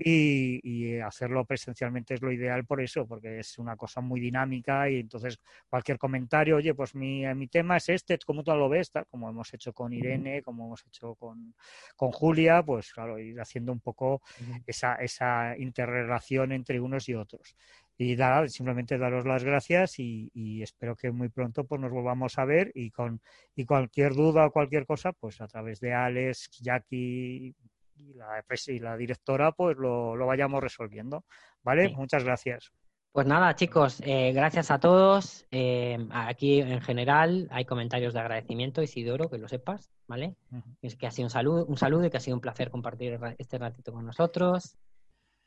y, hacerlo presencialmente es lo ideal por eso porque es una cosa muy dinámica y entonces cualquier comentario oye pues mi, mi tema es este ¿cómo tú lo ves? Tal, como hemos hecho con Irene como hemos hecho con, con Julia pues claro ir haciendo un poco esa, esa interrelación entre unos y otros y nada, simplemente daros las gracias y, espero que muy pronto pues nos volvamos a ver y con y cualquier duda o cualquier cosa pues a través de Alex, Jackie y la, y la directora pues lo, vayamos resolviendo, ¿vale? Muchas gracias. Pues nada, chicos, eh, gracias a todos. Eh, aquí en general hay comentarios de agradecimiento, Isidoro, que lo sepas, ¿vale? Es que ha sido un saludo, un saludo y que ha sido un placer compartir este ratito con nosotros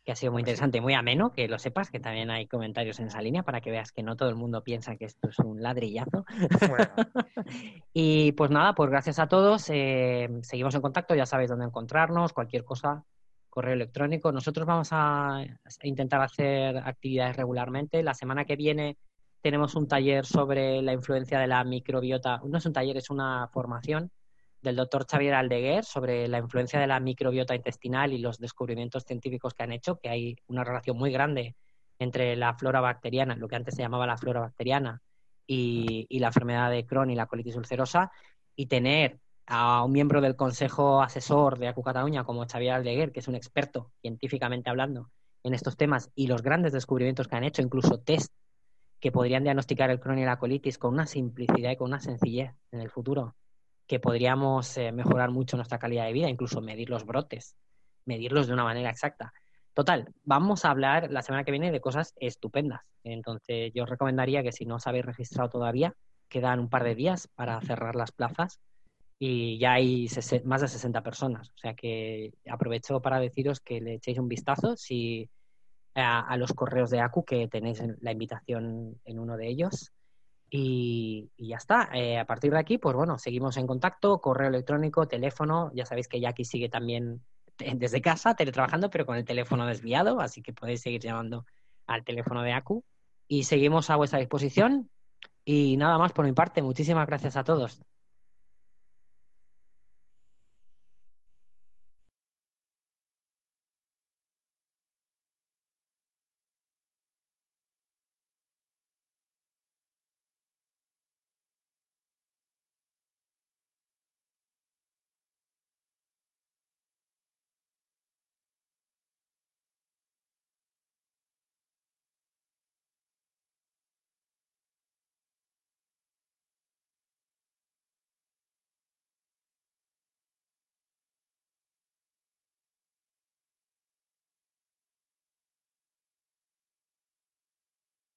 que ha sido muy interesante, muy ameno, que lo sepas, que también hay comentarios en esa línea para que veas que no todo el mundo piensa que esto es un ladrillazo. y pues nada, pues gracias a todos, eh, seguimos en contacto, ya sabéis dónde encontrarnos, cualquier cosa, correo electrónico. Nosotros vamos a intentar hacer actividades regularmente. La semana que viene tenemos un taller sobre la influencia de la microbiota, no es un taller, es una formación del doctor Xavier Aldeguer sobre la influencia de la microbiota intestinal y los descubrimientos científicos que han hecho, que hay una relación muy grande entre la flora bacteriana, lo que antes se llamaba la flora bacteriana, y, la enfermedad de Crohn y la colitis ulcerosa, y tener a un miembro del consejo asesor de ACU Cataluña como Xavier Aldeguer, que es un experto científicamente hablando en estos temas, y los grandes descubrimientos que han hecho, incluso test que podrían diagnosticar el Crohn y la colitis con una simplicidad y con una sencillez en el futuro, que podríamos eh, mejorar mucho nuestra calidad de vida, incluso medir los brotes, medirlos de una manera exacta. Total, vamos a hablar la semana que viene de cosas estupendas. Entonces, yo os recomendaría que si no os habéis registrado todavía, quedan un par de días para cerrar las plazas y ya hay más de 60 personas. O sea que aprovecho para deciros que le echéis un vistazo si a, los correos de ACU, que tenéis la invitación en uno de ellos. Y, ya está. Eh, a partir de aquí, pues bueno, seguimos en contacto, correo electrónico, teléfono. Ya sabéis que Jackie sigue también desde casa, teletrabajando, pero con el teléfono desviado, así que podéis seguir llamando al teléfono de ACU. Y seguimos a vuestra disposición. Y nada más por mi parte. Muchísimas gracias a todos.